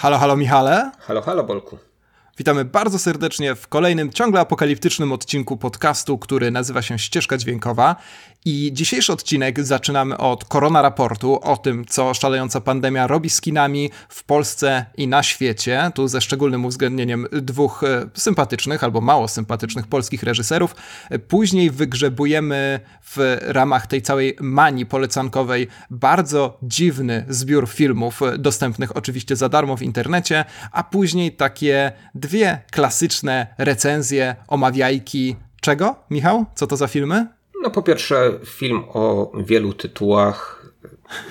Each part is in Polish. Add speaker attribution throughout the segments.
Speaker 1: Halo, halo Michale.
Speaker 2: Halo, halo Bolku.
Speaker 1: Witamy bardzo serdecznie w kolejnym ciągle apokaliptycznym odcinku podcastu, który nazywa się Ścieżka Dźwiękowa. I dzisiejszy odcinek zaczynamy od korona raportu o tym, co szalejąca pandemia robi z kinami w Polsce i na świecie. Tu ze szczególnym uwzględnieniem dwóch e, sympatycznych albo mało sympatycznych polskich reżyserów. Później wygrzebujemy w ramach tej całej manii polecankowej bardzo dziwny zbiór filmów, e, dostępnych oczywiście za darmo w internecie, a później takie dwie klasyczne recenzje, omawiajki. Czego, Michał? Co to za filmy?
Speaker 2: No po pierwsze film o wielu tytułach.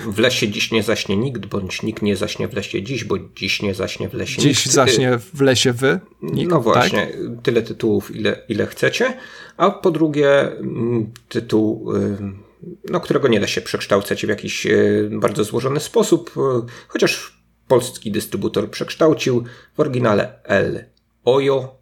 Speaker 2: W lesie dziś nie zaśnie nikt, bądź nikt nie zaśnie w lesie dziś, bo dziś nie zaśnie w lesie
Speaker 1: dziś nikt. Zaśnie w lesie wy?
Speaker 2: Nikt, no właśnie, tak? tyle tytułów, ile, ile chcecie. A po drugie mm, tytuł, no, którego nie da się przekształcać w jakiś y, bardzo złożony sposób, y, chociaż polski dystrybutor przekształcił w oryginale L. Ojo,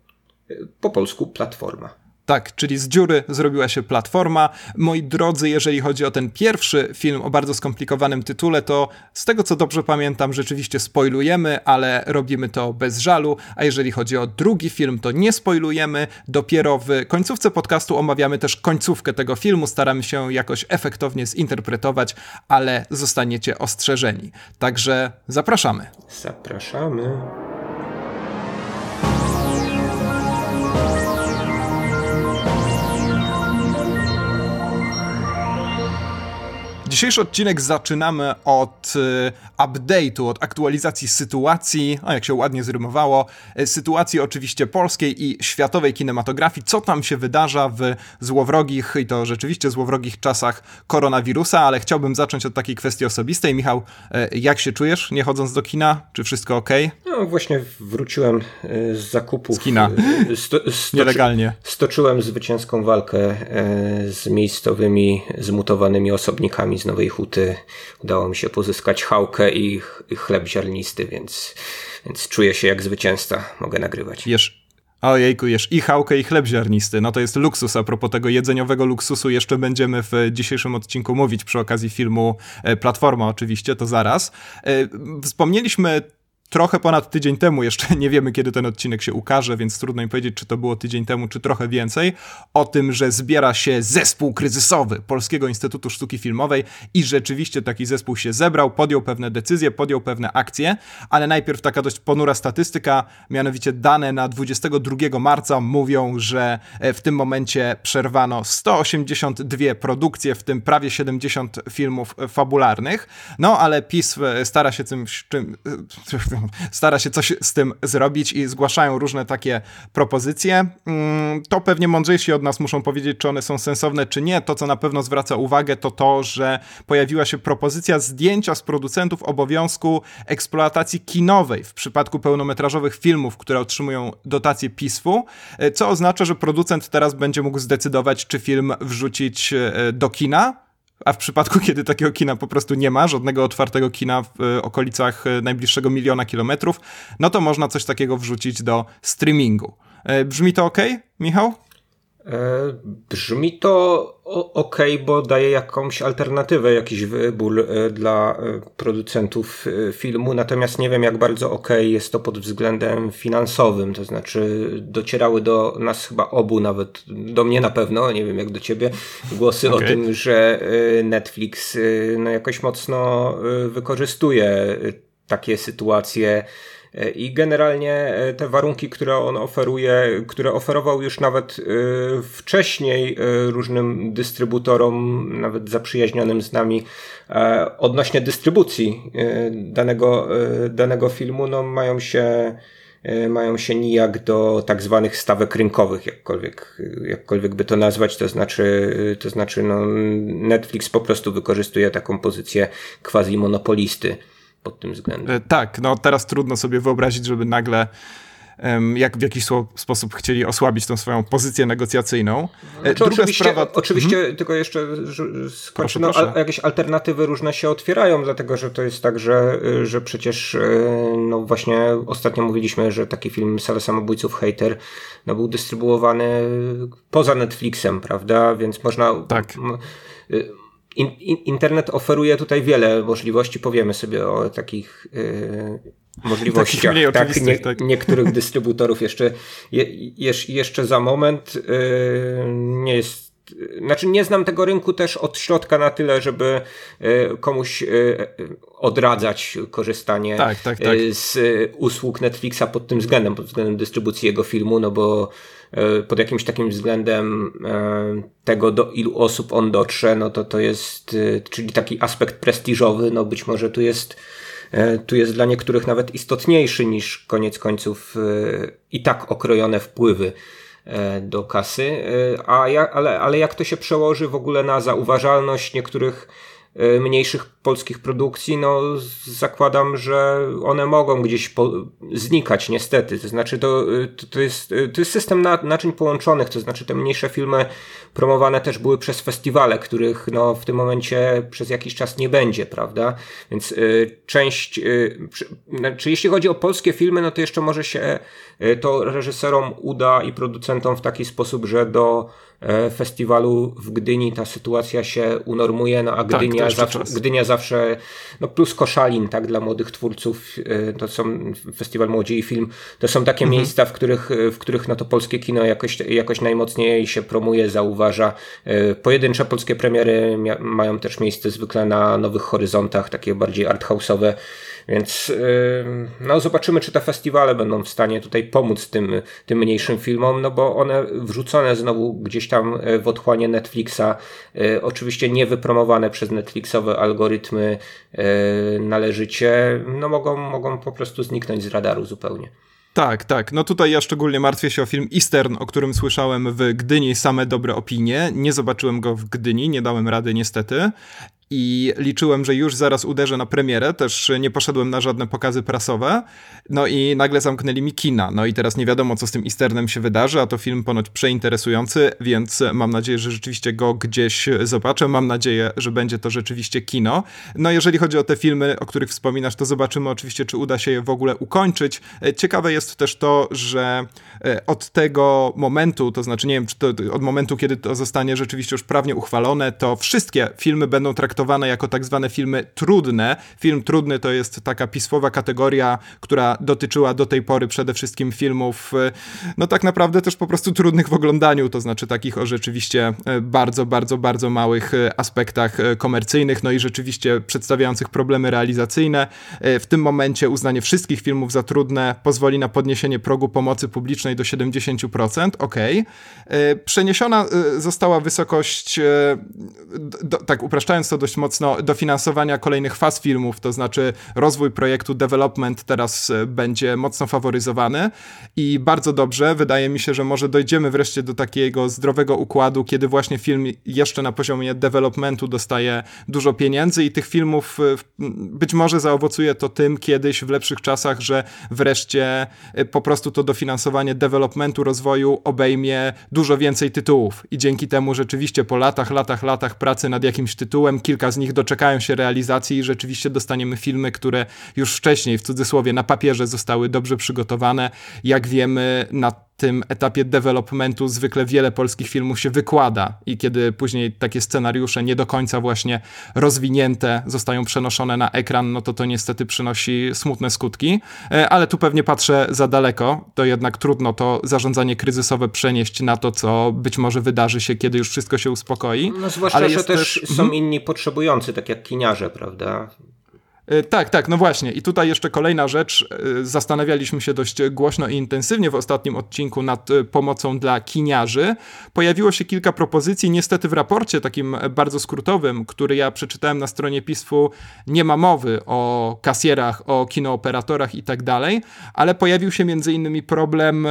Speaker 2: po polsku platforma.
Speaker 1: Tak, czyli z dziury zrobiła się platforma. Moi drodzy, jeżeli chodzi o ten pierwszy film o bardzo skomplikowanym tytule, to z tego co dobrze pamiętam, rzeczywiście spoilujemy, ale robimy to bez żalu. A jeżeli chodzi o drugi film, to nie spoilujemy. Dopiero w końcówce podcastu omawiamy też końcówkę tego filmu. Staramy się jakoś efektownie zinterpretować, ale zostaniecie ostrzeżeni. Także zapraszamy.
Speaker 2: Zapraszamy.
Speaker 1: Dzisiejszy odcinek zaczynamy od y, update'u, od aktualizacji sytuacji, a jak się ładnie zrymowało, y, sytuacji oczywiście polskiej i światowej kinematografii, co tam się wydarza w złowrogich i to rzeczywiście złowrogich czasach koronawirusa, ale chciałbym zacząć od takiej kwestii osobistej. Michał, y, jak się czujesz, nie chodząc do kina? Czy wszystko ok?
Speaker 2: No właśnie wróciłem z zakupów.
Speaker 1: Z kina. Sto, Nielegalnie.
Speaker 2: Stoczyłem zwycięską walkę z miejscowymi zmutowanymi osobnikami Nowej Huty udało mi się pozyskać chałkę i, chleb ziarnisty, więc, więc czuję się jak zwycięzca, mogę nagrywać.
Speaker 1: Jesz, Ojejku, jesz i chałkę, i chleb ziarnisty. No to jest luksus. A propos tego jedzeniowego luksusu, jeszcze będziemy w dzisiejszym odcinku mówić przy okazji filmu e, Platforma, oczywiście, to zaraz. E, wspomnieliśmy trochę ponad tydzień temu, jeszcze nie wiemy kiedy ten odcinek się ukaże, więc trudno mi powiedzieć, czy to było tydzień temu, czy trochę więcej, o tym, że zbiera się zespół kryzysowy Polskiego Instytutu Sztuki Filmowej i rzeczywiście taki zespół się zebrał, podjął pewne decyzje, podjął pewne akcje, ale najpierw taka dość ponura statystyka, mianowicie dane na 22 marca mówią, że e, w tym momencie przerwano 182 produkcje, w tym prawie 70 filmów fabularnych, no ale PiS e, stara się tym, czym, stara się coś z tym zrobić i zgłaszają różne takie propozycje. Mm, to pewnie mądrzejsi od nas muszą powiedzieć, czy one są sensowne, czy nie. To, co na pewno zwraca uwagę, to to, że pojawiła się propozycja zdjęcia z producentów obowiązku eksploatacji kinowej w przypadku pełnometrażowych filmów, które otrzymują dotację PISF-u, co oznacza, że producent teraz będzie mógł zdecydować, czy film wrzucić e, do kina, a w przypadku, kiedy takiego kina po prostu nie ma, żadnego otwartego kina w e, okolicach e, najbliższego miliona kilometrów, no to można coś takiego wrzucić do streamingu. E, brzmi to ok, Michał?
Speaker 2: E, brzmi to ok, bo daje jakąś alternatywę, jakiś wybór e, dla e, producentów filmu, natomiast nie wiem, jak bardzo ok jest to pod względem finansowym. To znaczy, docierały do nas chyba obu, nawet do mnie na pewno, nie wiem jak do ciebie, głosy okay. o tym, że Netflix no, jakoś mocno wykorzystuje takie sytuacje i generalnie e, te warunki, które on oferuje, które oferował już nawet e, wcześniej e, różnym dystrybutorom, nawet zaprzyjaźnionym z nami, odnośnie dystrybucji danego, danego filmu, no mają się mają się nijak do tak zwanych stawek rynkowych, jakkolwiek, jakkolwiek by to nazwać, to znaczy, to znaczy no, Netflix po prostu wykorzystuje taką pozycję quasi monopolisty pod tym względem.
Speaker 1: E, tak, no teraz trudno sobie wyobrazić, żeby nagle jak w jakiś sposób chcieli osłabić tą swoją pozycję negocjacyjną.
Speaker 2: Znaczy, Druga oczywiście, sprawa... oczywiście mhm. tylko jeszcze skończę, no, a, jakieś alternatywy różne się otwierają, dlatego że to jest tak, że, że przecież e, no właśnie ostatnio mówiliśmy, że taki film Sala Samobójców Hater no, był dystrybuowany poza Netflixem, prawda, więc można...
Speaker 1: Tak
Speaker 2: in, in, internet oferuje tutaj wiele możliwości. Powiemy sobie o takich yy, możliwościach tak, nie, tak. niektórych dystrybutorów jeszcze, je, jeszcze za moment. Yy, nie jest znaczy nie znam tego rynku też od środka na tyle, żeby e, komuś e, odradzać korzystanie tak, tak, tak. E, z usług Netflixa pod tym względem, pod względem dystrybucji jego filmu, no bo pod jakimś takim względem tego, do ilu osób on dotrze, no to to jest, czyli taki aspekt prestiżowy, no być może tu jest tu jest dla niektórych nawet istotniejszy niż koniec końców i tak okrojone wpływy do kasy, a ja, ale, ale jak to się przełoży w ogóle na zauważalność niektórych mniejszych polskich produkcji, no zakładam, że one mogą gdzieś po, znikać niestety. To znaczy to, to, to, jest, to jest system na, naczyń połączonych, to znaczy te mniejsze filmy promowane też były przez festiwale, których no, w tym momencie przez jakiś czas nie będzie, prawda? Więc y, część, y, przy, znaczy jeśli chodzi o polskie filmy, no to jeszcze może się y, to reżyserom uda i producentom w taki sposób, że do festiwalu w Gdyni ta sytuacja się unormuje, no a tak, Gdynia, tak, zawsze, Gdynia zawsze, no plus Koszalin, tak, dla młodych twórców, e, to są Festiwal Młodzi i Film, to są takie mhm. miejsca, w których, w których no to polskie kino jakoś, jakoś najmocniej się promuje, zauważa. E, pojedyncze polskie premiery mają też miejsce zwykle na Nowych Horyzontach, takie bardziej arthouse'owe, więc no, zobaczymy, czy te festiwale będą w stanie tutaj pomóc tym, tym mniejszym filmom, no bo one wrzucone znowu gdzieś tam e, w otchłanie Netflixa, e, oczywiście nie wypromowane przez Netflixowe algorytmy e, należycie, no mogą, mogą po prostu zniknąć z radaru zupełnie.
Speaker 1: Tak, tak. No tutaj ja szczególnie martwię się o film Eastern, o którym słyszałem w Gdyni same dobre opinie. Nie zobaczyłem go w Gdyni, nie dałem rady niestety i liczyłem, że już zaraz uderzę na premierę, też nie poszedłem na żadne pokazy prasowe, no i nagle zamknęli mi kina, no i teraz nie wiadomo, co z tym Easternem się wydarzy, a to film ponoć przeinteresujący, więc mam nadzieję, że rzeczywiście go gdzieś zobaczę, mam nadzieję, że będzie to rzeczywiście kino. No jeżeli chodzi o te filmy, o których wspominasz, to zobaczymy oczywiście, czy uda się je w ogóle ukończyć. Ciekawe jest też to, że e, od tego momentu, to znaczy nie wiem, czy to od momentu, kiedy to zostanie rzeczywiście już prawnie uchwalone, to wszystkie filmy będą traktowane traktowane jako tak zwane filmy trudne. Film trudny to jest taka pismowa kategoria, która dotyczyła do tej pory przede wszystkim filmów, e, no tak naprawdę też po prostu trudnych w oglądaniu, to znaczy takich o rzeczywiście e, bardzo, bardzo, bardzo małych e, aspektach komercyjnych, no i rzeczywiście przedstawiających problemy realizacyjne. W tym momencie uznanie wszystkich filmów za trudne pozwoli na podniesienie progu pomocy publicznej do 70%, ok. Przeniesiona została wysokość, tak upraszczając to do dość mocno dofinansowania kolejnych faz filmów, to znaczy rozwój projektu development teraz e, będzie mocno faworyzowany i bardzo dobrze, wydaje mi się, że może dojdziemy wreszcie do takiego zdrowego układu, kiedy właśnie film jeszcze na poziomie developmentu dostaje dużo pieniędzy i tych filmów e, być może zaowocuje to tym kiedyś w lepszych czasach, że wreszcie e, po prostu to dofinansowanie developmentu, rozwoju obejmie dużo więcej tytułów. I dzięki temu rzeczywiście po latach, latach, latach pracy nad jakimś tytułem kilka z nich doczekają się realizacji i rzeczywiście dostaniemy filmy, które już wcześniej, w cudzysłowie, na papierze zostały dobrze przygotowane. Jak wiemy, na tym etapie developmentu zwykle wiele polskich filmów się wykłada i kiedy później takie scenariusze nie do końca właśnie rozwinięte zostają przenoszone na ekran, no to to niestety przynosi smutne skutki, e, ale tu pewnie patrzę za daleko, to jednak trudno to zarządzanie kryzysowe przenieść na to, co być może wydarzy się, kiedy już wszystko się uspokoi.
Speaker 2: No zwłaszcza, ale że też, też są mhm. inni potrzebujący, tak jak kiniarze, prawda?
Speaker 1: E, tak, tak, no właśnie. I tutaj jeszcze kolejna rzecz. E, zastanawialiśmy się dość głośno i intensywnie w ostatnim odcinku nad e, pomocą dla kiniarzy. Pojawiło się kilka propozycji. Niestety w raporcie takim bardzo skrótowym, który ja przeczytałem na stronie PISF-u, nie ma mowy o kasjerach, o kinooperatorach i tak dalej, ale pojawił się między innymi problem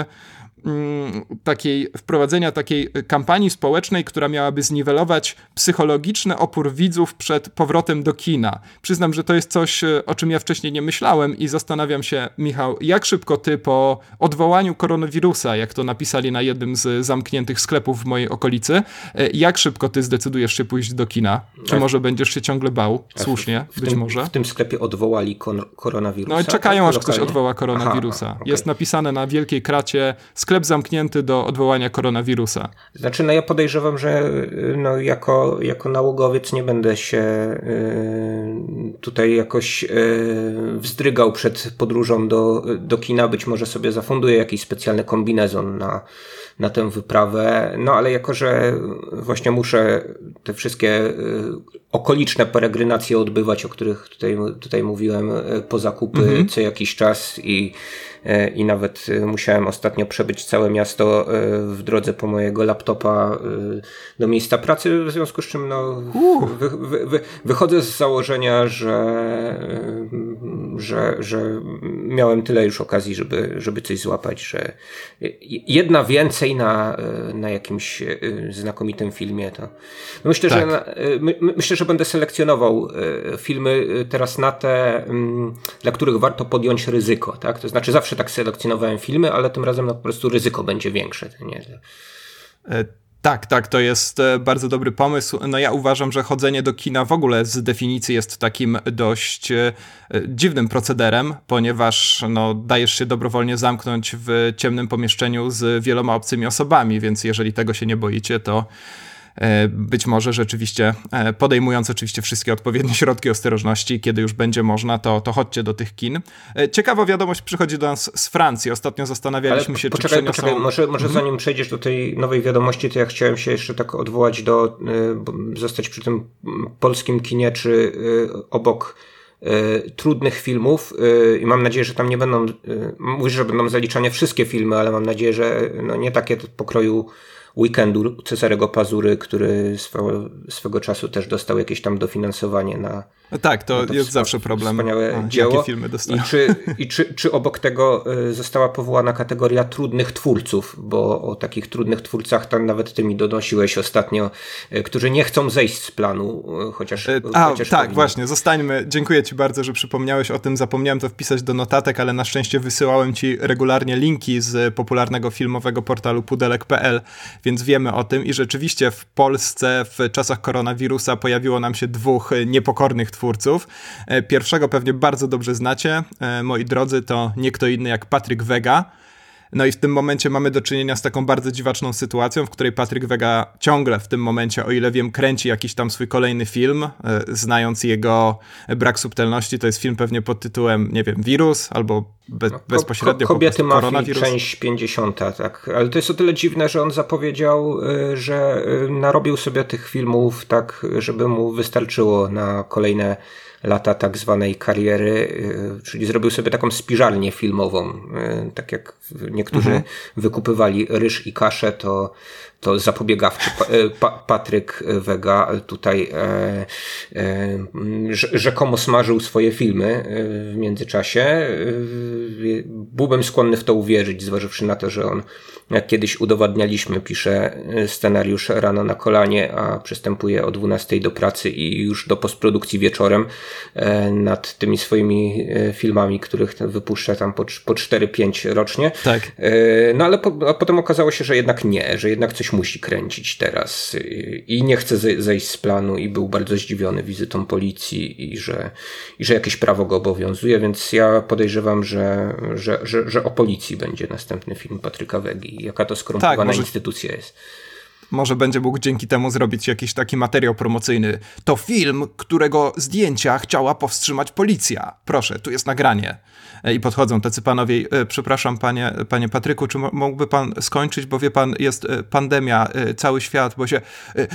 Speaker 1: takiej, wprowadzenia takiej kampanii społecznej, która miałaby zniwelować psychologiczny opór widzów przed powrotem do kina. Przyznam, że to jest coś, e, o czym ja wcześniej nie myślałem i zastanawiam się, Michał, jak szybko ty po odwołaniu koronawirusa, jak to napisali na jednym z zamkniętych sklepów w mojej okolicy, e, jak szybko ty zdecydujesz się pójść do kina? Czy może będziesz się ciągle bał? Słusznie, w, w być
Speaker 2: tym,
Speaker 1: może.
Speaker 2: W tym sklepie odwołali koronawirusa?
Speaker 1: No i czekają, aż ktoś odwoła koronawirusa. Aha, okay. Jest napisane na wielkiej kracie sklep sklep zamknięty do odwołania koronawirusa.
Speaker 2: Znaczy, no ja podejrzewam, że no, jako, jako nałogowiec nie będę się tutaj jakoś wzdrygał przed podróżą do, do kina. Być może sobie zafunduję jakiś specjalny kombinezon na na tę wyprawę. No ale jako, że właśnie muszę te wszystkie y, okoliczne peregrinacje odbywać, o których tutaj, tutaj mówiłem, y, po zakupy mhm. co jakiś czas i i nawet e, musiałem ostatnio przebyć całe miasto e, w drodze po mojego laptopa do miejsca pracy, w związku z czym no, wy, wy, wy, wychodzę z założenia, że, że, że miałem tyle już okazji, żeby, żeby coś złapać, że jedna więcej na, na jakimś znakomitym filmie. To myślę, tak. że my, myślę, że będę selekcjonował filmy teraz na te, dla których warto podjąć ryzyko. Tak? To znaczy zawsze zawsze tak selekcjonowałem filmy, ale tym razem no, po prostu ryzyko będzie większe. Nie?
Speaker 1: E, tak, tak, to jest e, bardzo dobry pomysł. No ja uważam, że chodzenie do kina w ogóle z definicji jest takim dość e, dziwnym procederem, ponieważ no, dajesz się dobrowolnie zamknąć w ciemnym pomieszczeniu z wieloma obcymi osobami, więc jeżeli tego się nie boicie, to być może rzeczywiście e, podejmując oczywiście wszystkie odpowiednie środki ostrożności, kiedy już będzie można, to, to chodźcie do tych kin. E, ciekawa wiadomość przychodzi do nas z Francji. Ostatnio zastanawialiśmy Ale się,
Speaker 2: poczekaj,
Speaker 1: czy przeniosą...
Speaker 2: Poczekaj, może, może mhm. zanim przejdziesz do tej nowej wiadomości, to ja chciałem się jeszcze tak odwołać do, zostać przy tym polskim kinie, czy obok trudnych filmów i mam nadzieję, że tam nie będą, mówisz, że będą zaliczane wszystkie filmy, ale mam nadzieję, że no nie takie pokroju weekendu Cezarego Pazury, który swego, swego czasu też dostał jakieś tam dofinansowanie na.
Speaker 1: Tak, to, to jest zawsze problem.
Speaker 2: Wspaniałe A, dzieło.
Speaker 1: Jakie filmy dostają.
Speaker 2: I, czy, i czy, czy obok tego y, została powołana kategoria trudnych twórców, bo o takich trudnych twórcach tam nawet ty mi donosiłeś ostatnio, y, którzy nie chcą zejść z planu, y, chociaż.
Speaker 1: A, chociaż tak, powinni. właśnie, zostańmy. Dziękuję ci bardzo, że przypomniałeś o tym. Zapomniałem to wpisać do notatek, ale na szczęście wysyłałem ci regularnie linki z popularnego filmowego portalu pudelek.pl, więc wiemy o tym. I rzeczywiście w Polsce w czasach koronawirusa pojawiło nam się dwóch niepokornych twórców. E, pierwszego pewnie bardzo dobrze znacie, e, moi drodzy, to nie kto inny jak Patryk Wega no i w tym momencie mamy do czynienia z taką bardzo dziwaczną sytuacją, w której Patryk Wega ciągle w tym momencie, o ile wiem, kręci jakiś tam swój kolejny film, e, znając jego brak subtelności. To jest film pewnie pod tytułem, nie wiem, Wirus albo be, no, bezpośrednio
Speaker 2: ko Kobiety Mafii, część 50, tak. Ale to jest o tyle dziwne, że on zapowiedział, e, że e, narobił sobie tych filmów tak, żeby mu wystarczyło na kolejne lata tak zwanej kariery, y, czyli zrobił sobie taką spiżalnię filmową. Y, tak jak niektórzy mhm. wykupywali ryż i kaszę, to, to zapobiegawczy y, pa, Patryk Wega tutaj e, e, rzekomo smażył swoje filmy w międzyczasie. Byłbym skłonny w to uwierzyć, zważywszy na to, że on jak kiedyś udowadnialiśmy, pisze scenariusz rano na kolanie, a przystępuje o 12 do pracy i już do postprodukcji wieczorem e, nad tymi swoimi e, filmami, których wypuszcza tam po, po 4-5 rocznie.
Speaker 1: Tak.
Speaker 2: E, no ale po, a potem okazało się, że jednak nie, że jednak coś musi kręcić teraz i nie chce zejść z planu i był bardzo zdziwiony wizytą policji i że, i że jakieś prawo go obowiązuje, więc ja podejrzewam, że, że, że, że o policji będzie następny film Patryka Wegi jaka to skorumpowana tak, może... instytucja jest.
Speaker 1: Może będzie mógł dzięki temu zrobić jakiś taki materiał promocyjny. To film, którego zdjęcia chciała powstrzymać policja. Proszę, tu jest nagranie. E, I podchodzą tacy panowie, e, przepraszam panie, panie Patryku, czy mógłby pan skończyć, bo wie pan, jest e, pandemia, cały świat, bo się...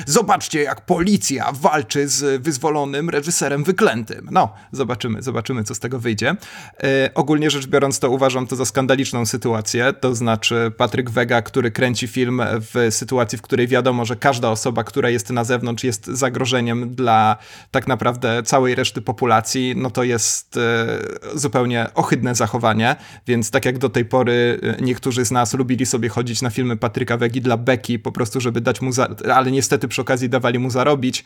Speaker 1: Zobaczcie, jak policja walczy z wyzwolonym reżyserem wyklętym. No, zobaczymy, zobaczymy, co z tego wyjdzie. Ogólnie rzecz biorąc, to uważam to za skandaliczną sytuację, to znaczy Patryk Wega, który kręci film w sytuacji, w której wiadomo, że każda osoba, która jest na zewnątrz, jest zagrożeniem dla tak naprawdę całej reszty populacji, no to jest zupełnie ohydne zachowanie. Więc tak jak do tej pory e, niektórzy z nas lubili sobie chodzić na filmy Patryka Wegi dla Beki, po prostu, żeby dać mu, za, ale niestety przy okazji dawali mu zarobić,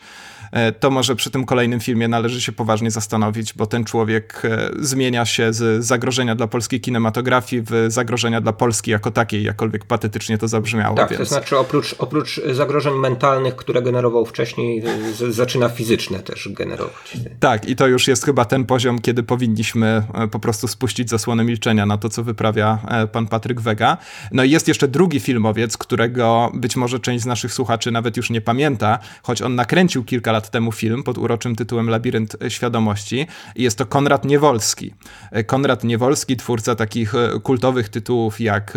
Speaker 1: e, to może przy tym kolejnym filmie należy się poważnie zastanowić, bo ten człowiek zmienia się z zagrożenia dla polskiej kinematografii w zagrożenia dla Polski jako takiej, jakkolwiek patetycznie to zabrzmiało.
Speaker 2: Tak, więc... to znaczy oprócz, oprócz zagrożeń mentalnych, które generował wcześniej, z, zaczyna fizyczne też generować.
Speaker 1: Tak, i to już jest chyba ten poziom, kiedy powinniśmy e, po prostu spuścić zasłonę milczenia na to, co wyprawia e, pan Patryk Wega. No i jest jeszcze drugi filmowiec, którego być może część z naszych słuchaczy nawet już nie pamięta, choć on nakręcił kilka lat temu film pod uroczym tytułem Labirynt Świadomości. Jest to Konrad Niewolski. E, Konrad Niewolski, twórca takich kultowych tytułów jak,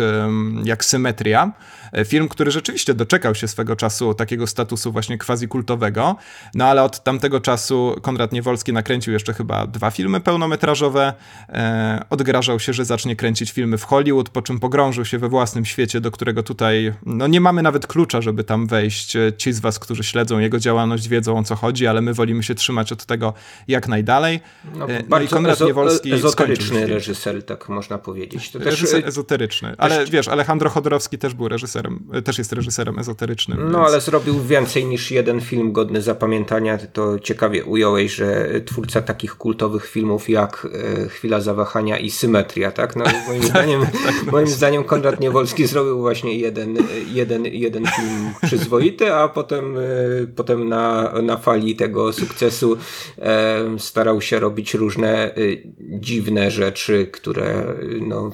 Speaker 1: jak Symetria. Film, który rzeczywiście doczekał się swego czasu takiego statusu właśnie quasi-kultowego, no ale od tamtego czasu Konrad Niewolski nakręcił jeszcze chyba dwa filmy pełnometrażowe, e, odgrażał się, że zacznie kręcić filmy w Hollywood, po czym pogrążył się we własnym świecie, do którego tutaj no nie mamy nawet klucza, żeby tam wejść. Ci z was, którzy śledzą jego działalność wiedzą o co chodzi, ale my wolimy się trzymać od tego jak najdalej.
Speaker 2: No, e, no i Konrad ezo Niewolski ezoteryczny reżyser, tak można powiedzieć.
Speaker 1: To reżyser też, ezoteryczny, ale wiesz, Alejandro Chodorowski też był reżyserem, też jest reżyserem ezoterycznym.
Speaker 2: No więc... ale zrobił więcej niż jeden film godny zapamiętania. To ciekawie ująłeś, że twórca takich kultowych filmów jak e, Chwila Zawahania i Symetria, tak? No, moim, tak, zdaniem, tak, moim zdaniem Konrad Niewolski zrobił właśnie jeden, jeden, jeden film przyzwoity, a potem, e, potem na, na fali tego sukcesu e, starał się robić różne dziwne rzeczy, które no,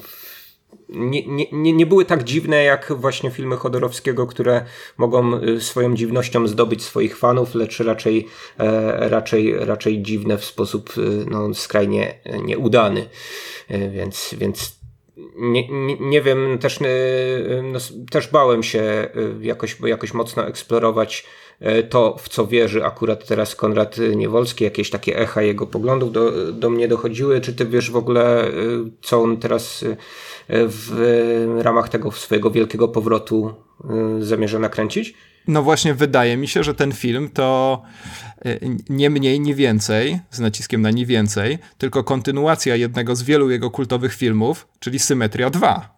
Speaker 2: nie, nie, nie były tak dziwne jak właśnie filmy Chodorowskiego, które mogą y, swoją dziwnością zdobyć swoich fanów, lecz raczej, e, raczej, raczej dziwne w sposób y, no, skrajnie nieudany. E, więc, więc nie, nie, nie wiem, też, y, no, też bałem się jakoś, jakoś mocno eksplorować to, w co wierzy akurat teraz Konrad Niewolski, jakieś takie echa jego poglądów do, do mnie dochodziły. Czy ty wiesz w ogóle, co on teraz w ramach tego swojego wielkiego powrotu zamierza nakręcić?
Speaker 1: No właśnie, wydaje mi się, że ten film to nie mniej, nie więcej, z naciskiem na nie więcej, tylko kontynuacja jednego z wielu jego kultowych filmów, czyli Symetria 2.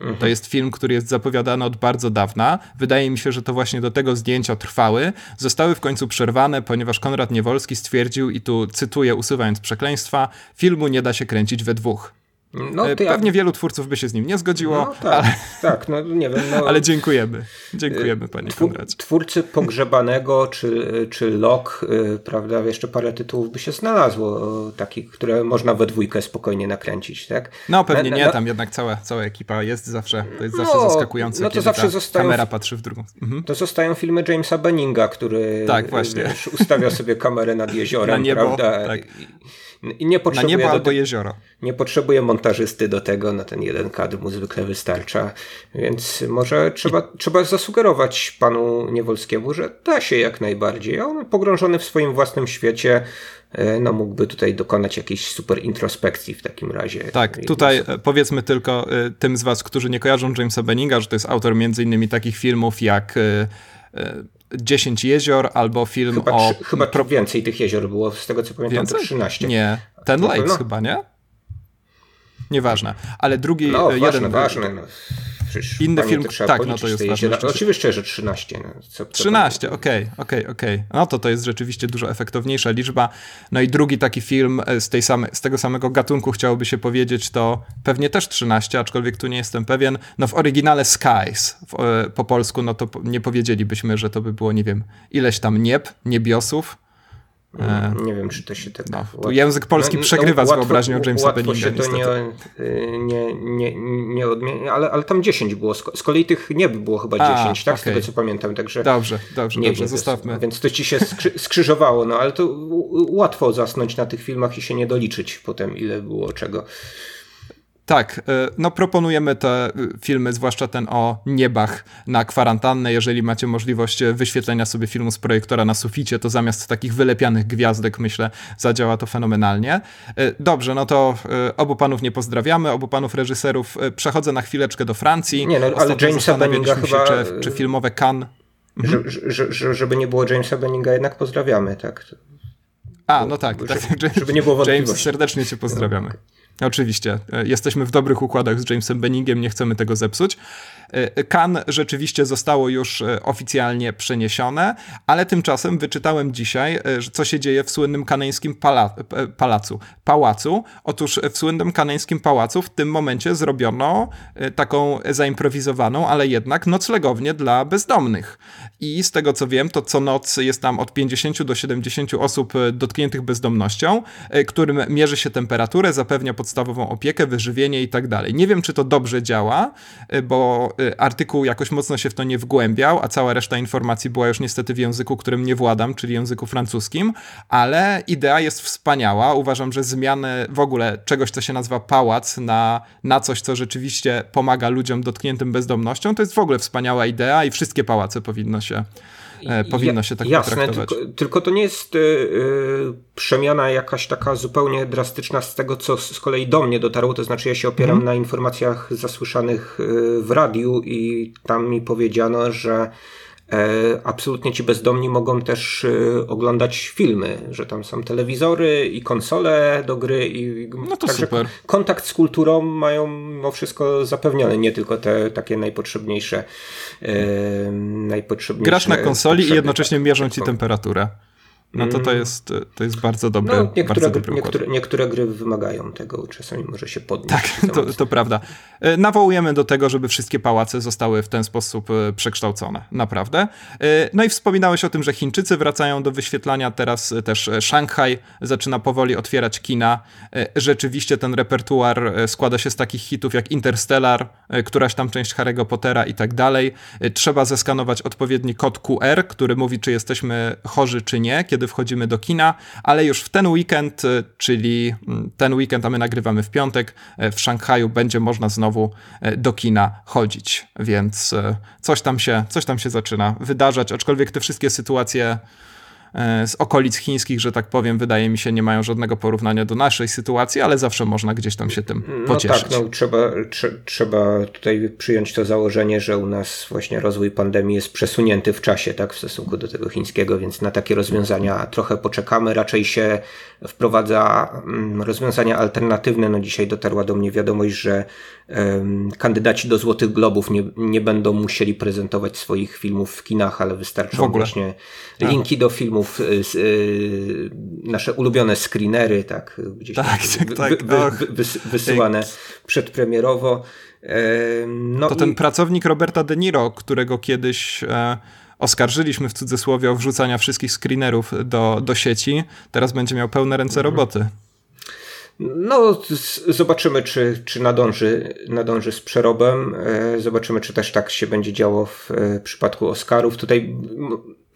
Speaker 1: Mhm. To jest film, który jest zapowiadany od bardzo dawna. Wydaje mi się, że to właśnie do tego zdjęcia trwały. Zostały w końcu przerwane, ponieważ Konrad Niewolski stwierdził, i tu cytuję, usuwając przekleństwa, filmu nie da się kręcić we dwóch. No, e, Pewnie wielu twórców by się z nim nie zgodziło. No,
Speaker 2: tak, ale... tak, no nie wiem. No...
Speaker 1: ale dziękujemy. Dziękujemy, panie Twór, Konradzie.
Speaker 2: Twórcy Pogrzebanego czy, czy Lok, y, prawda, jeszcze parę tytułów by się znalazło, takich, które można we dwójkę spokojnie nakręcić, tak?
Speaker 1: No pewnie na, nie, na... tam jednak cała, cała ekipa jest zawsze, to jest zawsze no, zaskakujące, no to zawsze zostają, kamera patrzy w drugą.
Speaker 2: Mhm. To zostają filmy Jamesa Benninga, który tak, właśnie. Ustawia sobie kamerę nad jeziorem, na niebo, prawda?
Speaker 1: Tak. I nie potrzebuje na niebo albo jezioro.
Speaker 2: Nie potrzebuje montażysty do tego, na ten jeden kadr mu zwykle wystarcza. Więc może trzeba, I... trzeba zasugerować panu Niewolskiemu, że da się jak najbardziej. On pogrążony w swoim własnym świecie, e, no mógłby tutaj dokonać jakiejś super introspekcji w takim razie.
Speaker 1: Tak, tutaj e, powiedzmy tylko e, tym z was, którzy nie kojarzą Jamesa Benninga, że to jest autor między innymi takich filmów jak 10 jezior albo film
Speaker 2: chyba,
Speaker 1: o...
Speaker 2: Chyba pro... więcej tych jezior było, z tego co pamiętam więcej? to 13.
Speaker 1: Nie, Ten Lakes no. chyba, nie? Nieważne, ale drugi...
Speaker 2: No, jeden, ważne, ważne. No.
Speaker 1: Przecież Inny film, tak, no to jest ważne.
Speaker 2: Oczywiście, że 13. No,
Speaker 1: co, co 13, okej, okej, okej. No to to jest rzeczywiście dużo efektowniejsza liczba. No i drugi taki film e, z, tej same, z tego samego gatunku chciałoby się powiedzieć, to pewnie też 13, aczkolwiek tu nie jestem pewien. No w oryginale Skies w, e, po polsku, no to nie powiedzielibyśmy, że to by było, nie wiem, ileś tam nieb, niebiosów,
Speaker 2: nie wiem, czy to się tak.
Speaker 1: No, język polski no, przegrywa no, z wyobraźnią Jamesa
Speaker 2: łatwo
Speaker 1: Benninga.
Speaker 2: się to nie, y, nie, nie, nie odmienia, ale, ale tam 10 było. Z kolei tych nie było chyba 10, A, tak? Okay. Z tego co pamiętam. Także
Speaker 1: dobrze, dobrze, nie dobrze, zostawmy.
Speaker 2: Więc to ci się skrzy skrzyżowało, no ale to łatwo zasnąć na tych filmach i się nie doliczyć potem, ile było czego.
Speaker 1: Tak, e, no proponujemy te e, filmy, zwłaszcza ten o niebach na kwarantannę. Jeżeli macie możliwość e, wyświetlenia sobie filmu z projektora na suficie, to zamiast takich wylepianych gwiazdek, myślę, zadziała to fenomenalnie. Dobrze, no to obu panów nie pozdrawiamy, obu panów reżyserów. Przechodzę na chwileczkę do Francji.
Speaker 2: Nie, no, ale Jamesa Benninga chyba...
Speaker 1: Czy, czy filmowe Cannes...
Speaker 2: Mhm. Że, że, żeby nie było Jamesa Benninga, jednak pozdrawiamy, tak?
Speaker 1: A, no tak,
Speaker 2: żeby,
Speaker 1: tak.
Speaker 2: Żeby nie było
Speaker 1: James, serdecznie cię pozdrawiamy. Oczywiście, jesteśmy w dobrych układach z Jamesem Benningiem, nie chcemy tego zepsuć. Kan rzeczywiście zostało już oficjalnie przeniesione, ale tymczasem wyczytałem dzisiaj, co się dzieje w słynnym kaneńskim pala palacu, pałacu. Otóż w słynnym kaneńskim pałacu w tym momencie zrobiono taką zaimprowizowaną, ale jednak noclegownię dla bezdomnych. I z tego co wiem, to co noc jest tam od 50 do 70 osób dotkniętych bezdomnością, którym mierzy się temperaturę, zapewnia podstawową opiekę, wyżywienie i tak dalej. Nie wiem, czy to dobrze działa, bo artykuł jakoś mocno się w to nie wgłębiał, a cała reszta informacji była już niestety w języku, którym nie władam, czyli języku francuskim, ale idea jest wspaniała. Uważam, że zmiany w ogóle czegoś, co się nazywa pałac, na, na coś, co rzeczywiście pomaga ludziom dotkniętym bezdomnością, to jest w ogóle wspaniała idea i wszystkie pałace powinno się powinno się tak
Speaker 2: Jasne, potraktować. Tylko, tylko to nie jest yy, przemiana jakaś taka zupełnie drastyczna z tego, co z kolei do mnie dotarło. To znaczy, ja się opieram mm. na informacjach zasłyszanych w radiu i tam mi powiedziano, że absolutnie ci bezdomni mogą też e, oglądać filmy, że tam są telewizory i konsole do gry i
Speaker 1: no to super.
Speaker 2: kontakt z kulturą mają mimo wszystko zapewnione, nie tylko te takie najpotrzebniejsze e, najpotrzebniejsze
Speaker 1: Grasz na konsoli i jednocześnie mierzą ci temperaturę. No to to mm. jest, to jest bardzo dobre. No,
Speaker 2: niektóre,
Speaker 1: bardzo dobry
Speaker 2: niektóre, niektóre, gry wymagają tego, czasami może się podnieść.
Speaker 1: Tak, to, to, prawda. E, nawołujemy do tego, żeby wszystkie pałace zostały w ten sposób e, przekształcone. Naprawdę. E, no i wspominałeś o tym, że Chińczycy wracają do wyświetlania, teraz też Szanghaj zaczyna powoli otwierać kina. Rzeczywiście ten repertuar składa się z takich hitów jak Interstellar, któraś tam część Harry'ego Pottera i tak dalej. Trzeba zeskanować odpowiedni kod QR, który mówi, czy jesteśmy chorzy, czy nie, kiedy kiedy wchodzimy do kina, ale już w ten weekend, y, czyli mm, ten weekend, a my nagrywamy w piątek, y, w Szanghaju będzie można znowu y, do kina chodzić, więc coś tam się, coś tam się zaczyna wydarzać, aczkolwiek te wszystkie sytuacje z okolic chińskich, że tak powiem, wydaje mi się, nie mają żadnego porównania do naszej sytuacji, ale zawsze można gdzieś tam się tym pocieszyć.
Speaker 2: No tak, no, trzeba, trze, trzeba tutaj przyjąć to założenie, że u nas właśnie rozwój pandemii jest przesunięty w czasie, tak, w stosunku do tego chińskiego, więc na takie rozwiązania trochę poczekamy. Raczej się wprowadza mm, rozwiązania alternatywne. No dzisiaj dotarła do mnie wiadomość, że kandydaci do Złotych Globów nie, nie będą musieli prezentować swoich filmów w kinach, ale wystarczą właśnie linki do filmów, y, y, nasze ulubione screenery, tak, gdzieś tak, tak, tak. Wy, wy, wy, wysyłane przedpremierowo.
Speaker 1: No to i... ten pracownik Roberta De Niro, którego kiedyś e, oskarżyliśmy w cudzysłowie o wrzucania wszystkich screenerów do, do sieci, teraz będzie miał pełne ręce mhm. roboty.
Speaker 2: No, zobaczymy, czy, czy nadąży, nadąży z przerobem. E, zobaczymy, czy też tak się będzie działo w e, przypadku Oscarów. Tutaj,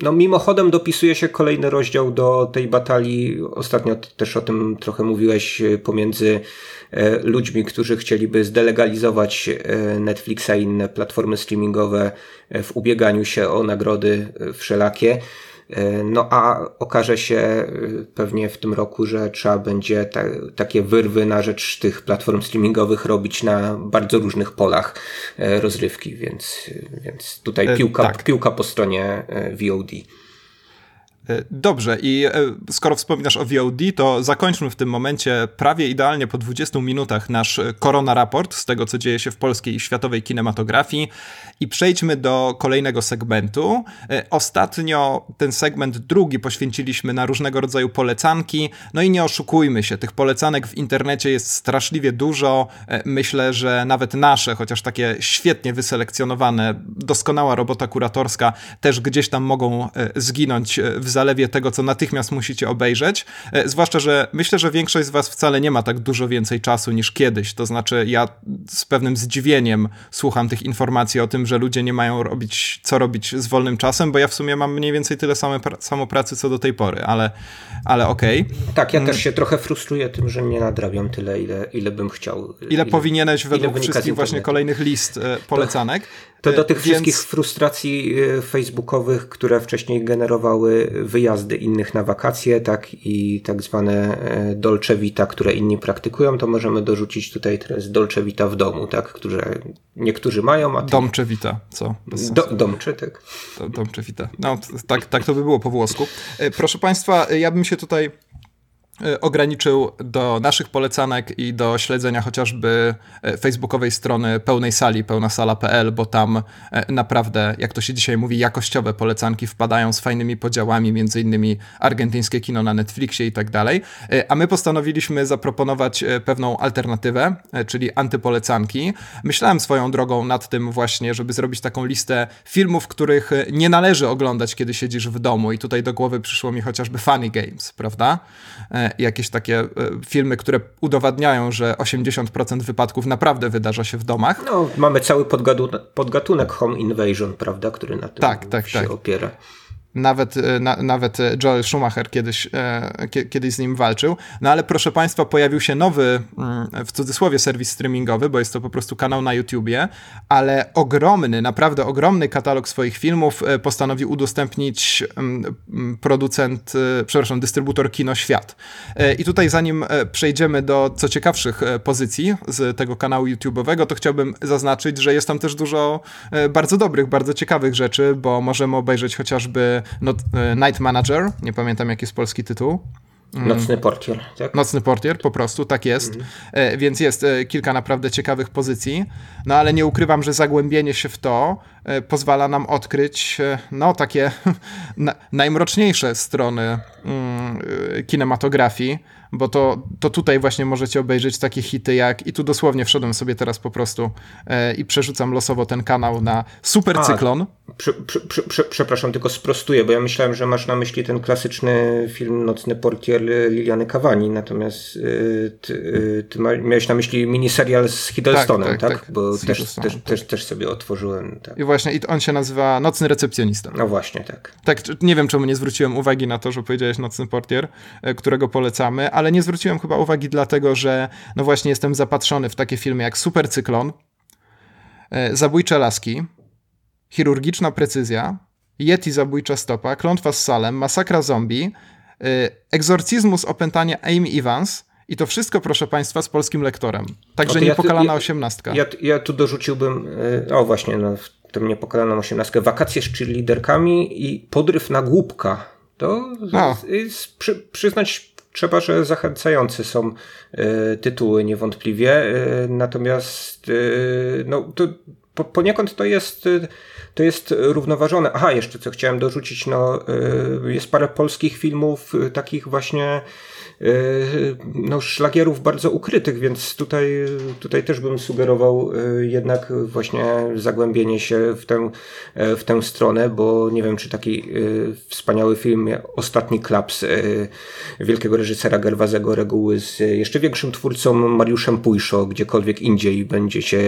Speaker 2: no, mimochodem dopisuje się kolejny rozdział do tej batalii. Ostatnio też o tym trochę mówiłeś e, pomiędzy ludźmi, którzy chcieliby zdelegalizować Netflixa i inne platformy streamingowe w ubieganiu się o nagrody wszelakie. E, no a okaże się e, pewnie w tym roku, że trzeba będzie ta, takie wyrwy na rzecz tych platform streamingowych robić na bardzo różnych polach e, rozrywki, więc, więc tutaj piłka, tak. piłka po stronie VOD.
Speaker 1: E, dobrze, i e, skoro wspominasz o VOD, to zakończmy w tym momencie prawie idealnie po 20 minutach nasz e, korona raport z tego, co dzieje się w polskiej i światowej kinematografii i przejdźmy do kolejnego segmentu. Ostatnio ten segment drugi poświęciliśmy na różnego rodzaju polecanki, no i nie oszukujmy się, tych polecanek w internecie jest straszliwie dużo. Myślę, że nawet nasze, chociaż takie świetnie wyselekcjonowane, doskonała robota kuratorska też gdzieś tam mogą zginąć w zalewie tego, co natychmiast musicie obejrzeć. E, zwłaszcza, że myślę, że większość z Was wcale nie ma tak dużo więcej czasu niż kiedyś. To znaczy, ja z pewnym zdziwieniem słucham tych informacji o tym, że ludzie nie mają robić, co robić z wolnym czasem, bo ja w sumie mam mniej więcej tyle same, samo pracy co do tej pory, ale, ale okej.
Speaker 2: Okay. Tak, ja też mm. się trochę frustruję tym, że nie nadrabiam tyle, ile, ile bym chciał.
Speaker 1: Ile, ile powinieneś według wszystkich właśnie kolejnych list e, polecanek.
Speaker 2: To do e, tych Więc... wszystkich frustracji facebookowych, które wcześniej generowały wyjazdy innych na wakacje, tak i tak zwane e, dolce vita, które inni praktykują, to możemy dorzucić tutaj teraz dolce vita w domu, tak, które niektórzy mają, a ty...
Speaker 1: Domcze vita, co?
Speaker 2: Do, domcze, tak.
Speaker 1: Domcze vita. No, tak, tak to by było po włosku. Proszę Państwa, ja bym się tutaj E, ograniczył do naszych polecanek i do śledzenia chociażby e, facebookowej strony pełnej sali, pełnasala.pl, bo tam e, naprawdę, jak to się dzisiaj mówi, jakościowe polecanki wpadają z fajnymi podziałami, między innymi argentyńskie kino na Netflixie i tak dalej. A my postanowiliśmy zaproponować pewną alternatywę, czyli antypolecanki. Myślałem swoją drogą nad tym właśnie, żeby zrobić taką listę filmów, których nie należy oglądać, kiedy siedzisz w domu i tutaj do głowy przyszło mi chociażby Funny Games, prawda? Jakieś takie e, filmy, które udowadniają, że 80% wypadków naprawdę wydarza się w domach.
Speaker 2: No, mamy cały podgatunek Home Invasion, prawda, który na tym
Speaker 1: tak, tak,
Speaker 2: się
Speaker 1: tak.
Speaker 2: opiera.
Speaker 1: Nawet, e, na, nawet Joel Schumacher kiedyś, e, kiedyś z nim walczył. No ale proszę Państwa, pojawił się nowy, mm, w cudzysłowie, serwis streamingowy, bo jest to po prostu kanał na YouTubie, ale ogromny, naprawdę ogromny katalog swoich filmów e, postanowił udostępnić mm, mm, producent, przepraszam, dystrybutor Kino Świat. I tutaj zanim przejdziemy do co ciekawszych pozycji z tego kanału YouTube'owego, to chciałbym zaznaczyć, że jest tam też dużo bardzo dobrych, bardzo ciekawych rzeczy, bo możemy obejrzeć chociażby e, Night Manager, nie pamiętam jaki jest polski tytuł.
Speaker 2: Mm. Nocny portier, tak?
Speaker 1: Nocny portier, po prostu, tak jest. Mhm. Więc jest e, kilka naprawdę ciekawych pozycji. No ale nie ukrywam, że zagłębienie się w to pozwala nam odkryć, no, takie najmroczniejsze strony mm, kinematografii bo to, to tutaj właśnie możecie obejrzeć takie hity jak, i tu dosłownie wszedłem sobie teraz po prostu e, i przerzucam losowo ten kanał na Super Cyklon.
Speaker 2: Prze, prze, prze, przepraszam, tylko sprostuję, bo ja myślałem, że masz na myśli ten klasyczny film Nocny portier Liliany Kawani, natomiast y, ty, y, ty miałeś na myśli miniserial z Hiddlestonem, tak? tak? tak, tak bo też, też, tak. też, też sobie otworzyłem. Tak.
Speaker 1: I właśnie, i on się nazywa Nocny Recepcjonista.
Speaker 2: No właśnie, tak.
Speaker 1: Tak, nie wiem czemu nie zwróciłem uwagi na to, że powiedziałeś Nocny Portier, e, którego polecamy, ale nie zwróciłem chyba uwagi dlatego, że no właśnie jestem zapatrzony w takie filmy jak Super Cyklon, e, Zabójcze Laski, Chirurgiczna Precyzja, Yeti Zabójcza Stopa, Klątwa z Salem, Masakra Zombie, e, Egzorcyzmus Opętania Amy Evans i to wszystko, proszę Państwa, z polskim lektorem. Także niepokalana ja, osiemnastka.
Speaker 2: Ja, ja tu dorzuciłbym, o właśnie, no, w tym niepokalaną osiemnastkę, wakacje z cheerleaderkami i podryw na głupka. To no. jest, przy, przyznać trzeba, że zachęcające są y, tytuły niewątpliwie, y, natomiast y, no, to po, poniekąd to jest, to jest równoważone. Aha, jeszcze co chciałem dorzucić, no, jest parę polskich filmów takich właśnie no, szlagierów bardzo ukrytych, więc tutaj, tutaj też bym sugerował yy, jednak właśnie zagłębienie się w tę, yy, w tę stronę, bo nie wiem, czy taki wspaniały film Ostatni Klaps wielkiego reżysera Gerwazego Reguły z jeszcze większym twórcą Mariuszem Pujszo, gdziekolwiek indziej będziecie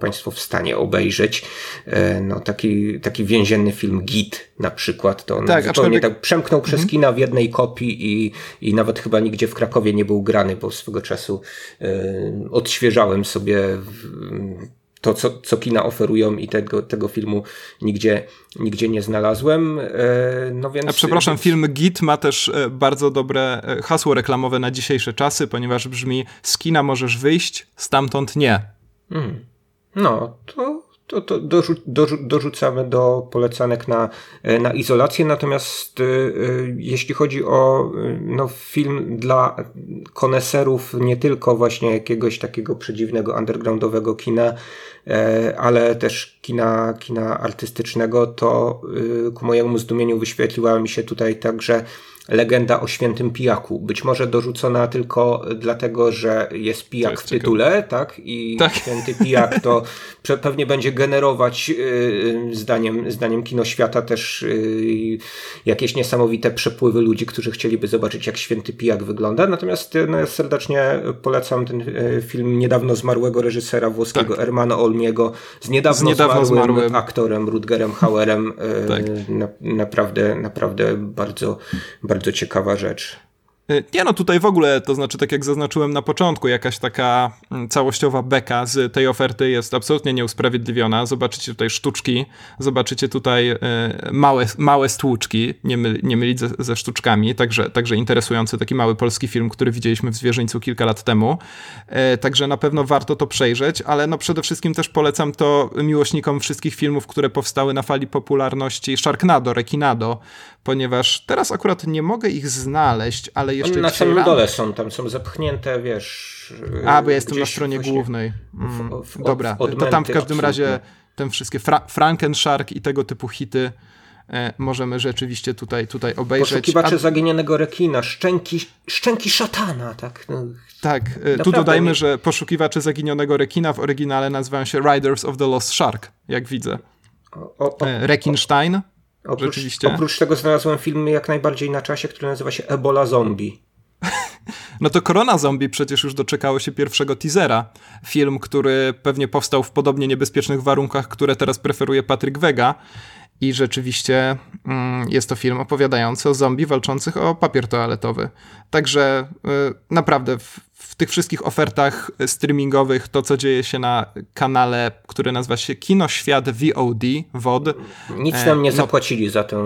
Speaker 2: Państwo w stanie obejrzeć. No, taki, taki więzienny film Git na przykład, to on tak, zupełnie tak przemknął przez mhm. kina w jednej kopii i, i nawet nawet chyba nigdzie w Krakowie nie był grany, bo swego czasu y, odświeżałem sobie to, co, co kina oferują i tego, tego filmu nigdzie, nigdzie nie znalazłem. E, no więc...
Speaker 1: A przepraszam, film Git ma też e, bardzo dobre hasło reklamowe na dzisiejsze czasy, ponieważ brzmi z kina możesz wyjść, stamtąd nie. Hmm.
Speaker 2: No, to to, to dorzu, dorzu, dorzucamy do polecanek na, e, na izolację. Natomiast y, y, jeśli chodzi o no, film dla koneserów, nie tylko właśnie jakiegoś takiego przedziwnego undergroundowego kina, ale też kina, kina artystycznego, to ku mojemu zdumieniu wyświetliła mi się tutaj także legenda o świętym pijaku. Być może dorzucona tylko dlatego, że jest pijak jest w tytule, tak? I tak. święty pijak to pewnie będzie generować yy, zdaniem, zdaniem kinoświata też yy, jakieś niesamowite przepływy ludzi, którzy chcieliby zobaczyć, jak święty pijak wygląda. Natomiast no, ja serdecznie polecam ten film niedawno zmarłego reżysera włoskiego tak. Ermana Olmiego z niedawno, z niedawno zmarłym, zmarłym, aktorem Rutgerem Hauerem. Tak. na, naprawdę, naprawdę bardzo, bardzo bardzo ciekawa rzecz.
Speaker 1: Y, nie no, tutaj w ogóle, to znaczy tak jak zaznaczyłem na początku, jakaś taka mm, całościowa beka z tej oferty jest absolutnie nieusprawiedliwiona. Zobaczycie tutaj sztuczki, zobaczycie tutaj y, małe, małe stłuczki, nie, my, nie mylić ze, ze, sztuczkami, także, także interesujący taki mały polski film, który widzieliśmy w Zwierzyńcu kilka lat temu. Y, także na pewno warto to przejrzeć, ale no przede wszystkim też polecam to miłośnikom wszystkich filmów, które powstały na fali popularności Sharknado, Rekinado, ponieważ teraz akurat nie mogę ich znaleźć, ale jeszcze
Speaker 2: Na samym dole są, tam są zepchnięte, wiesz...
Speaker 1: A, bo ja jestem na stronie głównej. Mm, w, w, dobra, to tam w każdym razie te wszystkie Fra Frankenshark i tego typu hity e, możemy rzeczywiście tutaj, tutaj obejrzeć.
Speaker 2: Poszukiwacze A... zaginionego rekina, szczęki, szczęki szatana, tak? No,
Speaker 1: tak, e, tu dodajmy, nie... że poszukiwacze zaginionego rekina w oryginale nazywają się Riders of the Lost Shark, jak widzę. O, o, o, Rekinstein.
Speaker 2: Oprócz, Rzeczywiście. oprócz tego znalazłem film jak najbardziej na czasie, który nazywa się Ebola Zombie.
Speaker 1: No to Korona Zombie przecież już doczekało się pierwszego teasera. Film, który pewnie powstał w podobnie niebezpiecznych warunkach, które teraz preferuje Patryk Wega. I rzeczywiście mm, jest to film opowiadający o zombie walczących o papier toaletowy. Także y, naprawdę w, tych wszystkich ofertach streamingowych to, co dzieje się na kanale, który nazywa się Kinoświat VOD, VOD.
Speaker 2: Nic nam nie e, no, zapłacili za tę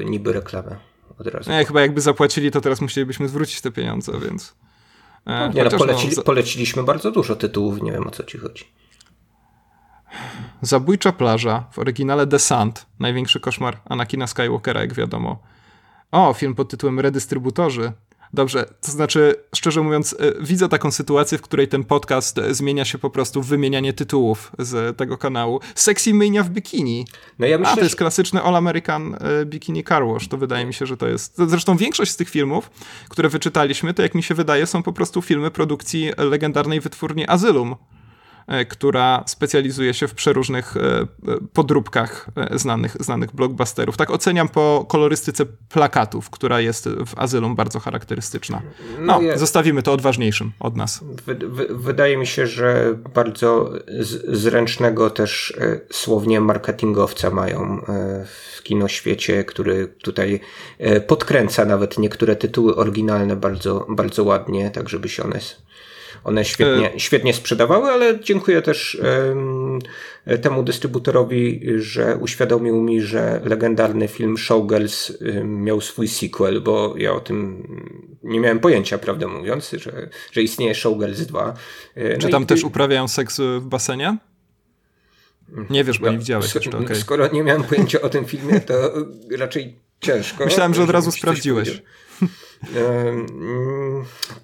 Speaker 2: y, niby reklamę od razu.
Speaker 1: Nie, chyba jakby zapłacili, to teraz musielibyśmy zwrócić te pieniądze, więc...
Speaker 2: E, nie, no, polecili, no, poleciliśmy bardzo dużo tytułów, nie wiem o co ci chodzi.
Speaker 1: Zabójcza plaża, w oryginale The Sand, największy koszmar Anakina Skywalkera, jak wiadomo. O, film pod tytułem Redystrybutorzy, Dobrze, to znaczy, szczerze mówiąc, e, widzę taką sytuację, w której ten podcast e, zmienia się po prostu w wymienianie tytułów z tego kanału. Sexy Mania w bikini. No ja myślę, A, to jest klasyczny All American e, Bikini Car Wash. To wydaje mi się, że to jest... Zresztą większość z tych filmów, które wyczytaliśmy, to jak mi się wydaje, są po prostu filmy produkcji legendarnej wytwórni Azylum. E, która specjalizuje się w przeróżnych e, e, podróbkach znanych, znanych blockbusterów. Tak oceniam po kolorystyce plakatów, która jest w Azylum bardzo charakterystyczna. No, no zostawimy to odważniejszym od nas.
Speaker 2: wydaje mi się, że bardzo zręcznego też słownie marketingowca mają w kinoświecie, który tutaj podkręca nawet niektóre tytuły oryginalne bardzo, bardzo ładnie, tak żeby się one one świetnie, e. świetnie sprzedawały, ale dziękuję też temu dystrybutorowi, że uświadomił mi, że legendarny film Showgirls miał swój sequel, bo ja o tym nie miałem pojęcia, prawdę mówiąc, że, że istnieje Showgirls 2.
Speaker 1: E, no Czy tam i... też uprawiają seks w basenie? Nie wiesz, bo nie widziałeś jeszcze, okay.
Speaker 2: Skoro nie miałem pojęcia o tym filmie, to raczej ciężko.
Speaker 1: Myślałem, że od razu sprawdziłeś.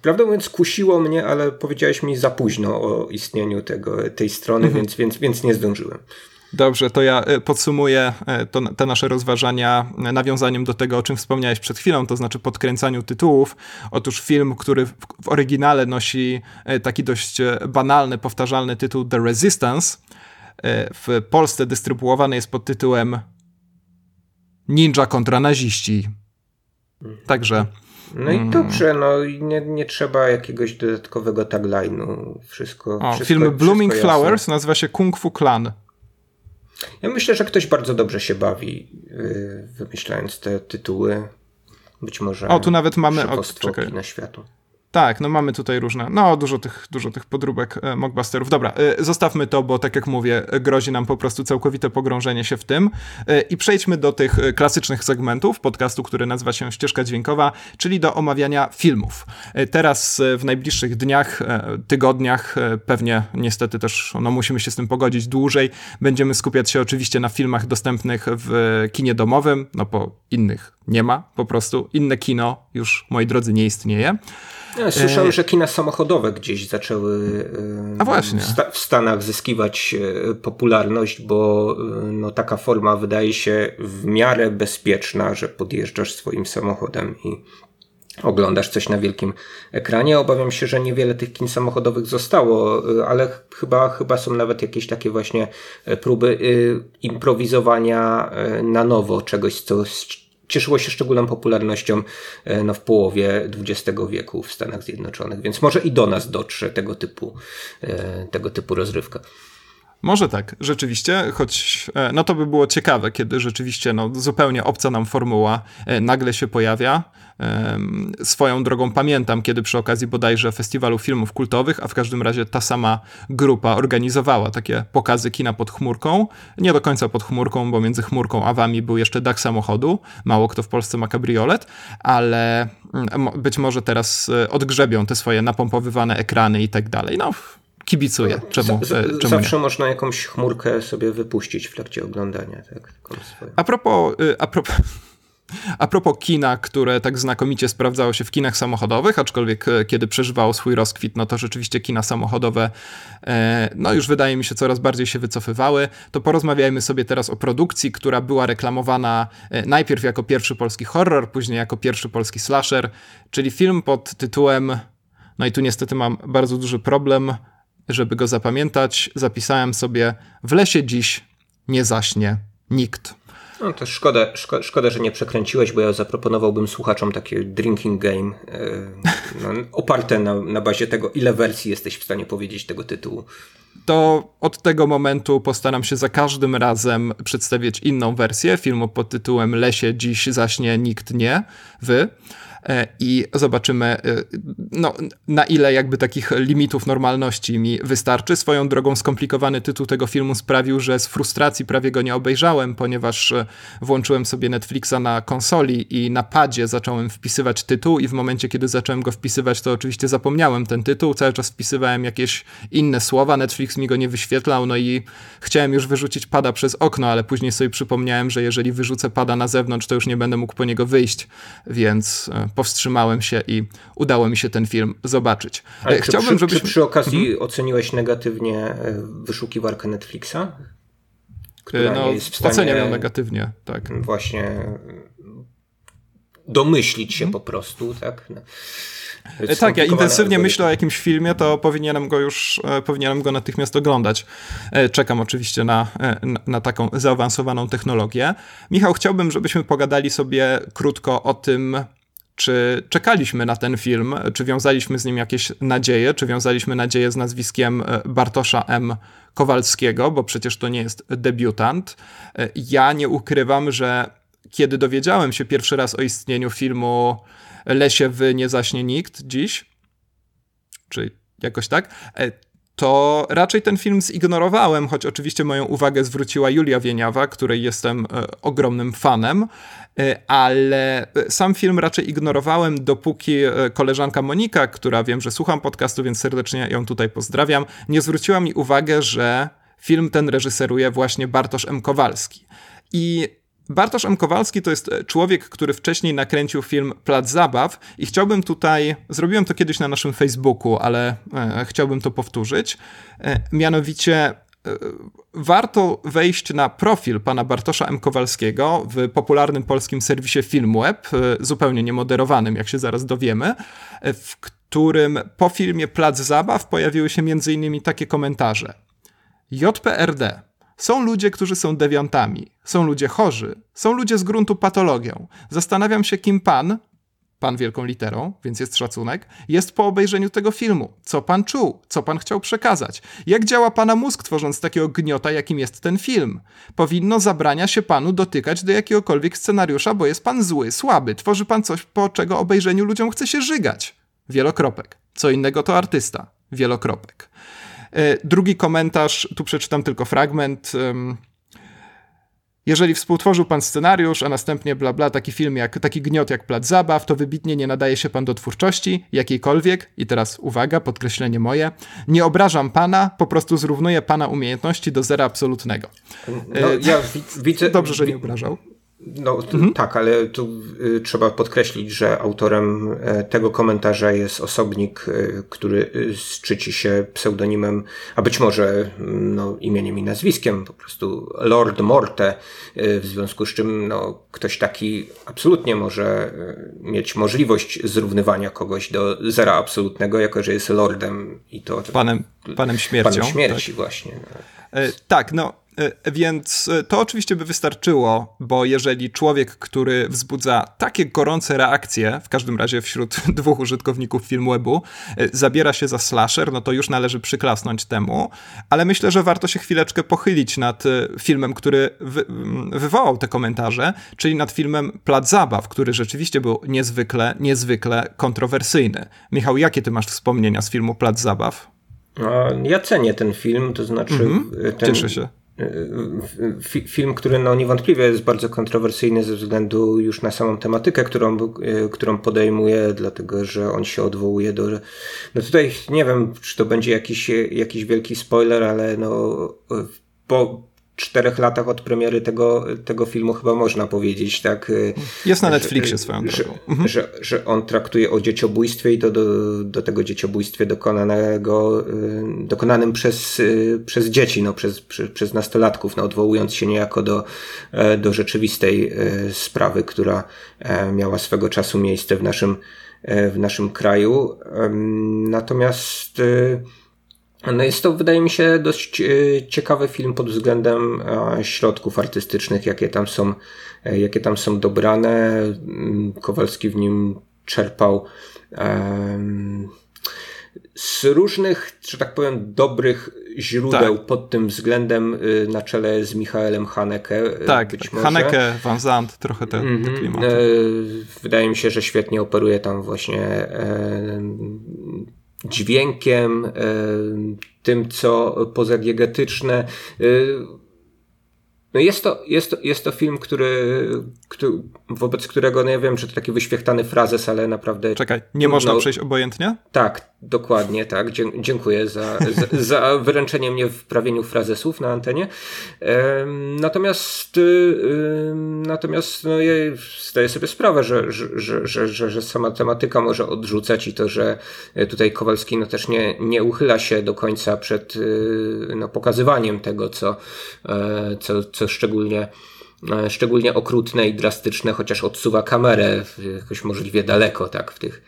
Speaker 2: Prawdę mówiąc, kusiło mnie, ale powiedziałeś mi za późno o istnieniu tego, tej strony, mhm. więc, więc, więc nie zdążyłem.
Speaker 1: Dobrze, to ja e, podsumuję e, to, te nasze rozważania nawiązaniem do tego, o czym wspomniałeś przed chwilą, to znaczy podkręcaniu tytułów. Otóż film, który w, w oryginale nosi e, taki dość banalny, powtarzalny tytuł The Resistance, w Polsce dystrybuowany jest pod tytułem Ninja kontra naziści. Mhm. Także
Speaker 2: no i mm. dobrze, no i nie, nie trzeba jakiegoś dodatkowego tagline'u. Wszystko, o, wszystko
Speaker 1: Film Blooming. Flowers nazywa się Kung Fu Clan.
Speaker 2: Ja myślę, że ktoś bardzo dobrze się bawi, yy, wymyślając te tytuły. Być może.
Speaker 1: O, tu nawet mamy. O, czekaj.
Speaker 2: na światu.
Speaker 1: Tak, no mamy tutaj różne, no dużo tych, dużo tych podróbek e, mockbusterów. Dobra, e, zostawmy to, bo tak jak mówię, grozi nam po prostu całkowite pogrążenie się w tym. E, I przejdźmy do tych klasycznych segmentów podcastu, który nazywa się Ścieżka Dźwiękowa, czyli do omawiania filmów. Teraz w najbliższych dniach, tygodniach, pewnie niestety też no, musimy się z tym pogodzić dłużej, będziemy skupiać się oczywiście na filmach dostępnych w kinie domowym, no bo innych nie ma po prostu. Inne kino już, moi drodzy, nie istnieje.
Speaker 2: Ja słyszałem, e... że kina samochodowe gdzieś zaczęły
Speaker 1: A właśnie.
Speaker 2: w Stanach zyskiwać e, popularność, bo e, no, taka forma wydaje się w miarę bezpieczna, że podjeżdżasz swoim samochodem i oglądasz coś na wielkim ekranie. Obawiam się, że niewiele tych kin samochodowych zostało, ale chyba, chyba są nawet jakieś takie właśnie próby improwizowania na nowo czegoś, co cieszyło się szczególną popularnością e, no, w połowie XX wieku w Stanach Zjednoczonych, więc może i do nas dotrze tego typu, e, tego typu rozrywka.
Speaker 1: Może tak, rzeczywiście, choć e, no to by było ciekawe, kiedy rzeczywiście no, zupełnie obca nam formuła nagle się pojawia. Swoją drogą pamiętam, kiedy przy okazji bodajże festiwalu filmów kultowych, a w każdym razie ta sama grupa organizowała takie pokazy kina pod chmurką. Nie do końca pod chmurką, bo między chmurką a wami był jeszcze dach samochodu. Mało kto w Polsce ma kabriolet, ale mm, być może teraz e, odgrzebią te swoje napompowywane ekrany i tak dalej. No, kibicuję. Czemu, z,
Speaker 2: z, czemu zawsze nie? można jakąś chmurkę sobie wypuścić w trakcie oglądania. Tak?
Speaker 1: A propos, y, a propos A propos kina, które tak znakomicie sprawdzało się w kinach samochodowych, aczkolwiek e, kiedy przeżywało swój rozkwit, no to rzeczywiście kina samochodowe, e, no już wydaje mi się coraz bardziej się wycofywały, to porozmawiajmy sobie teraz o produkcji, która była reklamowana e, najpierw jako pierwszy polski horror, później jako pierwszy polski slasher, czyli film pod tytułem, no i tu niestety mam bardzo duży problem, żeby go zapamiętać, zapisałem sobie w lesie dziś nie zaśnie nikt.
Speaker 2: No to szkoda, szko, szkoda, że nie przekręciłeś, bo ja zaproponowałbym słuchaczom takie drinking game e, no, oparte na, na bazie tego, ile wersji jesteś w stanie powiedzieć tego tytułu.
Speaker 1: To od tego momentu postaram się za każdym razem przedstawiać inną wersję filmu pod tytułem Lesie dziś zaśnie nikt nie, wy. E, i zobaczymy, e, no, na ile jakby takich limitów normalności mi wystarczy. Swoją drogą skomplikowany tytuł tego filmu sprawił, że z frustracji prawie go nie obejrzałem, ponieważ e, włączyłem sobie Netflixa na konsoli i na padzie zacząłem wpisywać tytuł i w momencie, kiedy zacząłem go wpisywać, to oczywiście zapomniałem ten tytuł, cały czas wpisywałem jakieś inne słowa, Netflix mi go nie wyświetlał, no i chciałem już wyrzucić pada przez okno, ale później sobie przypomniałem, że jeżeli wyrzucę pada na zewnątrz, to już nie będę mógł po niego wyjść, więc powstrzymałem się i udało mi się ten film zobaczyć.
Speaker 2: Ale e, Chciałbym, czy, żebyś... czy przy okazji mhm. oceniłeś negatywnie e, wyszukiwarkę Netflixa?
Speaker 1: Która no, jest w stanie... oceniam ją negatywnie, tak.
Speaker 2: Właśnie domyślić się mhm. po prostu, tak? No.
Speaker 1: Tak, ja intensywnie myślę o jakimś filmie, to powinienem go już, powinienem go natychmiast oglądać. Czekam oczywiście na, na, na, taką zaawansowaną technologię. Michał, chciałbym, żebyśmy pogadali sobie krótko o tym, czy czekaliśmy na ten film, czy wiązaliśmy z nim jakieś nadzieje, czy wiązaliśmy nadzieję z nazwiskiem e, Bartosza M. Kowalskiego, bo przecież to nie jest debiutant. E, ja nie ukrywam, że kiedy dowiedziałem się pierwszy raz o istnieniu filmu Lesie wy nie zaśnie nikt dziś, czy jakoś tak, e, to raczej ten film zignorowałem, choć oczywiście moją uwagę zwróciła Julia Wieniawa, której jestem ogromnym fanem. E, ale e, sam film raczej ignorowałem, dopóki e, koleżanka Monika, która wiem, że słucham podcastu, więc serdecznie ją tutaj pozdrawiam, nie zwróciła mi uwagę, że film ten reżyseruje właśnie Bartosz M. Kowalski. I Bartosz M. Kowalski to jest człowiek, który wcześniej nakręcił film Plac Zabaw i chciałbym tutaj, zrobiłem to kiedyś na naszym Facebooku, ale e, chciałbym to powtórzyć, e, mianowicie warto wejść na profil pana Bartosza M. Kowalskiego w popularnym polskim serwisie Filmweb, e, zupełnie niemoderowanym, jak się zaraz dowiemy, e, w którym po filmie Plac Zabaw pojawiły się m.in. takie komentarze. JPRD. Są ludzie, którzy są dewiantami, są ludzie chorzy, są ludzie z gruntu patologią. Zastanawiam się, kim pan, pan wielką literą, więc jest szacunek, jest po obejrzeniu tego filmu. Co pan czuł? Co pan chciał przekazać? Jak działa pana mózg tworząc takiego gniota, jakim jest ten film? Powinno zabrania się panu dotykać do jakiegokolwiek scenariusza, bo jest pan zły, słaby. Tworzy pan coś, po czego obejrzeniu ludziom chce się żygać. Wielokropek. Co innego to artysta. Wielokropek. E, drugi komentarz, tu przeczytam tylko fragment. Jeżeli współtworzył pan scenariusz, a następnie bla bla, taki film jak, taki gniot jak Plac Zabaw, to wybitnie nie nadaje się pan do twórczości, jakiejkolwiek, i teraz uwaga, podkreślenie moje, nie obrażam pana, po prostu zrównuję pana umiejętności do zera absolutnego.
Speaker 2: No, ja widzę...
Speaker 1: Dobrze, że nie obrażał.
Speaker 2: No mhm. tak, ale tu y, trzeba podkreślić, że autorem e, tego komentarza jest osobnik, y, który y, szczyci się pseudonimem, a być może mm, no, imieniem i nazwiskiem, po prostu Lord Morte, w związku z czym no, ktoś taki absolutnie może mieć możliwość zrównywania kogoś do zera absolutnego, jako że jest lordem i to...
Speaker 1: Panem, panem śmiercią.
Speaker 2: Panem śmierci tak. właśnie.
Speaker 1: E, tak, no E, więc e, to oczywiście by wystarczyło, bo jeżeli człowiek, który wzbudza takie gorące reakcje, w każdym razie wśród dwóch użytkowników Filmwebu, e, zabiera się za slasher, no to już należy przyklasnąć temu, ale myślę, że warto się chwileczkę pochylić nad filmem, który wy wywołał te komentarze, czyli nad filmem Plac Zabaw, który rzeczywiście był niezwykle, niezwykle kontrowersyjny. Michał, jakie ty masz wspomnienia z filmu Plac Zabaw?
Speaker 2: Ja cenię ten film, to znaczy. Mm -hmm. ten,
Speaker 1: Cieszę się
Speaker 2: film, który no niewątpliwie jest bardzo kontrowersyjny ze względu już na samą tematykę, którą, którą podejmuje, dlatego że on się odwołuje do. No tutaj nie wiem, czy to będzie jakiś, jakiś wielki spoiler, ale no. Po, czterech latach od premiery tego, tego filmu chyba można powiedzieć, tak?
Speaker 1: Jest na Netflixie swoją
Speaker 2: że, mhm. że, że, on traktuje o dzieciobójstwie i to do, do tego dzieciobójstwie dokonanego, dokonanym przez, przez dzieci, no, przez, przez, przez nastolatków, no, odwołując się niejako do, do rzeczywistej sprawy, która miała swego czasu miejsce w naszym E, w naszym kraju. Natomiast e, no jest to, wydaje mi się, dość e, ciekawy film pod względem środków artystycznych, jakie tam są, jakie tam są dobrane. Mm, Kowalski w nim czerpał z różnych, że tak powiem, dobrych źródeł tak. pod tym względem na czele z Michaelem Haneke.
Speaker 1: Tak, być tak. może. Haneke, Van Zandt, trochę te, mm -hmm. te mhm. klimaty. E,
Speaker 2: wydaje mi się, że świetnie operuje tam właśnie e, dźwiękiem, e, tym co pozadiegetyczne. E, no jest to, jest to, jest to film, który, który, wobec którego, no ja wiem, że to taki wyświechtany frazes, ale naprawdę...
Speaker 1: Czekaj, nie można przejść obojętnie?
Speaker 2: Tak, dokładnie, tak. Dziękuję za, za, za wyręczenie mnie w prawieniu frazesów na antenie. Natomiast, natomiast no ja zdaję sobie sprawę, że, że, że, że, że sama tematyka może odrzucać i to, że tutaj Kowalski no też nie, nie uchyla się do końca przed y, no, pokazywaniem tego, co, e, co, co szczególnie szczególnie okrutne i drastyczne, chociaż odsuwa kamerę jakoś możliwie daleko, tak, w tych,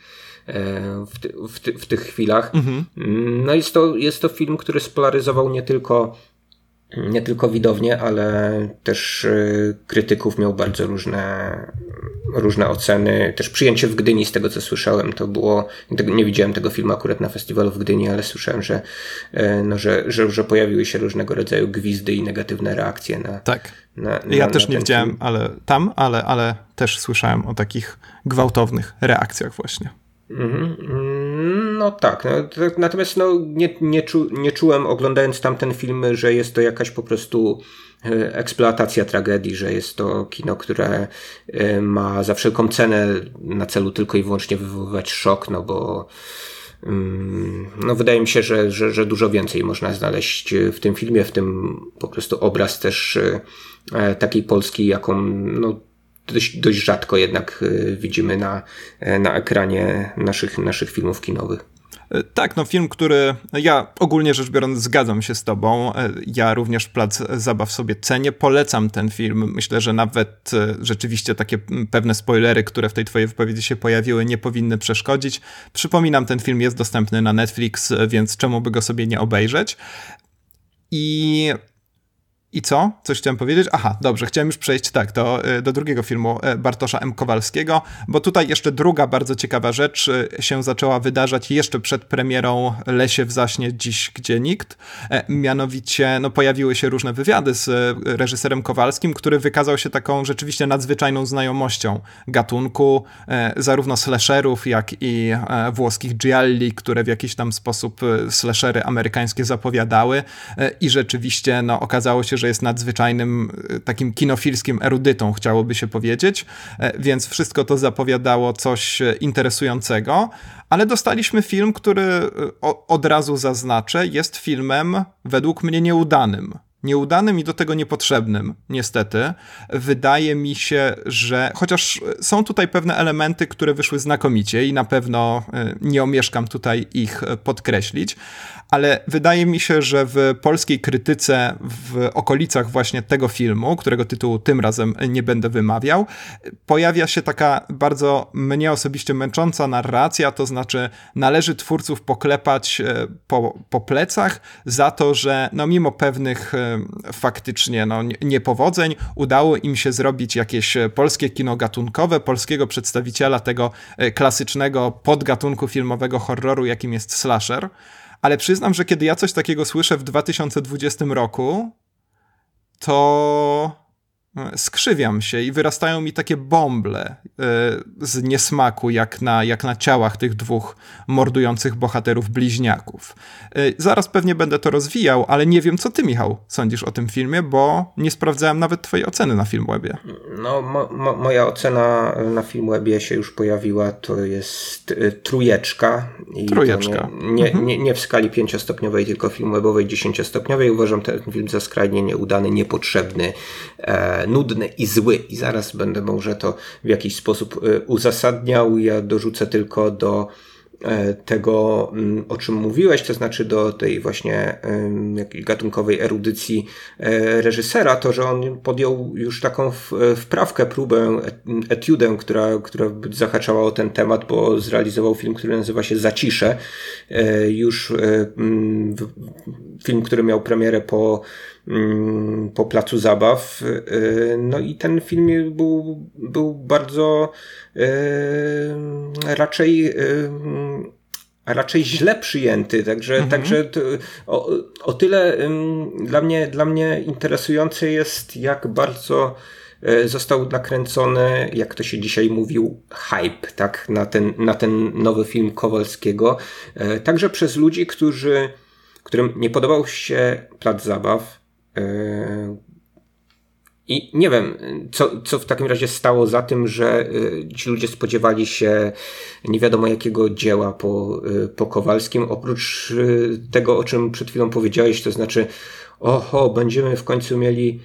Speaker 2: e, w, ty, w, ty, w tych chwilach. Mhm. No jest to, jest to film, który spolaryzował nie tylko nie tylko widownie, ale też y, krytyków miał bardzo różne, różne oceny. Też przyjęcie w Gdyni, z tego co słyszałem, to było. Nie widziałem tego filmu akurat na festiwalu w Gdyni, ale słyszałem, że, y, no, że, że, że pojawiły się różnego rodzaju gwizdy i negatywne reakcje na.
Speaker 1: Tak. Na, na, ja też nie widziałem ale tam, ale, ale też słyszałem o takich gwałtownych reakcjach właśnie. Mhm.
Speaker 2: No tak, no, natomiast no, nie, nie, czu, nie czułem oglądając tamten film, że jest to jakaś po prostu e, eksploatacja tragedii, że jest to kino, które e, ma za wszelką cenę na celu tylko i wyłącznie wywoływać szok, no bo mm, no wydaje mi się, że, że, że dużo więcej można znaleźć w tym filmie, w tym po prostu obraz też e, takiej Polski, jaką no, dość, dość rzadko jednak y, widzimy na, e, na ekranie naszych, naszych filmów kinowych.
Speaker 1: E, tak, no film, który ja ogólnie rzecz biorąc zgadzam się z tobą. E, ja również Plac Zabaw sobie cenię. Polecam ten film. Myślę, że nawet rzeczywiście takie pewne spoilery, które w tej twojej wypowiedzi się pojawiły, nie powinny przeszkodzić. Przypominam, ten film jest dostępny na Netflix, więc czemu by go sobie nie obejrzeć? I i co? Coś chciałem powiedzieć? Aha, dobrze, chciałem już przejść tak do, y, do drugiego filmu y, Bartosza M. Kowalskiego, bo tutaj jeszcze druga bardzo ciekawa rzecz y, się zaczęła wydarzać jeszcze przed premierą Lesie w zaśnie dziś, gdzie nikt. E, mianowicie no, pojawiły się różne wywiady z reżyserem Kowalskim, który wykazał się taką rzeczywiście nadzwyczajną znajomością gatunku, e, zarówno slasherów, jak i e, włoskich gialli, które w jakiś tam sposób slashery amerykańskie zapowiadały i rzeczywiście no, okazało się, że że jest nadzwyczajnym e, takim kinofilskim erudytą, chciałoby się powiedzieć, e, więc wszystko to zapowiadało coś e, interesującego, ale dostaliśmy film, który od razu zaznaczę, jest filmem według mnie nieudanym. Nieudanym i do tego niepotrzebnym, niestety. Wydaje mi się, że chociaż są tutaj pewne elementy, które wyszły znakomicie i na pewno nie omieszkam tutaj ich podkreślić, ale wydaje mi się, że w polskiej krytyce w okolicach właśnie tego filmu, którego tytułu tym razem nie będę wymawiał, pojawia się taka bardzo mnie osobiście męcząca narracja, to znaczy należy twórców poklepać e, po, po plecach za to, że no mimo pewnych e, faktycznie no, niepowodzeń udało im się zrobić jakieś polskie kino gatunkowe, polskiego przedstawiciela tego e, klasycznego podgatunku filmowego horroru, jakim jest slasher ale przyznam, że kiedy ja coś takiego słyszę w 2020 roku, to skrzywiam się i wyrastają mi takie bąble. z niesmaku, jak na, jak na ciałach tych dwóch mordujących bohaterów bliźniaków. Zaraz pewnie będę to rozwijał, ale nie wiem, co ty, Michał, sądzisz o tym filmie, bo nie sprawdzałem nawet twojej oceny na Filmwebie.
Speaker 2: No, mo, mo, moja ocena na Filmwebie się już pojawiła, to jest trujeczka.
Speaker 1: I trujeczka.
Speaker 2: Nie, nie, mhm. nie, nie, w skali pięciostopniowej, tylko Filmwebowej dziesięciostopniowej. Uważam ten film za skrajnie nieudany, niepotrzebny, e, nudny i zły. I zaraz będę może to w jakiś sposób e, uzasadniał. Ja dorzucę tylko do e, tego, mm, o czym mówiłeś, to znaczy do tej właśnie gatunkowej erudycji e, reżysera, to, że on podjął już taką wprawkę, próbę, etiudę, która, która zahaczała o ten temat, bo zrealizował film, który nazywa się Zacisze. Już mm, film, który miał premierę po po placu zabaw. Y, no i ten film był, był bardzo y, raczej y, raczej źle przyjęty, także, mhm. także to, o, o tyle dla mnie, dla mnie interesujące jest, jak bardzo został nakręcony, jak to się dzisiaj mówił, hype, tak, na ten, na ten nowy film Kowalskiego. Także przez ludzi, którzy, którym nie podobał się plac zabaw, I nie wiem, co, co w takim razie stało za tym, że yy, ci ludzie spodziewali się nie wiadomo jakiego dzieła po, yy, po Kowalskim, oprócz tego, o czym przed chwilą powiedziałeś, to znaczy, oho, będziemy w końcu mieli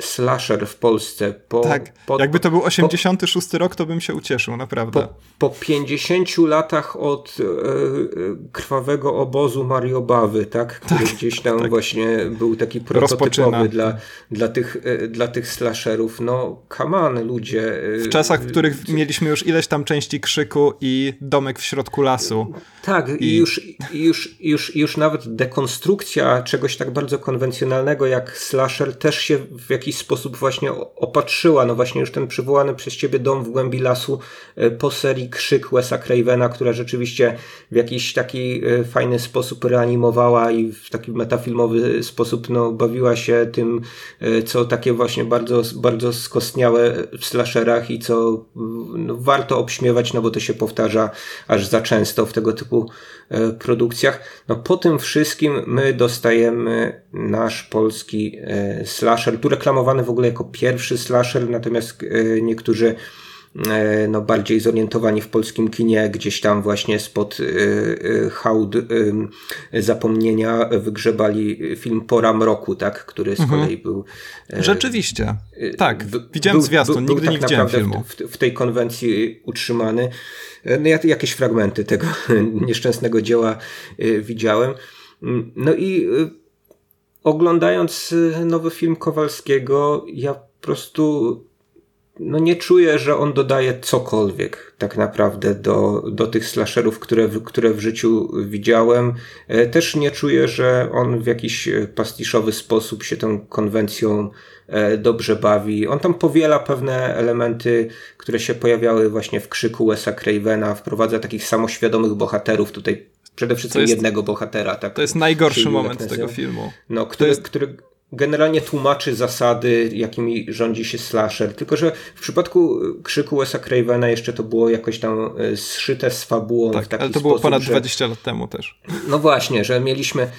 Speaker 2: slasher w Polsce.
Speaker 1: Po, tak, po, jakby to był 86 po, rok, to bym się ucieszył, naprawdę.
Speaker 2: Po, po 50 latach od e, krwawego obozu Mariobawy, tak? Który tak, gdzieś tam tak. właśnie był taki prototypowy dla, dla, tych, e, dla tych slasherów. No, on, ludzie.
Speaker 1: E, w czasach, w których mieliśmy już ileś tam części krzyku i domek w środku lasu.
Speaker 2: Tak, i, i już, już, już, już nawet dekonstrukcja czegoś tak bardzo konwencjonalnego jak slasher też się w jakiś sposób właśnie opatrzyła. No właśnie już ten przywołany przez ciebie dom w głębi lasu e, po serii Krzyk Wes'a Cravena, która rzeczywiście w jakiś taki e, fajny sposób reanimowała i w taki metafilmowy sposób no, bawiła się tym, e, co takie właśnie bardzo, bardzo skostniałe w slasherach i co no, warto obśmiewać, no bo to się powtarza aż za często w tego typu produkcjach. No po tym wszystkim my dostajemy nasz polski slasher slasher, tu reklamowany w ogóle jako pierwszy slasher, natomiast e, niektórzy e, no, bardziej zorientowani w polskim kinie, gdzieś tam właśnie spod e, hałd zapomnienia wygrzebali film Pora Mroku, tak, który z mhm. kolei był...
Speaker 1: Rzeczywiście, tak, widziałem był, zwiastun, był, nigdy był nie tak widziałem filmu.
Speaker 2: W, w, tej konwencji utrzymany. No, ja jakieś fragmenty tego nieszczęsnego dzieła widziałem. No i oglądając nowy film Kowalskiego, ja po prostu no nie czuję, że on dodaje cokolwiek tak naprawdę do, do tych slasherów, które, które w życiu widziałem. E, też nie czuję, że on w jakiś e, pastiszowy sposób się tą konwencją e, dobrze bawi. On tam powiela pewne elementy, które się pojawiały właśnie w krzyku Wes'a Cravena, wprowadza takich samoświadomych bohaterów. Tutaj Przede wszystkim jest, jednego bohatera. Tak,
Speaker 1: to jest najgorszy moment tego filmu.
Speaker 2: No, który, jest... który generalnie tłumaczy zasady, jakimi rządzi się slasher. Tylko, że w przypadku krzyku Wes'a Cravena jeszcze to było jakoś tam e, zszyte z fabułą
Speaker 1: tak,
Speaker 2: w taki
Speaker 1: ale to
Speaker 2: było
Speaker 1: sposób, ponad że... 20 lat temu też.
Speaker 2: No właśnie, że mieliśmy,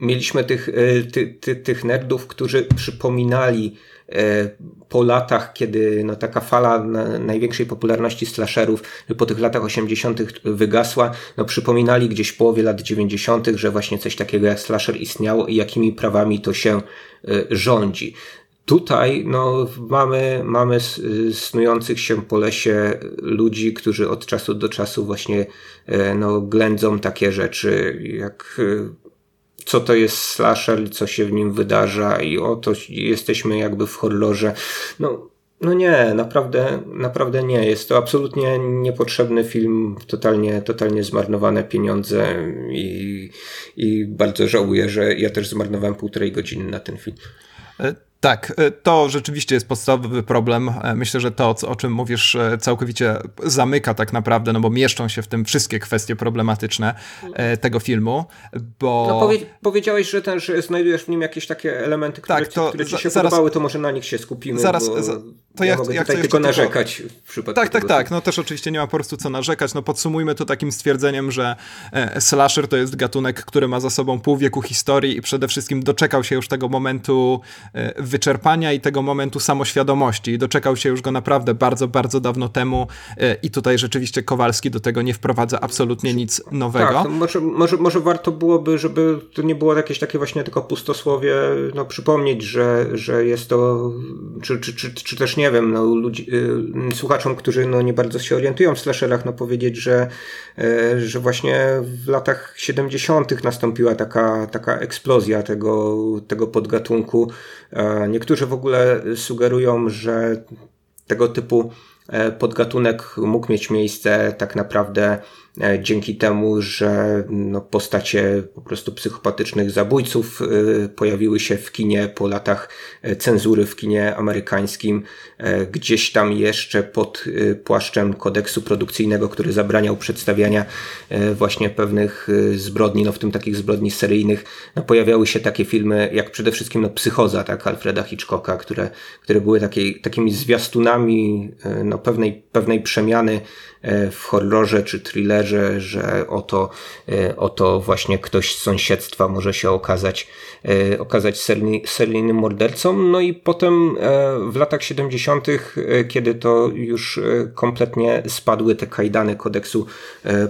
Speaker 2: mieliśmy tych, e, ty, ty, tych nerdów, którzy przypominali E, po latach, kiedy no, taka fala największej popularności slasherów po tych latach 80. wygasła, no, przypominali gdzieś w połowie lat 90., że właśnie coś takiego jak slasher istniało i jakimi prawami to się e, rządzi. Tutaj no, mamy, mamy snujących się po lesie ludzi, którzy od czasu do czasu właśnie e, no, ględzą takie rzeczy, jak co to jest slasher, co się w nim wydarza i oto jesteśmy jakby w horrorze. No, no nie, naprawdę, naprawdę nie. Jest to absolutnie niepotrzebny film, totalnie, totalnie zmarnowane pieniądze i, i bardzo żałuję, że ja też zmarnowałem półtorej godziny na ten film.
Speaker 1: Tak, e, to rzeczywiście jest podstawowy problem. E, myślę, że to, o czym mówisz, e, całkowicie zamyka tak naprawdę, no bo mieszczą się w tym wszystkie kwestie problematyczne tego filmu, bo...
Speaker 2: No powie powiedziałeś, że, ten, że znajdujesz w nim jakieś takie elementy, które, tak, to które ci się zaraz, podobały, to może na nich się skupimy.
Speaker 1: Zaraz,
Speaker 2: bo... to ja, ja mogę ja tutaj tylko narzekać w przypadku
Speaker 1: Tak, tak, tak. No też oczywiście nie ma po prostu co narzekać. No podsumujmy to takim stwierdzeniem, że e, slasher to jest gatunek, który ma za sobą pół wieku historii i przede wszystkim doczekał się już tego momentu e, wyczerpania i tego momentu samoświadomości. I doczekał się już go naprawdę bardzo, bardzo dawno temu e, i tutaj rzeczywiście Kowalski do tego nie wprowadza absolutnie nic nowego. Tak,
Speaker 2: może, może, może warto byłoby, żeby to nie było jakieś takie właśnie tylko pustosłowie, no przypomnieć, że, że jest to, czy, czy, czy, czy też nie wiem, no ludzi, y, słuchaczom, którzy no nie bardzo się orientują w slasherach, no powiedzieć, że, y, że właśnie w latach 70. nastąpiła taka, taka eksplozja tego, tego podgatunku. E, niektórzy w ogóle sugerują, że tego typu e, podgatunek mógł mieć miejsce tak naprawdę dzięki temu, że no, postacie po prostu psychopatycznych zabójców e, pojawiły się w kinie po latach e, cenzury w kinie amerykańskim, gdzieś tam jeszcze pod płaszczem kodeksu produkcyjnego, który zabraniał przedstawiania właśnie pewnych zbrodni, no w tym takich zbrodni seryjnych, no, pojawiały się takie filmy jak przede wszystkim no, Psychoza, tak, Alfreda Hitchcocka, które, które były takiej, takimi zwiastunami no, pewnej, pewnej przemiany E, w horrorze czy thrillerze, że oto, e, oto właśnie ktoś z sąsiedztwa może się okazać, e, okazać seryjnym mordercą. No i potem w latach 70., kiedy to już kompletnie spadły te kajdany kodeksu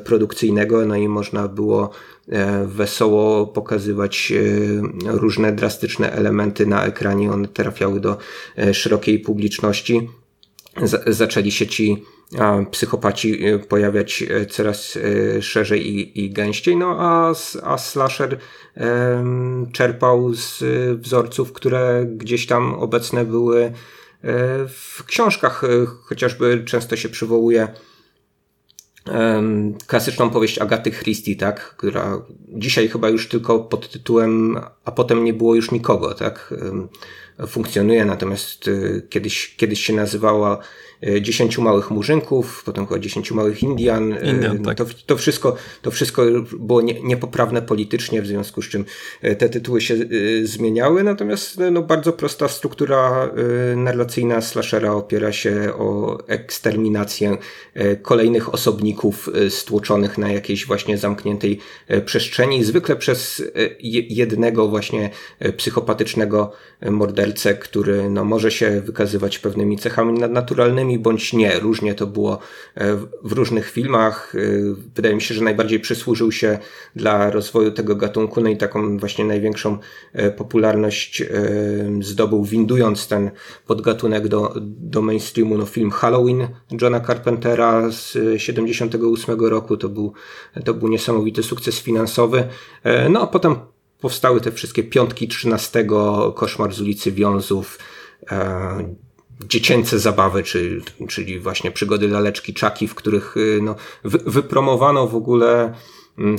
Speaker 2: produkcyjnego, no i można było wesoło pokazywać różne drastyczne elementy na ekranie, one trafiały do szerokiej publiczności. zaczęli się ci psychopaci y, pojawiać coraz y, szerzej i, i gęściej, no a, a slasher czerpał z wzorców, które gdzieś tam obecne były w książkach, chociażby często się przywołuje klasyczną powieść Agaty Christie, tak, która dzisiaj chyba już tylko pod tytułem A potem nie było już nikogo, tak, funkcjonuje, natomiast kiedyś, kiedyś się nazywała E, dziesięciu małych murzynków, potem chyba dziesięciu małych Indian. E, Indian tak. to, to, wszystko, to wszystko było nie, niepoprawne politycznie, w związku z czym e, te tytuły się zmieniały, natomiast no, bardzo prosta struktura narracyjna slashera opiera się o eksterminację kolejnych osobników stłoczonych na jakiejś właśnie zamkniętej przestrzeni, zwykle przez jednego właśnie psychopatycznego mordercę, który no, może się wykazywać pewnymi cechami nadnaturalnymi, bądź nie. Różnie to było e, w różnych filmach. E, wydaje mi się, że najbardziej przysłużył się dla rozwoju tego gatunku, no i taką właśnie największą e, popularność zdobył, windując ten podgatunek do, do mainstreamu. No, film Halloween Johna Carpentera z 78 roku to był, to był niesamowity sukces finansowy. No a potem powstały te wszystkie piątki 13, Koszmar z ulicy Wiązów, dziecięce zabawy, czy, czyli właśnie przygody laleczki czaki, w których y, no, wy, wypromowano w ogóle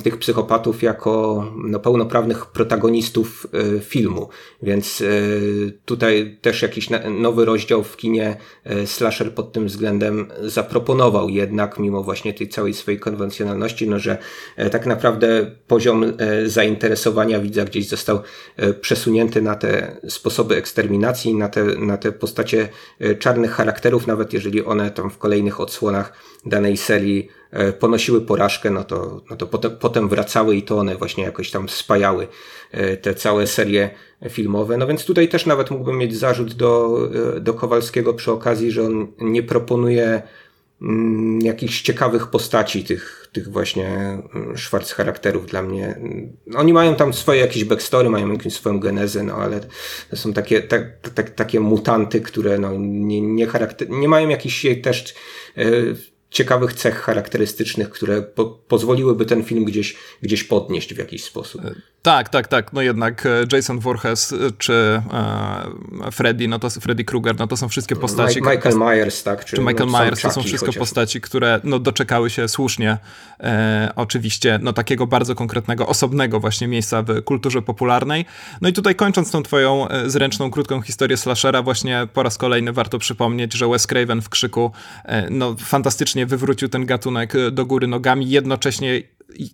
Speaker 2: tych psychopatów jako no, pełnoprawnych protagonistów y, filmu. Więc y, tutaj też jakiś nowy rozdział w kinie y, slasher pod tym względem zaproponował jednak, mimo właśnie tej całej swojej konwencjonalności, no, że tak naprawdę poziom zainteresowania widza gdzieś został przesunięty na te sposoby eksterminacji, na te, na te postacie czarnych charakterów, nawet jeżeli one tam w kolejnych odsłonach danej serii E, ponosiły porażkę, no to, no to potem, potem wracały i to one właśnie jakoś tam spajały e, te całe serie filmowe. No więc tutaj też nawet mógłbym mieć zarzut do, e, do Kowalskiego przy okazji, że on nie proponuje mm, jakichś ciekawych postaci tych, tych właśnie mm, Schwarz charakterów dla mnie. Oni mają tam swoje jakieś backstory, mają jakąś swoją genezę, no ale to są takie, tak, tak, takie mutanty, które no, nie, nie, charakter, nie mają jakichś też ciekawych cech charakterystycznych, które po pozwoliłyby ten film gdzieś, gdzieś podnieść w jakiś sposób.
Speaker 1: Tak, tak, tak. No jednak e, Jason Voorhees e, czy e, Freddy, no to Freddy Krueger, no to są wszystkie postaci.
Speaker 2: Michael Myers, tak?
Speaker 1: Czy, czy Michael no, Myers, to są wszystko chociaż. postaci, które no, doczekały się słusznie e, oczywiście no takiego bardzo konkretnego, osobnego właśnie miejsca w kulturze popularnej. No i tutaj kończąc tą twoją zręczną, krótką historię slashera, właśnie po raz kolejny warto przypomnieć, że Wes Craven w Krzyku e, no fantastycznie wywrócił ten gatunek do góry nogami, jednocześnie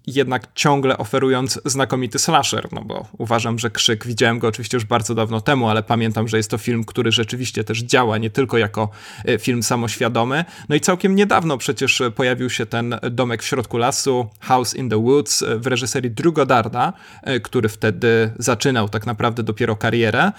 Speaker 1: jednak ciągle oferując znakomity slasher, no bo uważam, że Krzyk, widziałem go oczywiście już bardzo dawno temu, ale pamiętam, że jest to film, który rzeczywiście też działa, nie tylko jako e, film samoświadomy. No i całkiem niedawno przecież pojawił się ten Domek w środku lasu, House in the Woods e, w reżyserii Drew Goddarda, e, który wtedy zaczynał tak naprawdę dopiero karierę.